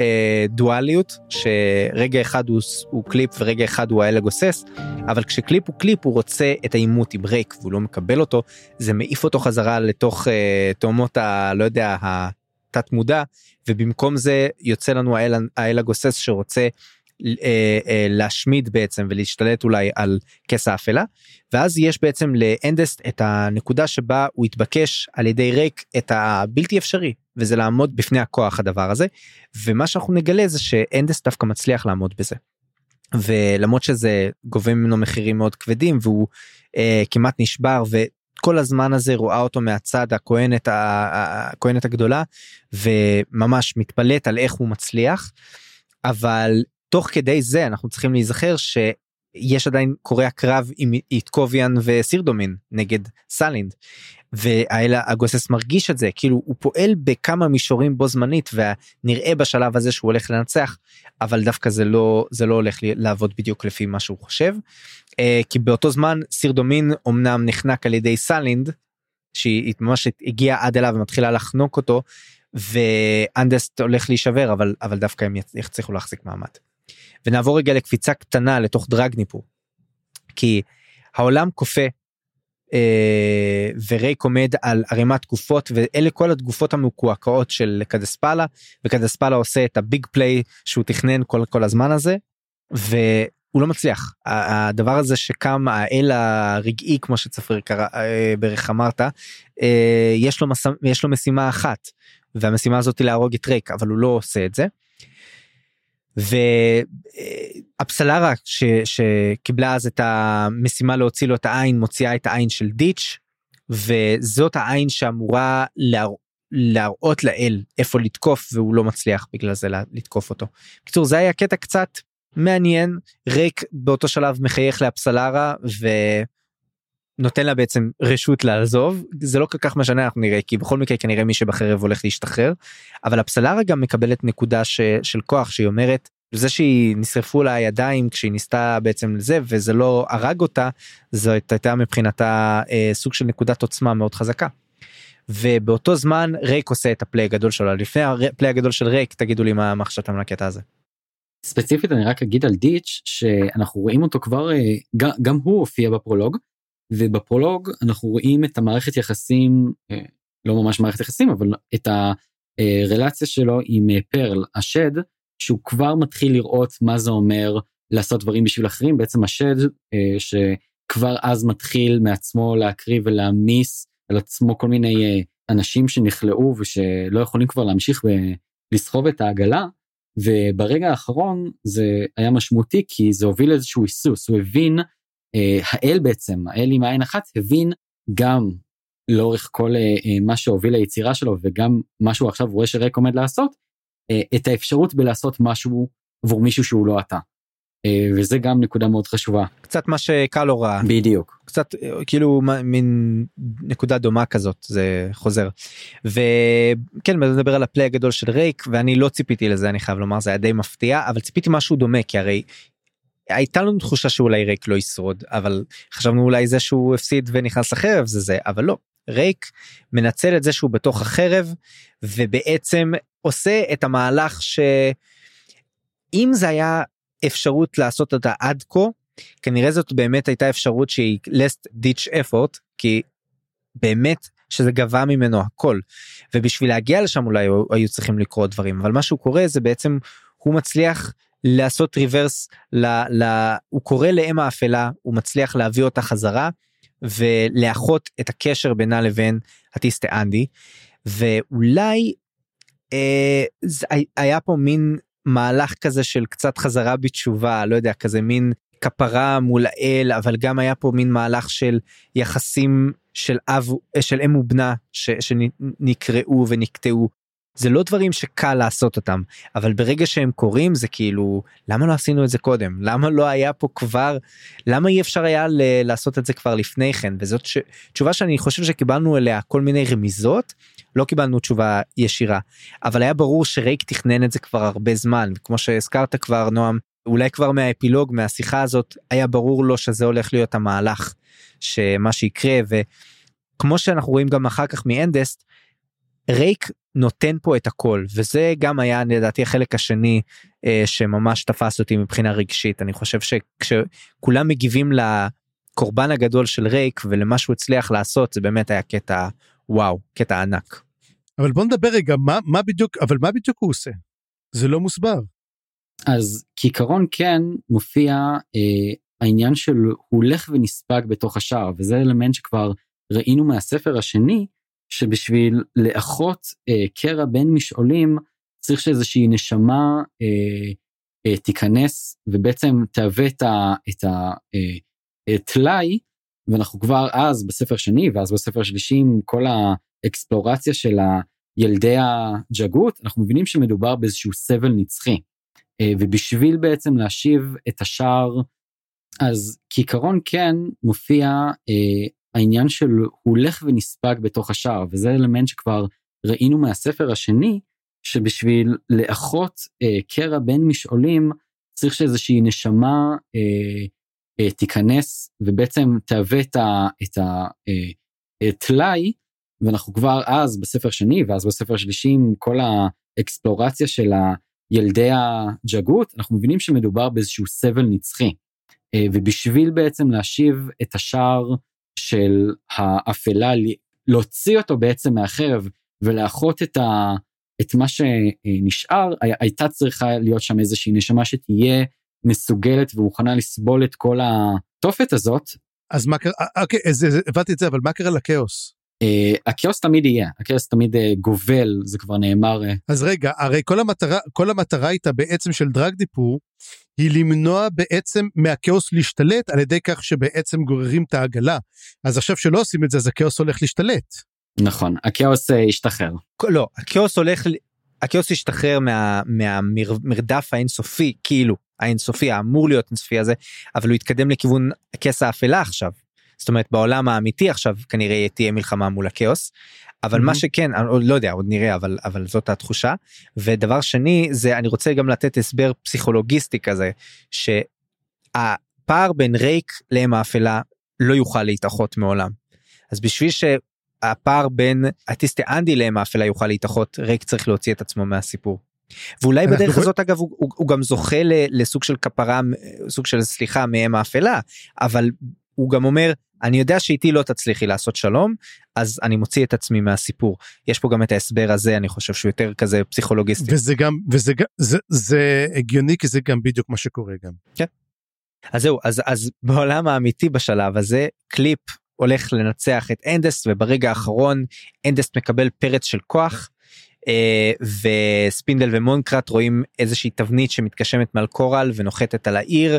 אה, דואליות שרגע אחד הוא, הוא קליפ ורגע אחד הוא האל הגוסס אבל כשקליפ הוא קליפ הוא רוצה את העימות עם רייק והוא לא מקבל אותו. זה מעיף אותו חזרה לתוך אה, תהומות הלא יודע התת מודע ובמקום זה יוצא לנו האל הגוסס שרוצה אה, אה, להשמיד בעצם ולהשתלט אולי על כס האפלה ואז יש בעצם לאנדסט את הנקודה שבה הוא התבקש על ידי ריק את הבלתי אפשרי וזה לעמוד בפני הכוח הדבר הזה ומה שאנחנו נגלה זה שאנדסט דווקא מצליח לעמוד בזה. ולמרות שזה גובה ממנו מחירים מאוד כבדים והוא אה, כמעט נשבר וכל הזמן הזה רואה אותו מהצד הכהנת הכהנת הגדולה וממש מתפלט על איך הוא מצליח. אבל תוך כדי זה אנחנו צריכים להיזכר שיש עדיין קורה הקרב עם איטקוביאן וסירדומין נגד סלינד. והאלה הגוסס מרגיש את זה כאילו הוא פועל בכמה מישורים בו זמנית ונראה בשלב הזה שהוא הולך לנצח אבל דווקא זה לא זה לא הולך לעבוד בדיוק לפי מה שהוא חושב. אה, כי באותו זמן סירדומין אמנם נחנק על ידי סלינד שהיא ממש הגיעה עד אליו ומתחילה לחנוק אותו ואנדסט הולך להישבר אבל אבל דווקא הם יצליחו להחזיק מעמד. ונעבור רגע לקפיצה קטנה לתוך דרגניפור. כי העולם כופה אה, ורייק עומד על ערימת גופות ואלה כל הגופות המקועקעות של קדספלה וקדספלה עושה את הביג פליי שהוא תכנן כל כל הזמן הזה. והוא לא מצליח הדבר הזה שקם האל הרגעי כמו שצפריר קרא אה, בערך אמרת אה, יש לו מס, יש לו משימה אחת והמשימה הזאת היא להרוג את רייק אבל הוא לא עושה את זה. והפסלרה ש, שקיבלה אז את המשימה להוציא לו את העין מוציאה את העין של דיץ' וזאת העין שאמורה להר... להראות לאל איפה לתקוף והוא לא מצליח בגלל זה לתקוף אותו. בקיצור זה היה קטע קצת מעניין ריק באותו שלב מחייך לאפסלרה ונותן לה בעצם רשות לעזוב זה לא כל כך משנה אנחנו נראה כי בכל מקרה כנראה מי שבחרב הולך להשתחרר אבל אפסלרה גם מקבלת נקודה ש, של כוח שהיא אומרת זה שהיא נשרפו לה הידיים כשהיא ניסתה בעצם לזה וזה לא הרג אותה זאת הייתה מבחינתה אה, סוג של נקודת עוצמה מאוד חזקה. ובאותו זמן רייק עושה את הפליי הגדול שלו לפני הפליי הגדול של רייק תגידו לי מה חשבתם על הקטע הזה. ספציפית אני רק אגיד על דיץ' שאנחנו רואים אותו כבר אה, גם, גם הוא הופיע בפרולוג ובפרולוג אנחנו רואים את המערכת יחסים אה, לא ממש מערכת יחסים אבל את הרלציה שלו עם אה, פרל השד שהוא כבר מתחיל לראות מה זה אומר לעשות דברים בשביל אחרים. בעצם השד שכבר אז מתחיל מעצמו להקריב ולהעמיס על עצמו כל מיני אנשים שנכלאו ושלא יכולים כבר להמשיך ולסחוב את העגלה. וברגע האחרון זה היה משמעותי כי זה הוביל איזשהו היסוס. הוא הבין אה, האל בעצם האל עם העין אחת הבין גם לאורך כל אה, אה, מה שהוביל ליצירה שלו וגם מה שהוא עכשיו רואה שרק עומד לעשות אה, את האפשרות בלעשות משהו עבור מישהו שהוא לא אתה. אה, וזה גם נקודה מאוד חשובה. קצת מה שקלו ראה. בדיוק. קצת אה, כאילו מין נקודה דומה כזאת זה חוזר. וכן נדבר על הפליי הגדול של רייק ואני לא ציפיתי לזה אני חייב לומר זה היה די מפתיע אבל ציפיתי משהו דומה כי הרי הייתה לנו תחושה שאולי רייק לא ישרוד אבל חשבנו אולי זה שהוא הפסיד ונכנס לחרב זה זה אבל לא. רייק מנצל את זה שהוא בתוך החרב ובעצם עושה את המהלך שאם זה היה אפשרות לעשות אותה עד כה כנראה זאת באמת הייתה אפשרות שהיא less ditch effort כי באמת שזה גבה ממנו הכל. ובשביל להגיע לשם אולי היו צריכים לקרות דברים אבל מה שהוא קורה זה בעצם הוא מצליח לעשות ריברס ל, ל, הוא קורא לאם האפלה הוא מצליח להביא אותה חזרה ולאחות את הקשר בינה לבין הטיסטה אנדי ואולי אה, זה, היה פה מין מהלך כזה של קצת חזרה בתשובה לא יודע כזה מין כפרה מול האל אבל גם היה פה מין מהלך של יחסים של אב של אם ובנה ש, שנקראו ונקטעו. זה לא דברים שקל לעשות אותם אבל ברגע שהם קורים זה כאילו למה לא עשינו את זה קודם? למה לא היה פה כבר למה אי אפשר היה ל- לעשות את זה כבר לפני כן? וזאת ש- תשובה שאני חושב שקיבלנו אליה כל מיני רמיזות לא קיבלנו תשובה ישירה. אבל היה ברור שרייק תכנן את זה כבר הרבה זמן. כמו שהזכרת כבר נועם אולי כבר מהאפילוג מהשיחה הזאת היה ברור לו שזה הולך להיות המהלך שמה שיקרה וכמו שאנחנו רואים גם אחר כך מאנדסט רייק נותן פה את הכל וזה גם היה לדעתי החלק השני אה, שממש תפס אותי מבחינה רגשית אני חושב שכשכולם מגיבים לקורבן הגדול של רייק ולמה שהוא הצליח לעשות זה באמת היה קטע וואו קטע ענק. אבל בוא נדבר רגע מה מה בדיוק אבל מה בדיוק הוא עושה. זה לא מוסבר. אז כעיקרון כן מופיע אה, העניין של הוא הולך ונספג בתוך השער וזה אלמנט שכבר ראינו מהספר השני שבשביל לאחות אה, קרע בין משעולים צריך שאיזושהי נשמה אה, אה, תיכנס ובעצם תהווה את הטלאי אה, ואנחנו כבר אז בספר שני ואז בספר שלישי עם כל האקספלורציה של ילדי הג'גות אנחנו מבינים שמדובר באיזשהו סבל נצחי. אה, ובשביל בעצם להשיב את השער אז כעיקרון כן מופיע אה, העניין של הולך ונספג בתוך השער וזה אלמנט שכבר ראינו מהספר השני שבשביל לאחות אה, קרע בין משעולים צריך שאיזושהי נשמה אה, אה, תיכנס ובעצם תהווה את הטלאי אה, ואנחנו כבר אז בספר שני ואז בספר שלישי עם כל האקספלורציה של ילדי הג'גות אנחנו מבינים שמדובר באיזשהו סבל נצחי. אה, ובשביל בעצם להשיב את השער של האפלה, להוציא אותו בעצם מהחרב ולאחות את, ה, את מה שנשאר, הייתה צריכה להיות שם איזושהי נשמה שתהיה מסוגלת ומוכנה לסבול את כל התופת הזאת. אז מה קרה, אה, אוקיי, הבנתי את זה, אבל מה קרה לכאוס? Uh, הכאוס תמיד יהיה, הכאוס תמיד uh, גובל, זה כבר נאמר. Uh... אז רגע, הרי כל המטרה, כל המטרה הייתה בעצם של דרג דיפור, היא למנוע בעצם מהכאוס להשתלט על ידי כך שבעצם גוררים את העגלה. אז עכשיו שלא עושים את זה, אז הכאוס הולך להשתלט. נכון, הכאוס uh, השתחרר. לא, הכאוס הולך, הכאוס השתחרר מה, מהמרדף האינסופי, כאילו, האינסופי, האמור להיות אינסופי הזה, אבל הוא התקדם לכיוון כס האפלה עכשיו. זאת אומרת בעולם האמיתי עכשיו כנראה תהיה מלחמה מול הכאוס. אבל mm-hmm. מה שכן אני לא יודע עוד נראה אבל אבל זאת התחושה ודבר שני זה אני רוצה גם לתת הסבר פסיכולוגיסטי כזה שהפער בין ריק לאם האפלה לא יוכל להתאחות מעולם. אז בשביל שהפער בין אטיסטי אנדי לאם האפלה יוכל להתאחות ריק צריך להוציא את עצמו מהסיפור. ואולי בדרך רואים... הזאת אגב הוא, הוא, הוא גם זוכה לסוג של כפרה סוג של סליחה מאם האפלה אבל הוא גם אומר אני יודע שאיתי לא תצליחי לעשות שלום אז אני מוציא את עצמי מהסיפור יש פה גם את ההסבר הזה אני חושב שהוא יותר כזה פסיכולוגיסטי וזה גם וזה גם זה, זה הגיוני כי זה גם בדיוק מה שקורה גם. כן. אז זהו אז אז בעולם האמיתי בשלב הזה קליפ הולך לנצח את אנדסט וברגע האחרון אנדסט מקבל פרץ של כוח. אה, וספינדל ומונקרט רואים איזושהי תבנית שמתגשמת מעל קורל ונוחתת על העיר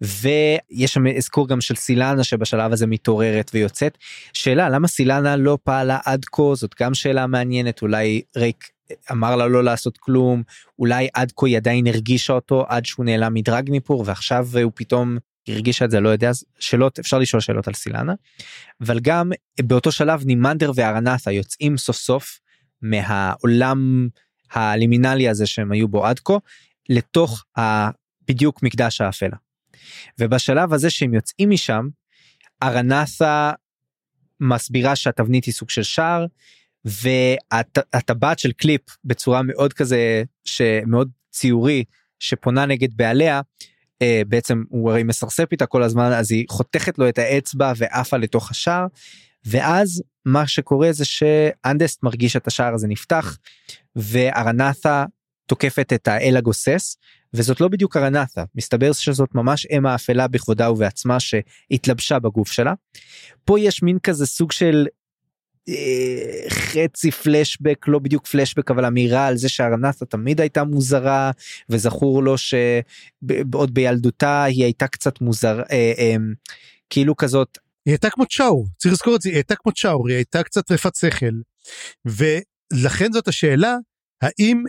ויש שם אזכור גם של סילנה שבשלב הזה מתעוררת ויוצאת. שאלה למה סילנה לא פעלה עד כה זאת גם שאלה מעניינת אולי רייק אמר לה לא לעשות כלום אולי עד כה היא עדיין הרגישה אותו עד שהוא נעלם מדרגניפור ועכשיו הוא פתאום הרגישה את זה לא יודע שאלות אפשר לשאול שאלות על סילנה אבל גם באותו שלב נימנדר וארנתה יוצאים סוף סוף מהעולם הלימינלי הזה שהם היו בו עד כה לתוך בדיוק מקדש האפלה. ובשלב הזה שהם יוצאים משם, ארנסה מסבירה שהתבנית היא סוג של שער, והטבעת של קליפ בצורה מאוד כזה שמאוד ציורי שפונה נגד בעליה אה, בעצם הוא הרי מסרספ איתה כל הזמן אז היא חותכת לו את האצבע ועפה לתוך השער ואז מה שקורה זה שאנדסט מרגיש את השער הזה נפתח וארנתה תוקפת את האל הגוסס וזאת לא בדיוק ארנתה מסתבר שזאת ממש אם האפלה בכבודה ובעצמה שהתלבשה בגוף שלה. פה יש מין כזה סוג של אה, חצי פלשבק לא בדיוק פלשבק אבל אמירה על זה שארנתה תמיד הייתה מוזרה וזכור לו שעוד בילדותה היא הייתה קצת מוזר אה, אה, כאילו כזאת. היא הייתה כמו צ'אור צריך לזכור את זה היא הייתה כמו צ'אור היא הייתה קצת רפת שכל ולכן זאת השאלה האם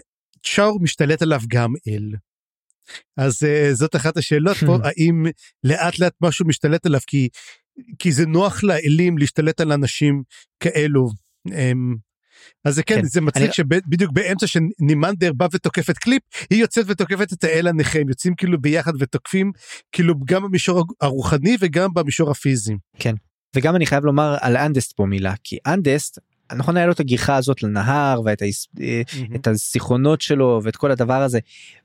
צ'אור משתלט עליו גם אל. אז uh, זאת אחת השאלות פה האם לאט לאט משהו משתלט עליו כי כי זה נוח לאלים להשתלט על אנשים כאלו. Um, אז זה כן, כן זה מצחיק אני... שבדיוק באמצע שנימנדר בא ותוקף את קליפ היא יוצאת ותוקפת את האל הנכה הם יוצאים כאילו ביחד ותוקפים כאילו גם במישור הרוחני וגם במישור הפיזי. כן וגם אני חייב לומר על אנדסט פה מילה כי אנדסט נכון היה לו את הגיחה הזאת לנהר ואת mm-hmm. את הזיכרונות שלו ואת כל הדבר הזה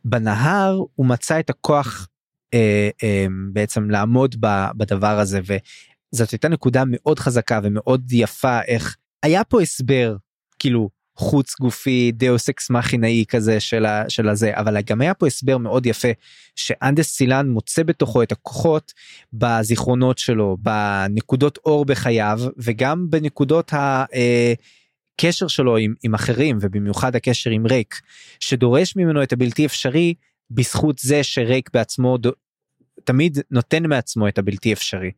בנהר הוא מצא את הכוח אה, אה, בעצם לעמוד ב, בדבר הזה וזאת הייתה נקודה מאוד חזקה ומאוד יפה איך היה פה הסבר כאילו חוץ גופי דאוס אקס מכינה כזה של, ה, של הזה אבל גם היה פה הסבר מאוד יפה שאנדסט סילן מוצא בתוכו את הכוחות בזיכרונות שלו בנקודות אור בחייו וגם בנקודות הקשר אה, שלו עם, עם אחרים ובמיוחד הקשר עם רייק שדורש ממנו את הבלתי אפשרי בזכות זה שרייק בעצמו ד... תמיד נותן מעצמו את הבלתי אפשרי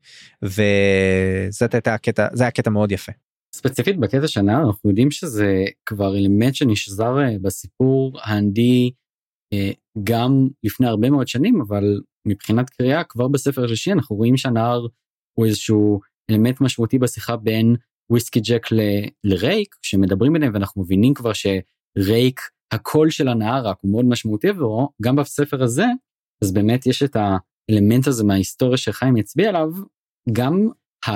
וזאת הייתה הקטע זה היה קטע מאוד יפה. ספציפית בקטע של הנער אנחנו יודעים שזה כבר אלמנט שנשזר אה, בסיפור האנדי אה, גם לפני הרבה מאוד שנים אבל מבחינת קריאה כבר בספר השלישי אנחנו רואים שהנער הוא איזשהו אלמנט משמעותי בשיחה בין וויסקי ג'ק ל- לרייק שמדברים ביניהם ואנחנו מבינים כבר שרייק הקול של הנער רק הוא מאוד משמעותי עבורו גם בספר הזה אז באמת יש את האלמנט הזה מההיסטוריה שחיים הצביע עליו גם ה...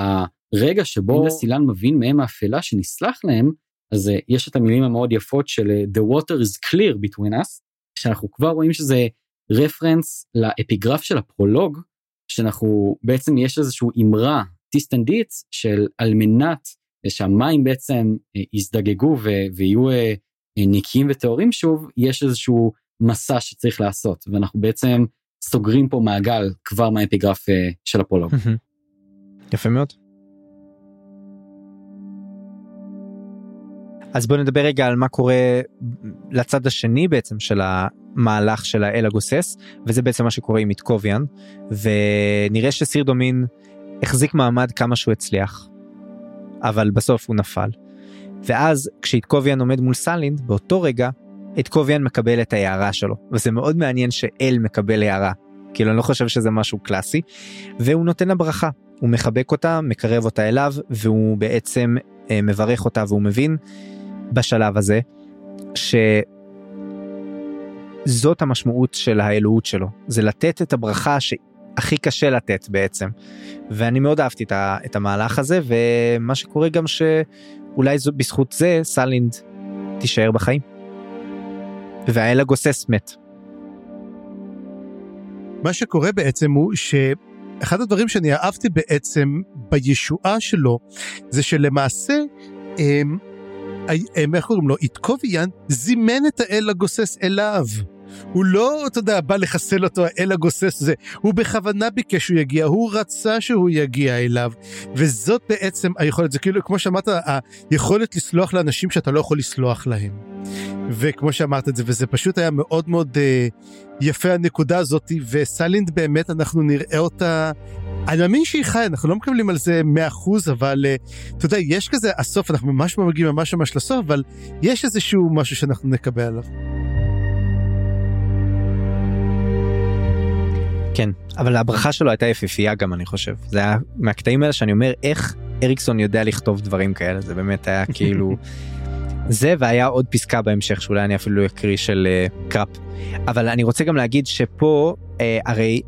רגע שבו סילן מבין מאם האפלה שנסלח להם, אז uh, יש את המילים המאוד יפות של uh, The water is clear between us, שאנחנו כבר רואים שזה רפרנס לאפיגרף של הפרולוג, שאנחנו בעצם יש איזושהי אמרה טיסט אנדית של על מנת שהמים בעצם יזדככו ויהיו נקיים וטהורים שוב יש איזשהו מסע שצריך לעשות ואנחנו בעצם סוגרים פה מעגל כבר מהאפיגרף של אפולו. יפה מאוד. אז בוא נדבר רגע על מה קורה לצד השני בעצם של המהלך של האל הגוסס וזה בעצם מה שקורה עם איטקוביאן ונראה שסיר דומין החזיק מעמד כמה שהוא הצליח אבל בסוף הוא נפל. ואז כשאיטקוביאן עומד מול סלינד באותו רגע איטקוביאן מקבל את ההארה שלו. וזה מאוד מעניין שאל מקבל הארה כאילו אני לא חושב שזה משהו קלאסי. והוא נותן לה הוא מחבק אותה מקרב אותה אליו והוא בעצם אה, מברך אותה והוא מבין בשלב הזה שזאת המשמעות של האלוהות שלו זה לתת את הברכה שהכי קשה לתת בעצם ואני מאוד אהבתי את המהלך הזה ומה שקורה גם שאולי זו בזכות זה סלינד תישאר בחיים. והאל הגוסס מת. מה שקורה בעצם הוא שאחד הדברים שאני אהבתי בעצם בישועה שלו זה שלמעשה הם, איך קוראים לו איתקוביאן זימן את האל הגוסס אליו. הוא לא, אתה יודע, בא לחסל אותו, האל הגוסס זה, הוא בכוונה ביקש שהוא יגיע, הוא רצה שהוא יגיע אליו, וזאת בעצם היכולת, זה כאילו, כמו שאמרת, היכולת לסלוח לאנשים שאתה לא יכול לסלוח להם. וכמו שאמרת את זה, וזה פשוט היה מאוד מאוד uh, יפה הנקודה הזאת, וסלינד באמת, אנחנו נראה אותה אני מאמין שהיא חיה, אנחנו לא מקבלים על זה 100%, אבל uh, אתה יודע, יש כזה, הסוף, אנחנו ממש מגיעים ממש ממש לסוף, אבל יש איזשהו משהו שאנחנו נקבל עליו. כן, אבל הברכה שלו הייתה יפיפייה גם אני חושב. זה היה מהקטעים האלה שאני אומר איך אריקסון יודע לכתוב דברים כאלה, זה באמת היה כאילו... זה והיה עוד פסקה בהמשך שאולי אני אפילו אקריא של uh, קראפ. אבל אני רוצה גם להגיד שפה uh, הרי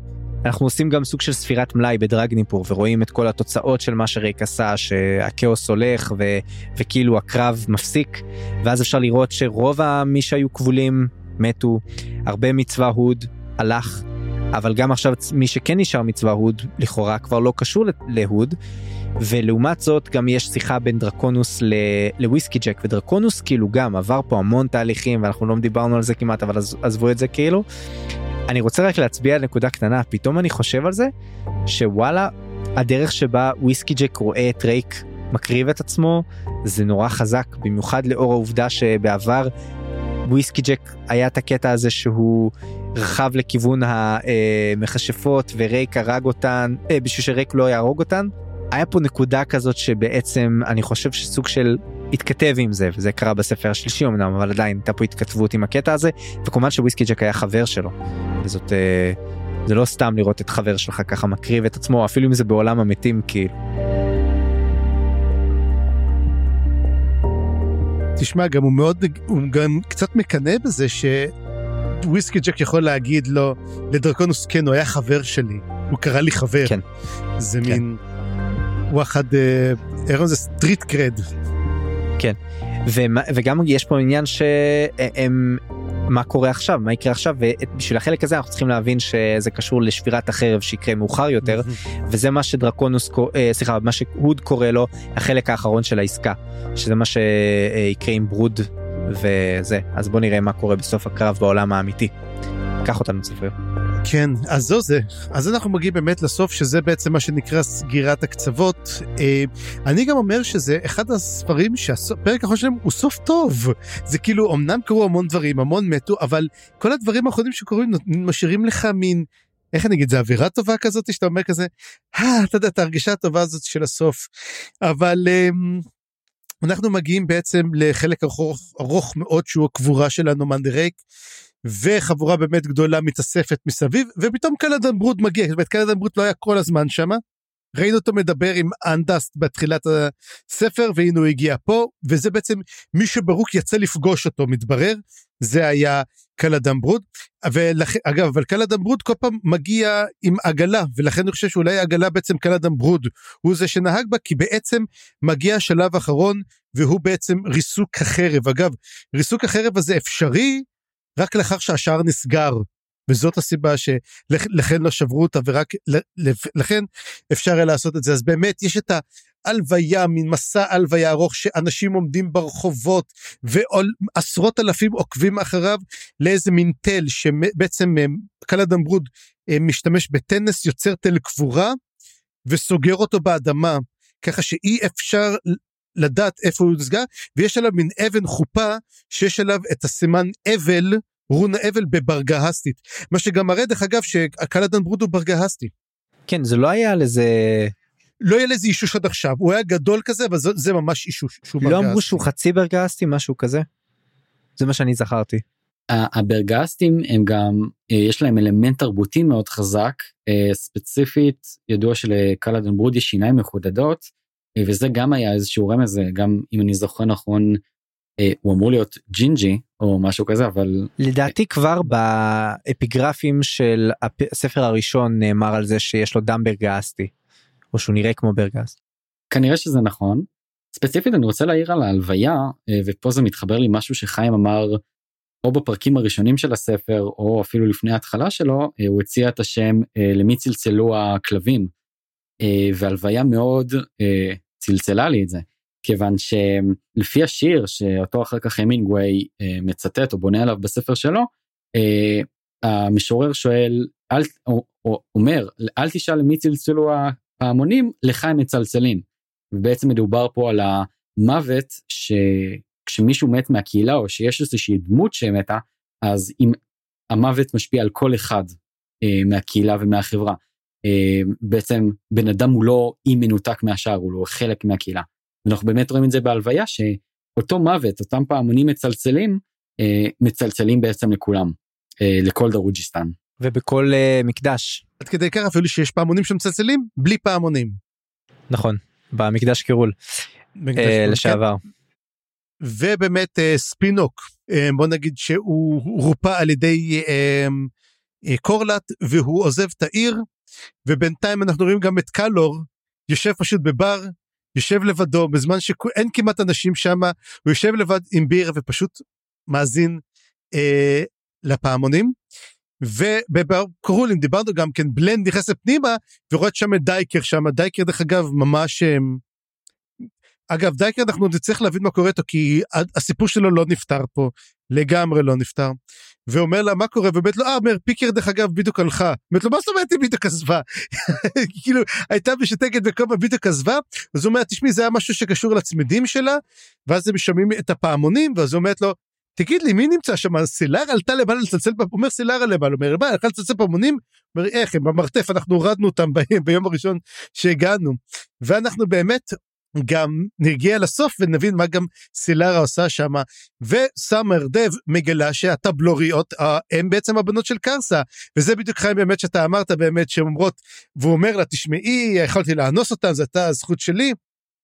אנחנו עושים גם סוג של ספירת מלאי בדרגניפור ורואים את כל התוצאות של מה שרייק עשה שהכאוס הולך ו, וכאילו הקרב מפסיק ואז אפשר לראות שרוב מי שהיו כבולים מתו הרבה מצבא הוד הלך אבל גם עכשיו מי שכן נשאר מצבא הוד לכאורה כבר לא קשור להוד. ולעומת זאת גם יש שיחה בין דרקונוס לוויסקי ג'ק ודרקונוס כאילו גם עבר פה המון תהליכים ואנחנו לא דיברנו על זה כמעט אבל עזבו את זה כאילו. אני רוצה רק להצביע על נקודה קטנה פתאום אני חושב על זה שוואלה הדרך שבה וויסקי ג'ק רואה את רייק מקריב את עצמו זה נורא חזק במיוחד לאור העובדה שבעבר וויסקי ג'ק היה את הקטע הזה שהוא רכב לכיוון המכשפות ורייק הרג אותן אה, בשביל שרייק לא יהרוג אותן. היה פה נקודה כזאת שבעצם אני חושב שסוג של התכתב עם זה וזה קרה בספר השלישי אמנם אבל עדיין הייתה פה התכתבות עם הקטע הזה וכמובן שוויסקי ג'ק היה חבר שלו וזאת אה, זה לא סתם לראות את חבר שלך ככה מקריב את עצמו אפילו אם זה בעולם המתים כאילו. תשמע גם הוא מאוד הוא גם קצת מקנא בזה שוויסקי ג'ק יכול להגיד לו לדרקונוס כן הוא היה חבר שלי הוא קרא לי חבר כן. זה כן. מין וואחד איך זה street cred. כן וגם יש פה עניין שהם מה קורה עכשיו מה יקרה עכשיו ובשביל החלק הזה אנחנו צריכים להבין שזה קשור לשבירת החרב שיקרה מאוחר יותר וזה מה שדרקונוס אה, סליחה מה שהוד קורא לו החלק האחרון של העסקה שזה מה שיקרה עם ברוד וזה אז בוא נראה מה קורה בסוף הקרב בעולם האמיתי. קח אותנו צפריר. כן, אז זו זה. אז אנחנו מגיעים באמת לסוף, שזה בעצם מה שנקרא סגירת הקצוות. אה, אני גם אומר שזה אחד הספרים שהפרק האחרון שלהם הוא סוף טוב. זה כאילו, אמנם קרו המון דברים, המון מתו, אבל כל הדברים האחרונים שקורים משאירים לך מין... איך אני אגיד זה אווירה טובה כזאת שאתה אומר כזה אה, אתה יודע את ההרגשה הטובה הזאת של הסוף אבל אמ, אנחנו מגיעים בעצם לחלק ארוך, ארוך מאוד שהוא הקבורה של אנומנדר רייק וחבורה באמת גדולה מתאספת מסביב ופתאום קלדן ברוד מגיע, זאת אומרת קלדן ברוד לא היה כל הזמן שמה. ראינו אותו מדבר עם אנדסט בתחילת הספר והנה הוא הגיע פה וזה בעצם מי שברוק יצא לפגוש אותו מתברר. זה היה קלאדם ברוד ואגב אבל קלאדם ברוד כל פעם מגיע עם עגלה ולכן אני חושב שאולי עגלה בעצם קלאדם ברוד הוא זה שנהג בה כי בעצם מגיע השלב האחרון והוא בעצם ריסוק החרב. אגב ריסוק החרב הזה אפשרי רק לאחר שהשער נסגר וזאת הסיבה שלכן לא שברו אותה ורק לכן אפשר היה לעשות את זה. אז באמת יש את הלוויה מין מסע הלוויה ארוך שאנשים עומדים ברחובות ועשרות אלפים עוקבים אחריו לאיזה מין תל שבעצם אה, קלאדם ברוד אה, משתמש בטנס יוצר תל קבורה וסוגר אותו באדמה. ככה שאי אפשר לדעת איפה הוא נסגר ויש עליו מין אבן חופה שיש עליו את הסימן אבל רון אבל בברגהסטית מה שגם מראה דרך אגב שקלדן ברוד הוא ברגהסטי. כן זה לא היה על איזה לא היה לזה אישוש עד עכשיו הוא היה גדול כזה אבל זה, זה ממש אישוש שהוא לא ברגהסטי. אמרו שהוא חצי ברגהסטי משהו כזה. זה מה שאני זכרתי. הברגסטים הם גם אה, יש להם אלמנט תרבותי מאוד חזק אה, ספציפית ידוע שלקלדן ברוד יש שיניים מחודדות וזה גם היה איזשהו רמז גם אם אני זוכר נכון הוא אמור להיות ג'ינג'י או משהו כזה אבל לדעתי כבר באפיגרפים של הספר הראשון נאמר על זה שיש לו דם ברגסטי או שהוא נראה כמו ברגסט. כנראה שזה נכון. ספציפית אני רוצה להעיר על ההלוויה ופה זה מתחבר לי משהו שחיים אמר או בפרקים הראשונים של הספר או אפילו לפני ההתחלה שלו אה, הוא הציע את השם אה, למי צלצלו הכלבים. אה, והלוויה מאוד צלצלה לי את זה כיוון שלפי השיר שאותו אחר כך המינגווי מצטט או בונה עליו בספר שלו המשורר שואל אל, או, או אומר אל תשאל למי צלצלו ההמונים לך הם מצלצלים. ובעצם מדובר פה על המוות ש... כשמישהו מת מהקהילה או שיש איזושהי דמות שמתה אז אם המוות משפיע על כל אחד אה, מהקהילה ומהחברה. אה, בעצם בן אדם הוא לא אי מנותק מהשאר הוא לא חלק מהקהילה. אנחנו באמת רואים את זה בהלוויה שאותו מוות אותם פעמונים מצלצלים אה, מצלצלים בעצם לכולם אה, לכל דרוג'יסטן. ובכל אה, מקדש. עד כדי כך אפילו שיש פעמונים שמצלצלים בלי פעמונים. נכון במקדש קירול אה, לשעבר. כן. ובאמת אה, ספינוק אה, בוא נגיד שהוא רופה על ידי אה, קורלט והוא עוזב את העיר ובינתיים אנחנו רואים גם את קלור יושב פשוט בבר יושב לבדו בזמן שאין כמעט אנשים שם הוא יושב לבד עם ביר ופשוט מאזין אה, לפעמונים. ובקרולים דיברנו גם כן בלנד נכנס לפנימה ורואה שם את דייקר שם דייקר דרך אגב ממש אגב דייקר אנחנו נצטרך להבין מה קורה איתו כי הסיפור שלו לא נפתר פה לגמרי לא נפתר. ואומר לה מה קורה? ובאמת לא אה אומר פיקר דרך אגב בדיוק הלכה. אומרת לו מה זאת אומרת היא בדיוק עזבה. כאילו הייתה משתקת בקומה בדיוק עזבה? אז הוא אומר תשמעי זה היה משהו שקשור לצמידים שלה ואז הם שומעים את הפעמונים ואז הוא אומרת לו תגיד לי מי נמצא שם? סילר עלתה למעלה לצלצל אומר סילר למעלה. אומר מה הלכה לצלצל פעמונים? אומר איך הם במרתף אנחנו הורדנו אותם ביום הראשון שהגענו. ואנחנו באמת גם נגיע לסוף ונבין מה גם סילרה עושה שם וסאמר דב מגלה שהטבלוריות הם בעצם הבנות של קרסה. וזה בדיוק חיים באמת שאתה אמרת באמת שהן אומרות והוא אומר לה תשמעי יכולתי לאנוס אותה זו הייתה הזכות שלי.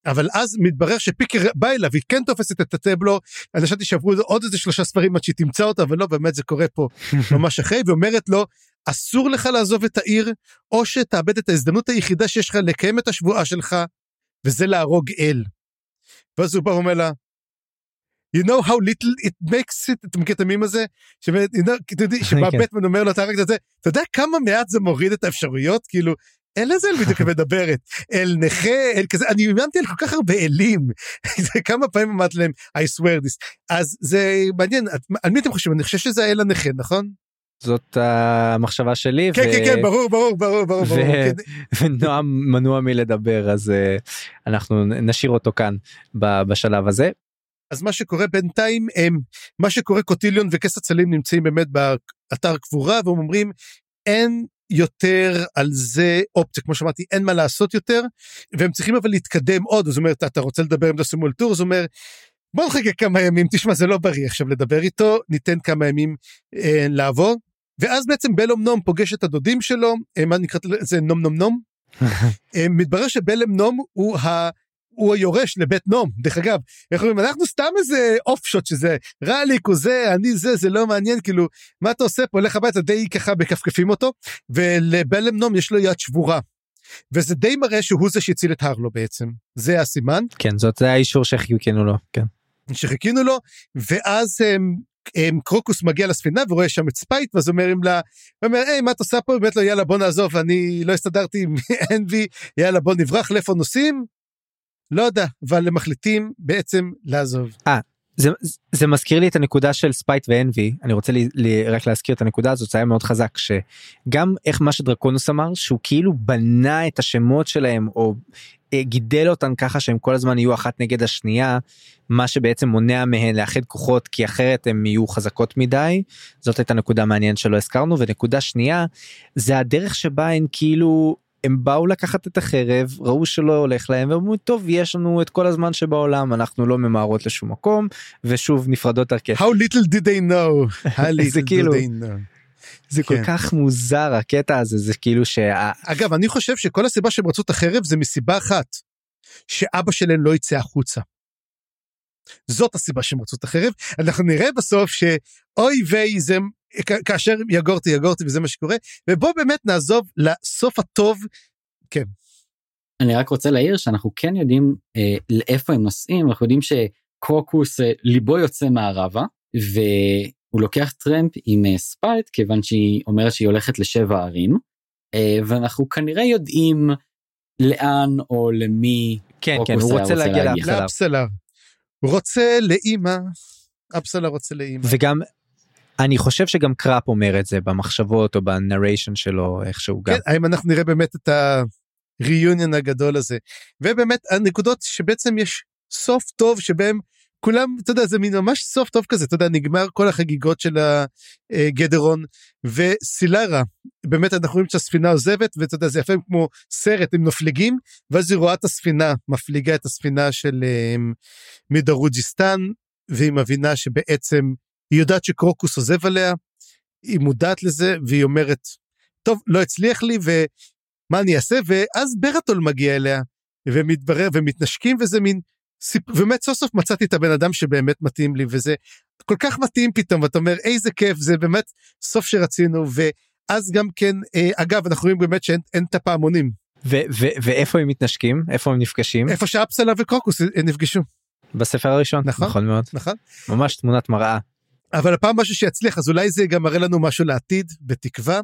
אבל אז מתברר שפיקר בא אליו היא כן תופסת את הטבלו אני חשבתי שעברו עוד איזה שלושה ספרים עד שהיא תמצא אותה ולא באמת זה קורה פה ממש אחרי ואומרת לו אסור לך לעזוב את העיר או שתאבד את ההזדמנות היחידה שיש לך לקיים את השבועה שלך וזה להרוג אל. ואז הוא בא ואומר לה, you know how little it makes it, אתה מכיר את המים הזה? שבא כן. בטמן אומר לו, אתה רק את זה, אתה יודע כמה מעט זה מוריד את האפשרויות? כאילו, אין לזה אל בדיוק מדברת, אל נכה, אל כזה, אני האמנתי על כל כך הרבה אלים, כמה פעמים אמרתי להם, I swear this, אז זה מעניין, על מי אתם חושבים? אני חושב שזה האל הנכה, נכון? זאת המחשבה שלי. כן, ו... כן, כן, ברור, ברור, ברור, ברור. ו... כן. ונועם מנוע מלדבר, אז uh, אנחנו נשאיר אותו כאן בשלב הזה. אז מה שקורה בינתיים, הם, מה שקורה קוטיליון וכס הצלים נמצאים באמת באתר קבורה, והם אומרים, אין יותר על זה אופציה, כמו שאמרתי, אין מה לעשות יותר, והם צריכים אבל להתקדם עוד, אז הוא אומר, אתה רוצה לדבר עם דוסימול טור? אז הוא אומר, בוא נחכה כמה ימים, תשמע, זה לא בריא עכשיו לדבר איתו, ניתן כמה ימים אה, לעבור. ואז בעצם בלום נום פוגש את הדודים שלו, אה, מה נקרא לזה נום נום נום. אה, מתברר שבלם נום הוא ה... הוא היורש לבית נום, דרך אגב, איך אומרים, אנחנו סתם איזה אוף שוט שזה רליק הוא זה, אני זה, זה לא מעניין, כאילו, מה אתה עושה פה, הולך הביתה, די ככה בכפכפים אותו, ולבלם נום יש לו יד שבורה. וזה די מראה שהוא זה שהציל את הרלו בעצם, זה הסימן. כן, זאת זה האישור שחיכינו לו, כן. שחיכינו לו, ואז הם אמ, קרוקוס מגיע לספינה ורואה שם את ספייט ואז אומרים לה, הוא אומר היי מה את עושה פה באמת לו יאללה בוא נעזוב אני לא הסתדרתי עם אנבי יאללה בוא נברח לאיפה נוסעים. לא יודע אבל הם מחליטים בעצם לעזוב. זה, זה מזכיר לי את הנקודה של ספייט ואנבי אני רוצה לי, לי רק להזכיר את הנקודה הזאת זה היה מאוד חזק שגם איך מה שדרקונוס אמר שהוא כאילו בנה את השמות שלהם או אה, גידל אותן ככה שהם כל הזמן יהיו אחת נגד השנייה מה שבעצם מונע מהן לאחד כוחות כי אחרת הם יהיו חזקות מדי זאת הייתה נקודה מעניינת שלא הזכרנו ונקודה שנייה זה הדרך שבה הן כאילו הם באו לקחת את החרב ראו שלא הולך להם ואמרו טוב יש לנו את כל הזמן שבעולם אנחנו לא ממהרות לשום מקום ושוב נפרדות דרכי. How little did they know. How little כאילו- did they know. זה כל כן. כך מוזר הקטע הזה זה כאילו שה... אגב אני חושב שכל הסיבה שהם רצו את החרב זה מסיבה אחת. שאבא שלהם לא יצא החוצה. זאת הסיבה שהם רצו את החרב אנחנו נראה בסוף שאוי ויי זה כאשר יגורתי יגורתי וזה מה שקורה ובוא באמת נעזוב לסוף הטוב אני רק רוצה להעיר שאנחנו כן יודעים אה, לאיפה הם נוסעים אנחנו יודעים שקרוקוס אה, ליבו יוצא מערבה והוא לוקח טרמפ עם אה, ספייט כיוון שהיא אומרת שהיא הולכת לשבע ערים אה, ואנחנו כנראה יודעים לאן או למי כן כן הוא רוצה להגיע. לאפסלר. הוא רוצה לאימא. אפסלר רוצה לאימא. וגם אני חושב שגם קראפ אומר את זה במחשבות או בנריישן שלו איכשהו גם. כן, האם אנחנו נראה באמת את הריוניון הגדול הזה. ובאמת הנקודות שבעצם יש סוף טוב שבהם כולם, אתה יודע, זה מין ממש סוף טוב כזה, אתה יודע, נגמר כל החגיגות של הגדרון וסילרה, באמת אנחנו רואים שהספינה עוזבת, ואתה יודע, זה יפה כמו סרט, הם מפליגים, ואז היא רואה את הספינה, מפליגה את הספינה של אמ, מדרוג'יסטן, והיא מבינה שבעצם היא יודעת שקרוקוס עוזב עליה, היא מודעת לזה, והיא אומרת, טוב, לא הצליח לי, ומה אני אעשה? ואז ברטול מגיע אליה, ומתברר, ומתנשקים, וזה מין, באמת סוף סוף מצאתי את הבן אדם שבאמת מתאים לי, וזה כל כך מתאים פתאום, ואתה אומר, איזה כיף, זה באמת סוף שרצינו, ואז גם כן, אה, אגב, אנחנו רואים באמת שאין אין את הפעמונים. ו- ו- ואיפה הם מתנשקים איפה הם נפגשים איפה שאפסלה וקרוקוס אה, נפגשו, בספר הראשון נכון. נכון מאוד נכון? ממש תמונת מראה. אבל הפעם משהו שיצליח, אז אולי זה גם מראה לנו משהו לעתיד, בתקווה.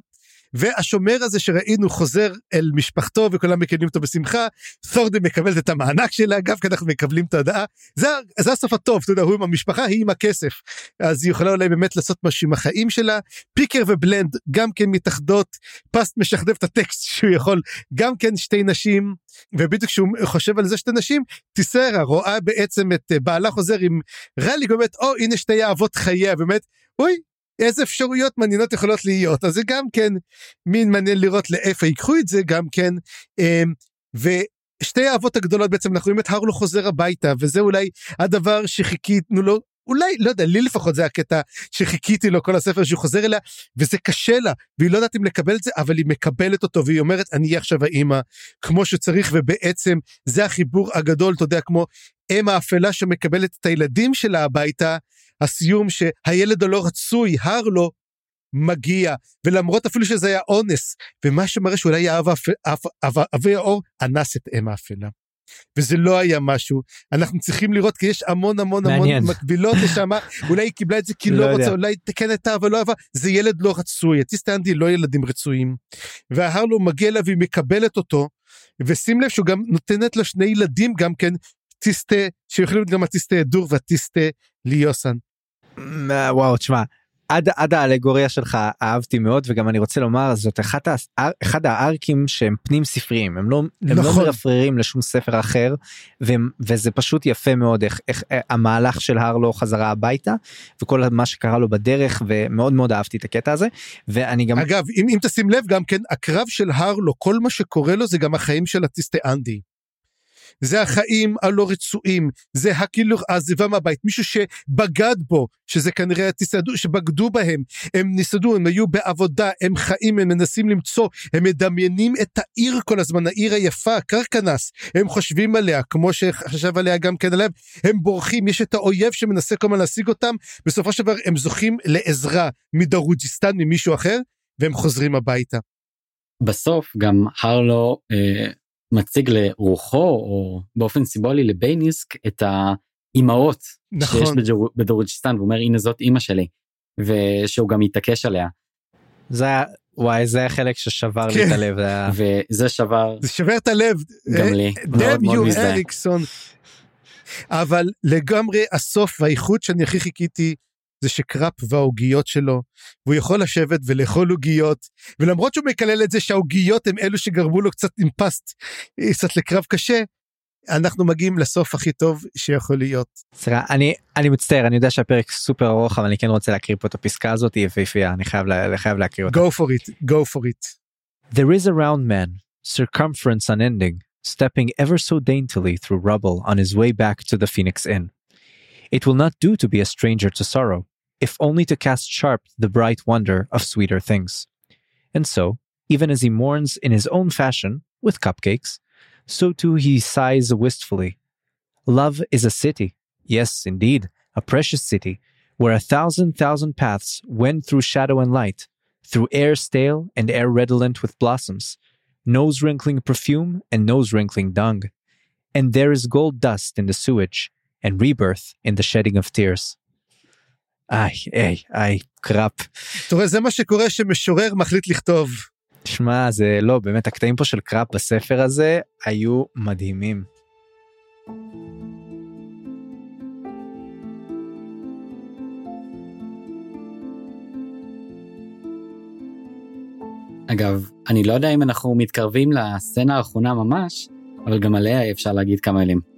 והשומר הזה שראינו חוזר אל משפחתו וכולם מקבלים אותו בשמחה, תורדי מקבלת את המענק שלה, אגב, כי אנחנו מקבלים את ההודעה. זה, זה הסוף הטוב, אתה יודע, הוא עם המשפחה, היא עם הכסף. אז היא יכולה אולי באמת לעשות משהו עם החיים שלה. פיקר ובלנד גם כן מתאחדות, פסט משכתב את הטקסט שהוא יכול, גם כן שתי נשים, ובדיוק כשהוא חושב על זה שתי נשים, טיסרה רואה בעצם את אה, בעלה חוזר עם רלי, באמת, או הנה שתי אהבות חייה, באמת, אוי, איזה אפשרויות מעניינות יכולות להיות, אז זה גם כן מין מעניין לראות לאיפה ייקחו את זה גם כן. אמ, ושתי האהבות הגדולות בעצם אנחנו רואים את הרלו חוזר הביתה וזה אולי הדבר שחיכינו לו. אולי, לא יודע, לי לפחות זה הקטע שחיכיתי לו כל הספר שהוא חוזר אליה, וזה קשה לה, והיא לא יודעת אם לקבל את זה, אבל היא מקבלת אותו, והיא אומרת, אני אהיה עכשיו האימא, כמו שצריך, ובעצם זה החיבור הגדול, אתה יודע, כמו אם האפלה שמקבלת את הילדים שלה הביתה, הסיום שהילד הלא רצוי, הרלו, מגיע, ולמרות אפילו שזה היה אונס, ומה שמראה שאולי אבי האור אנס את אם האפלה. וזה לא היה משהו, אנחנו צריכים לראות כי יש המון המון המון מעניין. מקבילות לשם, אולי היא קיבלה את זה כי לא לא יודע. רוצה, אולי כן הייתה אבל לא אהבה, זה ילד לא רצוי, הטיסטה אנדי לא ילדים רצויים. וההרלו מגיע אליו והיא מקבלת אותו, ושים לב שהוא גם נותנת לה שני ילדים גם כן, טיסטה, שיכולים להיות גם הטיסטה דור והטיסטה ליוסן. וואו תשמע עד עד האלגוריה שלך אהבתי מאוד וגם אני רוצה לומר זאת אחת אחד הארקים שהם פנים ספריים הם לא הם לא נכון. מרפררים לשום ספר אחר והם, וזה פשוט יפה מאוד איך, איך אה, המהלך של הרלו חזרה הביתה וכל מה שקרה לו בדרך ומאוד מאוד אהבתי את הקטע הזה ואני גם אגב, אם, אם תשים לב גם כן, הקרב של הרלו, כל מה שקורה לו זה גם החיים של הטיסטה אנדי. זה החיים הלא רצויים, זה הכאילו העזיבה מהבית, מישהו שבגד בו, שזה כנראה הטיסדו, שבגדו בהם, הם ניסדו, הם היו בעבודה, הם חיים, הם מנסים למצוא, הם מדמיינים את העיר כל הזמן, העיר היפה, קרקנס, הם חושבים עליה, כמו שחשב עליה גם כן עליהם, הם בורחים, יש את האויב שמנסה כל הזמן להשיג אותם, בסופו של דבר הם זוכים לעזרה מדרוג'יסטן, ממישהו אחר, והם חוזרים הביתה. בסוף גם הרלו אה, מציג לרוחו או באופן סימבולי לבייניסק את האימהות שיש נכון. בג'ור- בדורג'סטן ואומר הנה זאת אימא שלי ושהוא גם מתעקש עליה זה היה, וואי, זה החלק ששבר לי כן. את הלב, זה היה... וזה שבר זה שובר את הלב. גם לי מאוד דם מאוד יו. אריקסון. אבל לגמרי הסוף והאיכות שאני הכי חיכיתי זה שקראפ והעוגיות שלו והוא יכול לשבת ולאכול עוגיות ולמרות שהוא מקלל את זה שהעוגיות הם אלו שגרמו לו קצת אימפסט קצת לקרב קשה אנחנו מגיעים לסוף הכי טוב שיכול להיות. סליחה, אני, אני מצטער, אני יודע שהפרק סופר ארוך, אבל אני כן רוצה להקריא פה את הפסקה הזאת, היא יפהפייה, אני חייב, לה, חייב להקריא אותה. go for it go for it. There is a round man, circumference unending, stepping ever so daintily through rubble on his way back to the Phoenix Inn. It will not do to be a stranger to sorrow, if only to cast sharp the bright wonder of sweeter things. And so, even as he mourns in his own fashion, with cupcakes, so too he sighs wistfully. Love is a city, yes, indeed, a precious city, where a thousand thousand paths wend through shadow and light, through air stale and air redolent with blossoms, nose wrinkling perfume and nose wrinkling dung. And there is gold dust in the sewage, and rebirth in the shedding of tears. איי, איי, איי, קראפ. אתה רואה זה מה שקורה שמשורר מחליט לכתוב. שמע, זה לא, באמת, הקטעים פה של קראפ בספר הזה היו מדהימים. אגב אני לא יודע אם אנחנו מתקרבים לסצנה האחרונה ממש אבל גם עליה אפשר להגיד כמה מילים.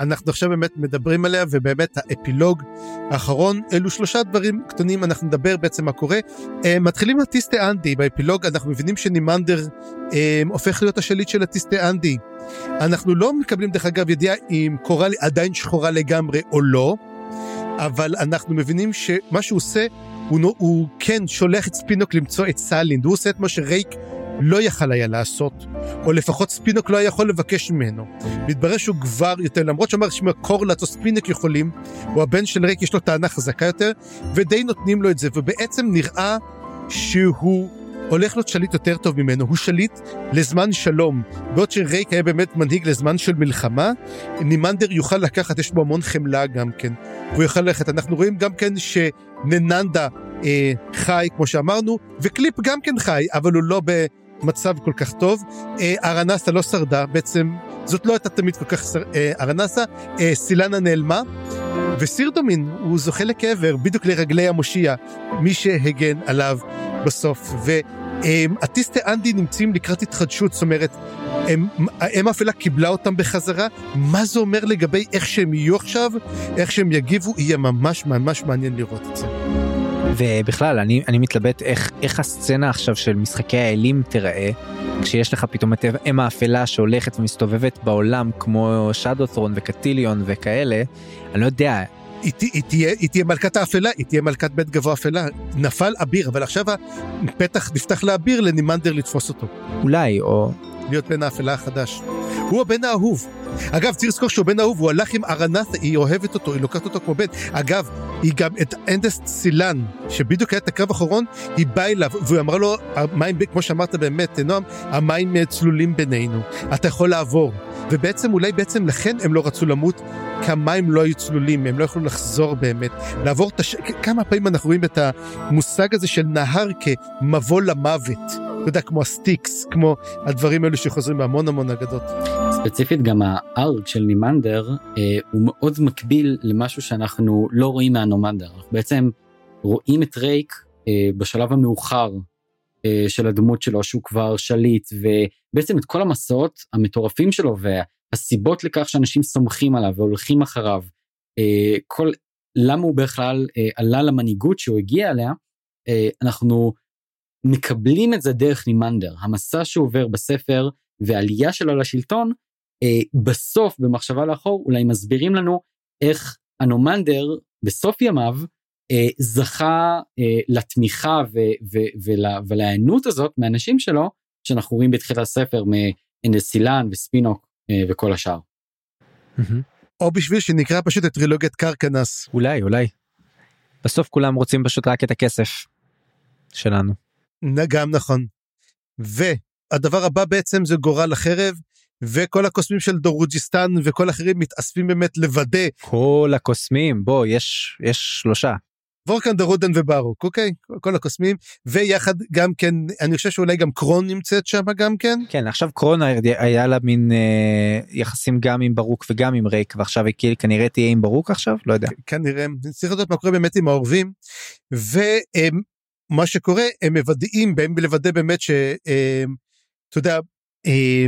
אנחנו עכשיו באמת מדברים עליה ובאמת האפילוג האחרון אלו שלושה דברים קטנים אנחנו נדבר בעצם מה קורה. אה, מתחילים הטיסטה אנדי באפילוג אנחנו מבינים שנימנדר אה, הופך להיות השליט של הטיסטה אנדי. אנחנו לא מקבלים דרך אגב ידיעה אם קורל עדיין שחורה לגמרי או לא אבל אנחנו מבינים שמה שהוא עושה הוא, הוא כן שולח את ספינוק למצוא את סלינד הוא עושה את מה שרייק לא יכל היה לעשות או לפחות ספינוק לא היה יכול לבקש ממנו. מתברר שהוא כבר יותר, למרות שאמר שקורלט או ספינוק יכולים, הוא הבן של ריק, יש לו טענה חזקה יותר, ודי נותנים לו את זה, ובעצם נראה שהוא הולך להיות שליט יותר טוב ממנו, הוא שליט לזמן שלום. בעוד שרייק היה באמת מנהיג לזמן של מלחמה, נימנדר יוכל לקחת, יש בו המון חמלה גם כן, והוא יוכל ללכת. אנחנו רואים גם כן שנננדה אה, חי, כמו שאמרנו, וקליפ גם כן חי, אבל הוא לא במצב כל כך טוב. אה, ארנסה לא שרדה, בעצם זאת לא הייתה תמיד כל כך שר... אה, ארנסה, אה, סילנה נעלמה, וסירדומין הוא זוכה לקבר בדיוק לרגלי המושיע, מי שהגן עליו בסוף. והטיסטה אנדי נמצאים לקראת התחדשות, זאת אומרת, האם אפלה קיבלה אותם בחזרה, מה זה אומר לגבי איך שהם יהיו עכשיו, איך שהם יגיבו, יהיה ממש ממש מעניין לראות את זה. ובכלל, אני, אני מתלבט איך, איך הסצנה עכשיו של משחקי האלים תיראה, כשיש לך פתאום את אם האפלה שהולכת ומסתובבת בעולם כמו שדות'רון וקטיליון וכאלה, אני לא יודע, היא, היא, תהיה, היא תהיה מלכת האפלה, היא תהיה מלכת בית גבוה אפלה. נפל אביר, אבל עכשיו הפתח נפתח לאביר לנימנדר לתפוס אותו. אולי, או... להיות בן האפלה החדש. הוא הבן האהוב. אגב, צריך לזכור שהוא בן אהוב, הוא הלך עם ארנתה, היא אוהבת אותו, היא לוקחת אותו כמו בן. אגב, היא גם את אנדסט סילן, שבדיוק היה את הקרב האחרון, היא באה אליו, והיא אמרה לו, המים, כמו שאמרת באמת, נועם, המים אה, צלולים בינינו, אתה יכול לעבור. ובעצם, אולי בעצם לכן הם לא רצו למות, כי המים לא היו צלולים, הם לא יכלו לחזור באמת. לעבור את הש... כמה פעמים אנחנו רואים את המושג הזה של נהר כמבוא למוות. אתה יודע, כמו הסטיקס, כמו הדברים האלו שחוזרים בהמון המון אגדות. ספציפית גם הארק של נימנדר אה, הוא מאוד מקביל למשהו שאנחנו לא רואים מהנומנדר. אנחנו בעצם רואים את רייק אה, בשלב המאוחר אה, של הדמות שלו שהוא כבר שליט ובעצם את כל המסעות המטורפים שלו והסיבות לכך שאנשים סומכים עליו והולכים אחריו. אה, כל למה הוא בכלל אה, עלה למנהיגות שהוא הגיע אליה אה, אנחנו מקבלים את זה דרך נימנדר המסע שהוא עובר בספר והעלייה שלו לשלטון אה, בסוף במחשבה לאחור אולי מסבירים לנו איך הנומנדר בסוף ימיו אה, זכה אה, לתמיכה ו- ו- ולה- ולהיענות הזאת מהאנשים שלו שאנחנו רואים בתחילת הספר מאנדסילן וספינוק אה, וכל השאר. או בשביל שנקרא פשוט את טרילוגיית קרקנס. אולי, אולי. בסוף כולם רוצים פשוט רק את הכסף שלנו. גם נכון. והדבר הבא בעצם זה גורל החרב. וכל הקוסמים של דורוג'יסטן וכל אחרים מתאספים באמת לוודא. כל הקוסמים, בוא, יש, יש שלושה. וורקן דרודן וברוק, אוקיי? כל הקוסמים, ויחד גם כן, אני חושב שאולי גם קרון נמצאת שם גם כן. כן, עכשיו קרון היה לה מין אה, יחסים גם עם ברוק וגם עם ריק, ועכשיו היא כנראה תהיה עם ברוק עכשיו? לא יודע. כנראה, צריך לדעת מה קורה באמת עם האורבים, ומה שקורה, הם מוודאים, באים לוודא באמת ש... אה, אתה יודע, אה,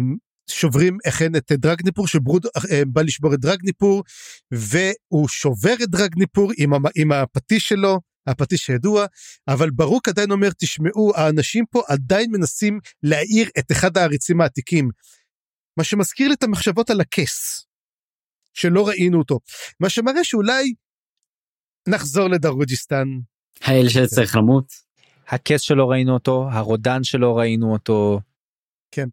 שוברים אכן את דרגניפור שברוד אה, בא לשבור את דרגניפור והוא שובר את דרגניפור עם, עם הפטיש שלו הפטיש הידוע אבל ברוק עדיין אומר תשמעו האנשים פה עדיין מנסים להעיר את אחד העריצים העתיקים. מה שמזכיר לי את המחשבות על הכס שלא ראינו אותו מה שמראה שאולי נחזור לדרוג'יסטן. האל שצריך למות. הכס שלא ראינו אותו הרודן שלא ראינו אותו. כן.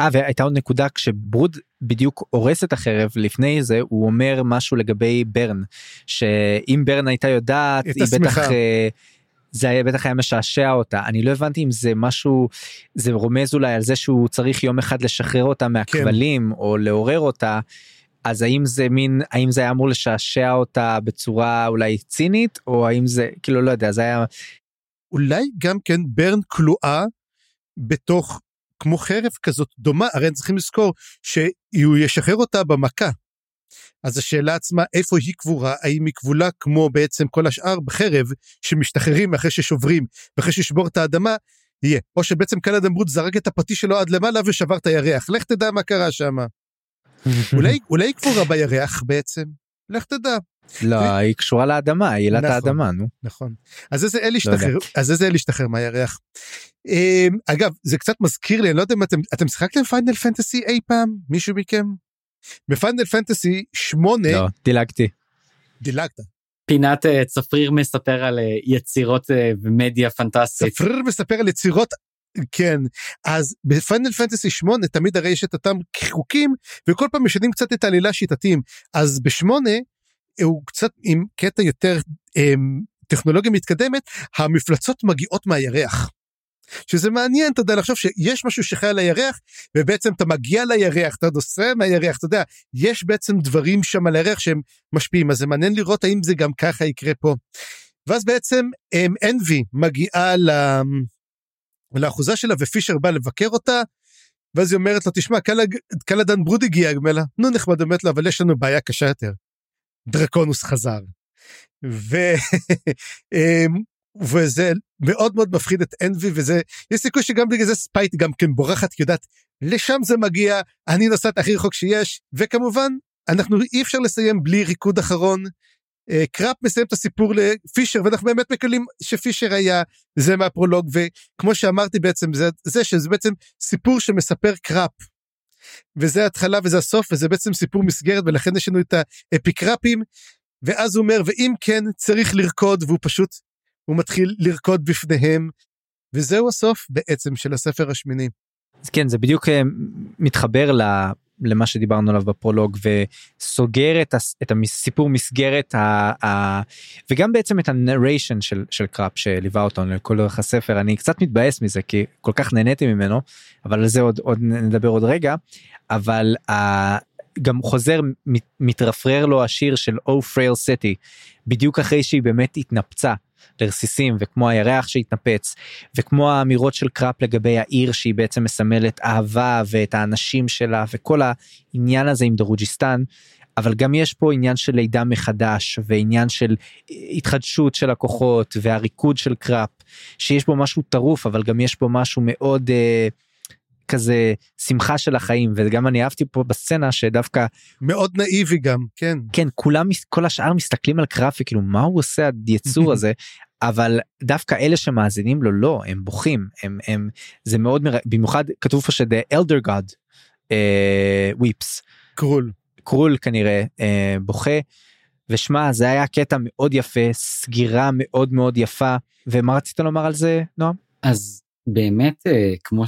אה והייתה עוד נקודה כשברוד בדיוק הורס את החרב לפני זה הוא אומר משהו לגבי ברן שאם ברן הייתה יודעת היא בטח אה, זה היה בטח היה משעשע אותה אני לא הבנתי אם זה משהו זה רומז אולי על זה שהוא צריך יום אחד לשחרר אותה מהכבלים כן. או לעורר אותה. אז האם זה מין האם זה היה אמור לשעשע אותה בצורה אולי צינית או האם זה כאילו לא יודע זה היה. אולי גם כן ברן כלואה בתוך כמו חרב כזאת דומה, הרי הם צריכים לזכור שהוא ישחרר אותה במכה. אז השאלה עצמה איפה היא קבורה, האם היא כבולה כמו בעצם כל השאר בחרב שמשתחררים אחרי ששוברים ואחרי ששבור את האדמה, יהיה. או שבעצם קלד אמרות זרק את הפטיש שלו עד למעלה ושבר את הירח, לך תדע מה קרה שם. אולי, אולי היא קבורה בירח בעצם, לך תדע. לא, היא קשורה לאדמה, היא אלת נכון, האדמה, נו. נכון. אז איזה אל השתחרר, אז איזה אל השתחרר מהירח. אמ, אגב, זה קצת מזכיר לי, אני לא יודע אם אתם, אתם שיחקתם Final Fantasy אי פעם? מישהו מכם? ב Final Fantasy 8... לא, דילגתי. דילגת. פינת אה, צפריר מספר על אה, יצירות אה, ומדיה פנטסטית. צפריר מספר על יצירות כן אז ב Final Fantasy 8 תמיד הרי יש את אותם חוקים וכל פעם משנים קצת את העלילה שיטתיים אז בשמונה הוא קצת עם קטע יותר אמ, טכנולוגיה מתקדמת, המפלצות מגיעות מהירח. שזה מעניין, אתה יודע, לחשוב שיש משהו שחי על הירח, ובעצם אתה מגיע לירח, אתה נוסע מהירח, אתה יודע, יש בעצם דברים שם על הירח שהם משפיעים, אז זה מעניין לראות האם זה גם ככה יקרה פה. ואז בעצם אנבי אמ, מגיעה ל... לאחוזה שלה ופישר בא לבקר אותה, ואז היא אומרת לו, תשמע, קלדן ברוד הגיע, נו נחמד, אומרת לו, אבל יש לנו בעיה קשה יותר. דרקונוס חזר. ו... אמ, וזה מאוד מאוד מפחיד את אנבי וזה יש סיכוי שגם בגלל זה ספייט גם כן בורחת יודעת לשם זה מגיע אני נוסעת הכי רחוק שיש וכמובן אנחנו אי אפשר לסיים בלי ריקוד אחרון. אה, קראפ מסיים את הסיפור לפישר ואנחנו באמת מקבלים שפישר היה זה מהפרולוג וכמו שאמרתי בעצם זה זה שזה בעצם סיפור שמספר קראפ וזה ההתחלה וזה הסוף וזה בעצם סיפור מסגרת ולכן יש לנו את האפיקרפים ואז הוא אומר ואם כן צריך לרקוד והוא פשוט הוא מתחיל לרקוד בפניהם וזהו הסוף בעצם של הספר השמיני. אז כן זה בדיוק אה, מתחבר למה שדיברנו עליו בפרולוג וסוגר את, הס, את הסיפור מסגרת ה, ה, וגם בעצם את ה narration של, של קראפ שליווה אותנו לכל אורך הספר. אני קצת מתבאס מזה כי כל כך נהניתי ממנו אבל על זה עוד, עוד נדבר עוד רגע. אבל ה, גם חוזר מתרפרר לו השיר של Oh Frail City בדיוק אחרי שהיא באמת התנפצה לרסיסים וכמו הירח שהתנפץ וכמו האמירות של קראפ לגבי העיר שהיא בעצם מסמלת אהבה ואת האנשים שלה וכל העניין הזה עם דרוג'יסטן. אבל גם יש פה עניין של לידה מחדש ועניין של התחדשות של הכוחות והריקוד של קראפ שיש בו משהו טרוף אבל גם יש פה משהו מאוד אה, כזה שמחה של החיים וגם אני אהבתי פה בסצנה שדווקא מאוד נאיבי גם כן. כן כולם כל השאר מסתכלים על קראפ וכאילו מה הוא עושה היצור הזה? אבל דווקא אלה שמאזינים לו לא הם בוכים. הם הם זה מאוד מר... במיוחד כתוב פה שזה elder god וויפס קרול. קרול כנראה uh, בוכה. ושמע זה היה קטע מאוד יפה סגירה מאוד מאוד יפה. ומה רצית לומר על זה נועם? אז באמת uh, כמו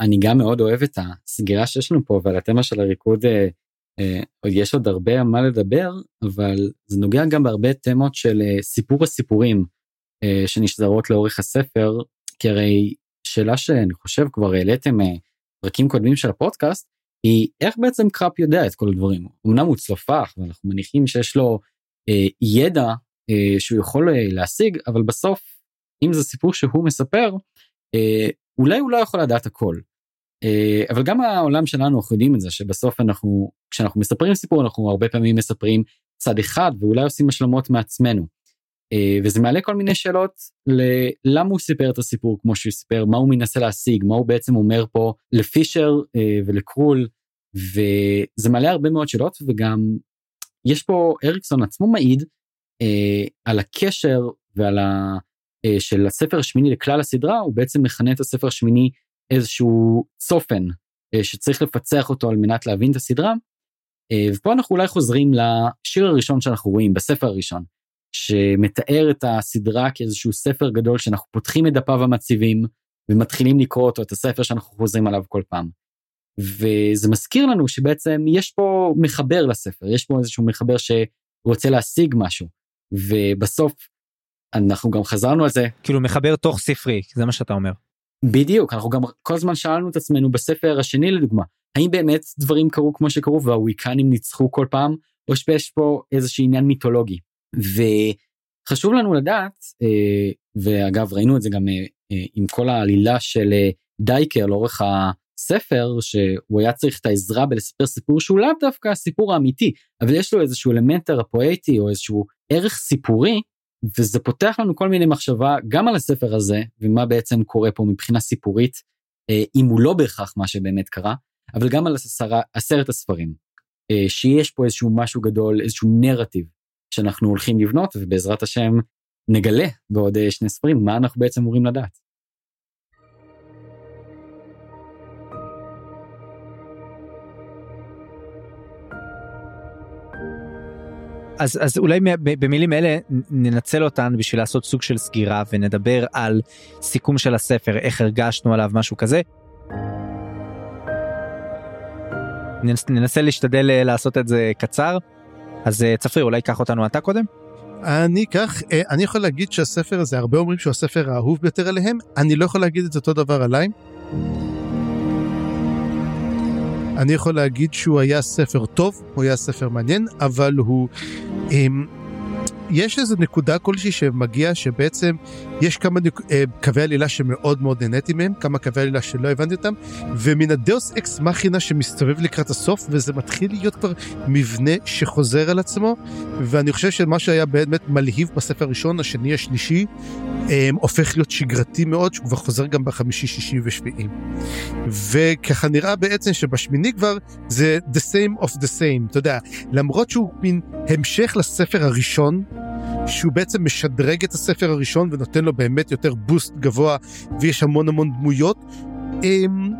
אני גם מאוד אוהב את הסגירה שיש לנו פה ועל התמה של הריקוד יש עוד הרבה מה לדבר אבל זה נוגע גם בהרבה תמות של סיפור הסיפורים. אה, שנשזרות לאורך הספר, כי הרי שאלה שאני חושב כבר העליתם אה, פרקים קודמים של הפודקאסט, היא איך בעצם קראפ יודע את כל הדברים אמנם הוא צלופח ואנחנו מניחים שיש לו אה, ידע אה, שהוא יכול אה, להשיג אבל בסוף אם זה סיפור שהוא מספר אה, אולי הוא לא יכול לדעת הכל. אה, אבל גם העולם שלנו אנחנו יודעים את זה שבסוף אנחנו כשאנחנו מספרים סיפור אנחנו הרבה פעמים מספרים צד אחד ואולי עושים השלמות מעצמנו. אה, וזה מעלה כל מיני שאלות ללמה הוא סיפר את הסיפור כמו שהוא סיפר מה הוא מנסה להשיג מה הוא בעצם אומר פה לפישר אה, ולקרול וזה מעלה הרבה מאוד שאלות וגם יש פה אריקסון עצמו מעיד אה, על הקשר ועל ה... אה, של הספר השמיני לכלל הסדרה הוא בעצם מכנה את הספר השמיני איזשהו צופן אה, שצריך לפצח אותו על מנת להבין את הסדרה. אה, ופה אנחנו אולי חוזרים לשיר הראשון שאנחנו רואים בספר הראשון שמתאר את הסדרה כאיזשהו ספר גדול שאנחנו פותחים את דפיו המציבים ומתחילים לקרוא אותו את הספר שאנחנו חוזרים עליו כל פעם. וזה מזכיר לנו שבעצם יש פה מחבר לספר יש פה איזשהו מחבר שרוצה להשיג משהו ובסוף אנחנו גם חזרנו על זה כאילו מחבר תוך ספרי זה מה שאתה אומר. בדיוק אנחנו גם כל הזמן שאלנו את עצמנו בספר השני לדוגמה האם באמת דברים קרו כמו שקרו והוויקנים ניצחו כל פעם או שיש פה איזשהו עניין מיתולוגי וחשוב לנו לדעת אה, ואגב ראינו את זה גם אה, אה, עם כל העלילה של דייקר לאורך הספר שהוא היה צריך את העזרה בלספר סיפור שהוא לאו דווקא הסיפור האמיתי אבל יש לו איזשהו אלמנט תרפואטי או איזשהו ערך סיפורי וזה פותח לנו כל מיני מחשבה גם על הספר הזה ומה בעצם קורה פה מבחינה סיפורית אם הוא לא בהכרח מה שבאמת קרה אבל גם על עשרת הספרים שיש פה איזשהו משהו גדול איזשהו נרטיב שאנחנו הולכים לבנות ובעזרת השם נגלה בעוד אה, שני ספרים מה אנחנו בעצם אמורים לדעת. אז אז אולי במילים אלה ננצל אותן בשביל לעשות סוג של סגירה ונדבר על סיכום של הספר איך הרגשנו עליו משהו כזה. ננסה להשתדל אה, לעשות את זה קצר אז אה, צפרי אולי קח אותנו אתה קודם. אני אקח, אה, אני יכול להגיד שהספר הזה, הרבה אומרים שהוא הספר האהוב ביותר עליהם, אני לא יכול להגיד את אותו דבר עליי. אני יכול להגיד שהוא היה ספר טוב, הוא היה ספר מעניין, אבל הוא... יש איזה נקודה כלשהי שמגיע שבעצם יש כמה נק... אה, קווי עלילה שמאוד מאוד נהניתי מהם, כמה קווי עלילה שלא הבנתי אותם, ומן הדאוס אקס מכינה שמסתובב לקראת הסוף, וזה מתחיל להיות כבר מבנה שחוזר על עצמו, ואני חושב שמה שהיה באמת מלהיב בספר הראשון, השני, השלישי, אה, הופך להיות שגרתי מאוד, שהוא כבר חוזר גם בחמישי, שישי ושביעי. וככה נראה בעצם שבשמיני כבר זה the same of the same, אתה יודע, למרות שהוא מין המשך לספר הראשון, שהוא בעצם משדרג את הספר הראשון ונותן לו באמת יותר בוסט גבוה ויש המון המון דמויות. Um,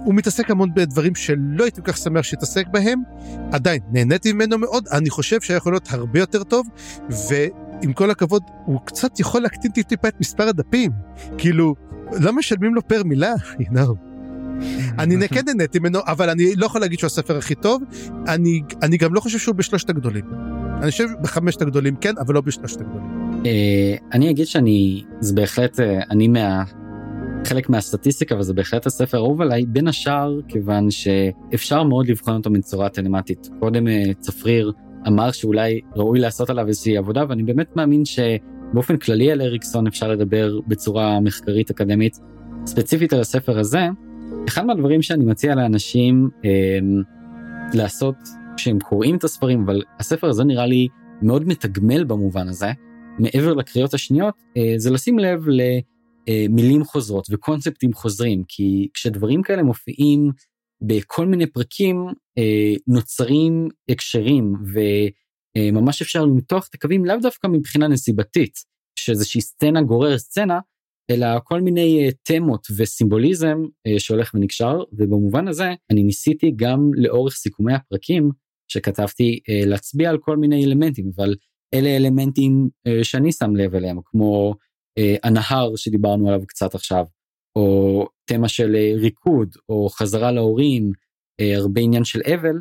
הוא מתעסק המון בדברים שלא הייתי כל כך שמח שיתעסק בהם, עדיין נהניתי ממנו מאוד, אני חושב שהיה יכול להיות הרבה יותר טוב, ועם כל הכבוד, הוא קצת יכול להקטין טיפה את מספר הדפים, כאילו, לא משלמים לו פר מילה, you know. אני כן נהניתי ממנו, אבל אני לא יכול להגיד שהוא הספר הכי טוב, אני, אני גם לא חושב שהוא בשלושת הגדולים. אני חושב בחמשת הגדולים כן, אבל לא בשלושת הגדולים. אה, אני אגיד שאני, זה בהחלט, אה, אני מה... חלק מהסטטיסטיקה וזה בהחלט הספר האהוב עליי בין השאר כיוון שאפשר מאוד לבחון אותו בצורה טלמטית. קודם אה, צפריר אמר שאולי ראוי לעשות עליו איזושהי עבודה ואני באמת מאמין שבאופן כללי על אריקסון אפשר לדבר בצורה מחקרית אקדמית. ספציפית על הספר הזה, אחד מהדברים שאני מציע לאנשים אה, לעשות כשהם קוראים את הספרים, אבל הספר הזה נראה לי מאוד מתגמל במובן הזה, מעבר לקריאות השניות, אה, זה לשים לב למילים חוזרות וקונספטים חוזרים, כי כשדברים כאלה מופיעים בכל מיני פרקים, אה, נוצרים הקשרים, וממש אפשר למתוח את הקווים לאו דווקא מבחינה נסיבתית, שאיזושהי סצנה גורר סצנה, אלא כל מיני תמות וסימבוליזם שהולך ונקשר, ובמובן הזה אני ניסיתי גם לאורך סיכומי הפרקים שכתבתי אה, להצביע על כל מיני אלמנטים אבל אלה אלמנטים אה, שאני שם לב אליהם כמו אה, הנהר שדיברנו עליו קצת עכשיו או תמה של ריקוד או חזרה להורים הרבה עניין של אבל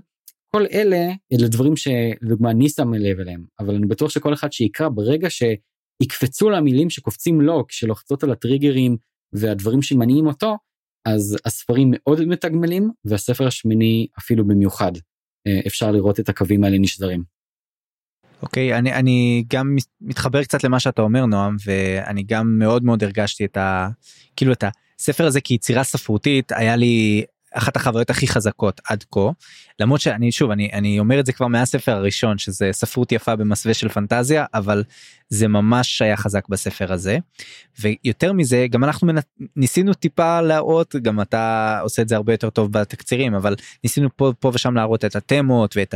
כל אלה אלה דברים שלדוגמה אני שם לב אליהם אבל אני בטוח שכל אחד שיקרא ברגע שיקפצו למילים שקופצים לו כשלוחצות על הטריגרים והדברים שמניעים אותו אז הספרים מאוד מתגמלים והספר השמיני אפילו במיוחד אה, אפשר לראות את הקווים האלה נשזרים. אוקיי? okay, אני אני גם מתחבר קצת למה שאתה אומר נועם ואני גם מאוד מאוד הרגשתי את ה... כאילו את הספר הזה כיצירה ספרותית היה לי אחת החוויות הכי חזקות עד כה. למרות שאני שוב אני אני אומר את זה כבר מהספר הראשון שזה ספרות יפה במסווה של פנטזיה אבל זה ממש היה חזק בספר הזה. ויותר מזה גם אנחנו מנ... ניסינו טיפה להראות גם אתה עושה את זה הרבה יותר טוב בתקצירים אבל ניסינו פה פה ושם להראות את התמות ואת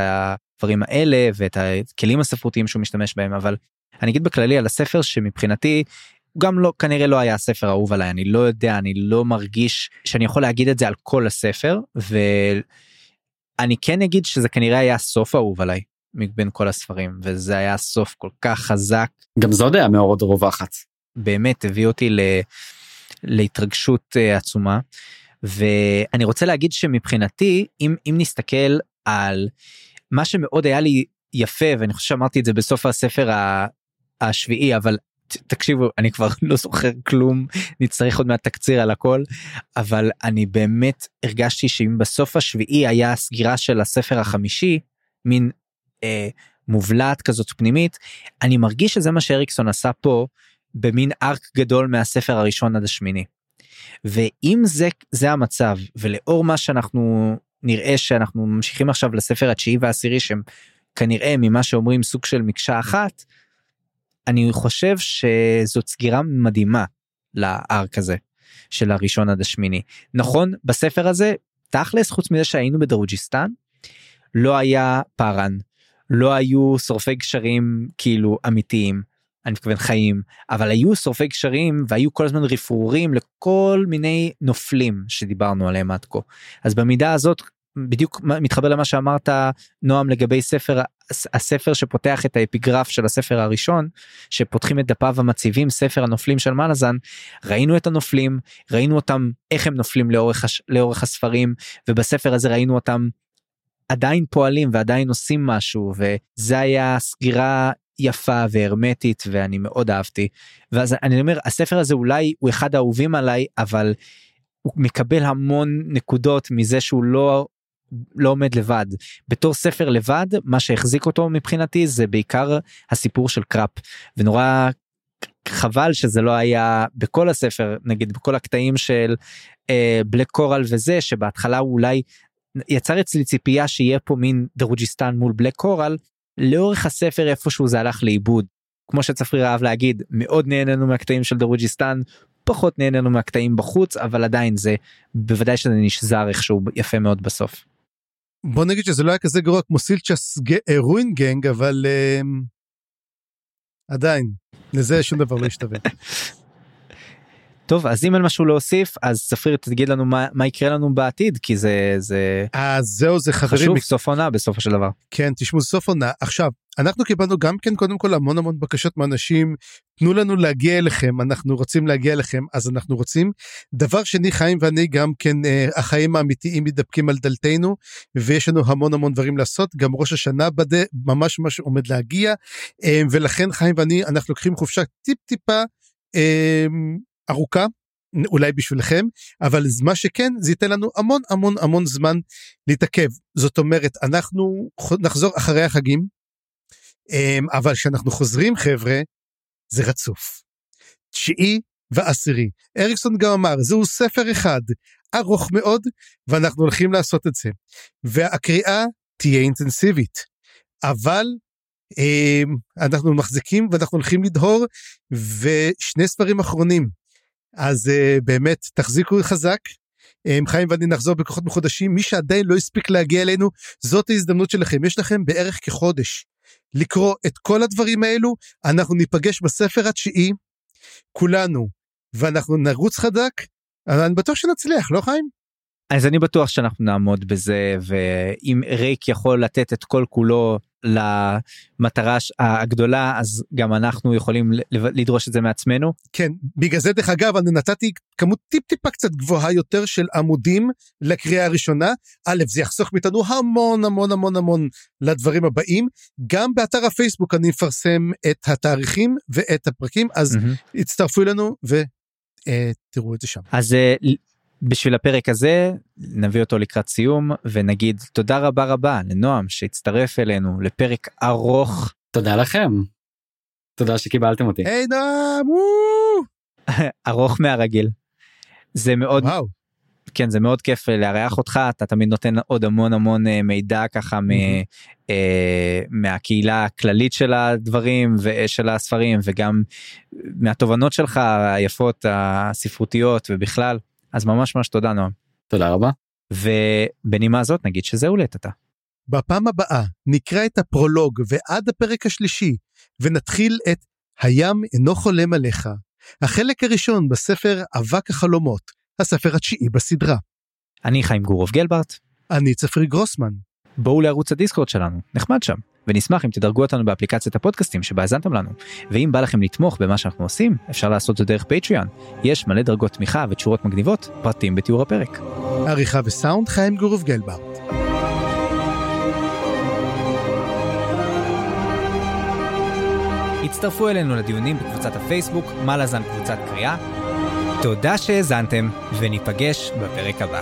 הדברים האלה ואת הכלים הספרותיים שהוא משתמש בהם אבל אני אגיד בכללי על הספר שמבחינתי הוא גם לא כנראה לא היה הספר האהוב עליי אני לא יודע אני לא מרגיש שאני יכול להגיד את זה על כל הספר ואני כן אגיד שזה כנראה היה סוף אהוב עליי מבין כל הספרים וזה היה סוף כל כך חזק. גם זו דעה מאוד רווחת. באמת הביא אותי ל... להתרגשות uh, עצומה ואני רוצה להגיד שמבחינתי אם אם נסתכל על מה שמאוד היה לי יפה ואני חושב שאמרתי את זה בסוף הספר השביעי אבל תקשיבו אני כבר לא זוכר כלום נצטרך עוד מעט תקציר על הכל אבל אני באמת הרגשתי שאם בסוף השביעי היה הסגירה של הספר החמישי מין אה, מובלעת כזאת פנימית אני מרגיש שזה מה שאריקסון עשה פה במין ארק גדול מהספר הראשון עד השמיני. ואם זה זה המצב ולאור מה שאנחנו נראה שאנחנו ממשיכים עכשיו לספר התשיעי והעשירי שהם כנראה ממה שאומרים סוג של מקשה אחת אני חושב שזאת סגירה מדהימה לארק הזה של הראשון עד השמיני. נכון בספר הזה תכלס חוץ מזה שהיינו בדרוג'יסטן לא היה פארן לא היו שורפי גשרים כאילו אמיתיים אני מתכוון חיים אבל היו שורפי גשרים והיו כל הזמן רפרורים לכל מיני נופלים שדיברנו עליהם עד כה אז במידה הזאת בדיוק מתחבר למה שאמרת נועם לגבי ספר הספר שפותח את האפיגרף של הספר הראשון שפותחים את דפיו המציבים ספר הנופלים של מלאזן ראינו את הנופלים ראינו אותם איך הם נופלים לאורך. לאורך הספרים ובספר הזה ראינו אותם עדיין פועלים ועדיין עושים משהו וזה היה סגירה יפה והרמטית ואני מאוד אהבתי. ואז אני אומר הספר הזה אולי הוא אחד האהובים עליי אבל הוא מקבל המון נקודות מזה שהוא לא לא עומד לבד. בתור ספר לבד מה שהחזיק אותו מבחינתי זה בעיקר הסיפור של קראפ. ונורא חבל שזה לא היה בכל הספר נגיד בכל הקטעים של אה, Black Coral וזה שבהתחלה הוא אולי יצר אצלי ציפייה שיהיה פה מין דרוג'יסטן מול Black Coral לאורך הספר איפשהו זה הלך לאיבוד כמו שצפריר אהב להגיד מאוד נהנינו מהקטעים של דרוג'יסטן פחות נהנינו מהקטעים בחוץ אבל עדיין זה בוודאי שזה נשזר איכשהו יפה מאוד בסוף. בוא נגיד שזה לא היה כזה גרוע כמו סילצ'ס רואין גנג אבל uh, עדיין לזה שום דבר לא ישתווה. טוב אז אם אין משהו להוסיף אז ספיר תגיד לנו מה, מה יקרה לנו בעתיד כי זה זה אז זהו זה חברים חשוב סוף עונה בסופו של דבר. כן תשמעו סוף עונה. עכשיו אנחנו קיבלנו גם כן קודם כל המון המון בקשות מאנשים תנו לנו להגיע אליכם אנחנו רוצים להגיע אליכם אז אנחנו רוצים. דבר שני חיים ואני גם כן אה, החיים האמיתיים מתדפקים על דלתנו ויש לנו המון המון דברים לעשות. גם ראש השנה בדה ממש ממש עומד להגיע. אה, ולכן חיים ואני אנחנו לוקחים חופשה טיפ טיפה. ארוכה אולי בשבילכם אבל מה שכן זה ייתן לנו המון המון המון זמן להתעכב. זאת אומרת אנחנו נחזור אחרי החגים אמ, אבל כשאנחנו חוזרים חבר'ה זה רצוף. תשיעי ועשירי. אריקסון גם אמר זהו ספר אחד ארוך מאוד ואנחנו הולכים לעשות את זה. והקריאה תהיה אינטנסיבית. אבל אמ, אנחנו מחזיקים ואנחנו הולכים לדהור ושני ספרים אחרונים אז uh, באמת תחזיקו חזק. Um, חיים ואני נחזור בכוחות מחודשים מי שעדיין לא הספיק להגיע אלינו זאת ההזדמנות שלכם יש לכם בערך כחודש לקרוא את כל הדברים האלו אנחנו ניפגש בספר התשיעי כולנו ואנחנו נרוץ חדק אני בטוח שנצליח לא חיים? אז אני בטוח שאנחנו נעמוד בזה ואם ריק יכול לתת את כל כולו למטרה הגדולה אז גם אנחנו יכולים לדרוש את זה מעצמנו. כן בגלל זה דרך אגב אני נתתי כמות טיפ טיפה קצת גבוהה יותר של עמודים לקריאה הראשונה א' זה יחסוך מאיתנו המון המון המון המון לדברים הבאים גם באתר הפייסבוק אני מפרסם את התאריכים ואת הפרקים אז mm-hmm. הצטרפו אלינו ותראו את זה שם. אז אה, בשביל הפרק הזה נביא אותו לקראת סיום ונגיד תודה רבה רבה לנועם שהצטרף אלינו לפרק ארוך. תודה לכם. תודה שקיבלתם אותי. היי נועם! ארוך מהרגיל. זה מאוד וואו. כן זה מאוד כיף לארח אותך אתה תמיד נותן עוד המון המון אה, מידע ככה מ, אה, מהקהילה הכללית של הדברים ושל הספרים וגם מהתובנות שלך היפות הספרותיות ובכלל אז ממש ממש תודה נועם. תודה רבה. ובנימה הזאת נגיד שזהו עתה. בפעם הבאה נקרא את הפרולוג ועד הפרק השלישי ונתחיל את הים אינו חולם עליך, החלק הראשון בספר אבק החלומות, הספר התשיעי בסדרה. אני חיים גורוב גלברט אני צפרי גרוסמן. בואו לערוץ הדיסקורד שלנו נחמד שם ונשמח אם תדרגו אותנו באפליקציית הפודקאסטים שבה האזנתם לנו ואם בא לכם לתמוך במה שאנחנו עושים אפשר לעשות זאת דרך פטריאן יש מלא דרגות תמיכה ותשורות מגניבות פרטים בתיאור הפרק. עריכה וסאונד חיים גורוב גלברט. הצטרפו אלינו לדיונים בקבוצת הפייסבוק מה לזן קבוצת קריאה. תודה שהאזנתם וניפגש בפרק הבא.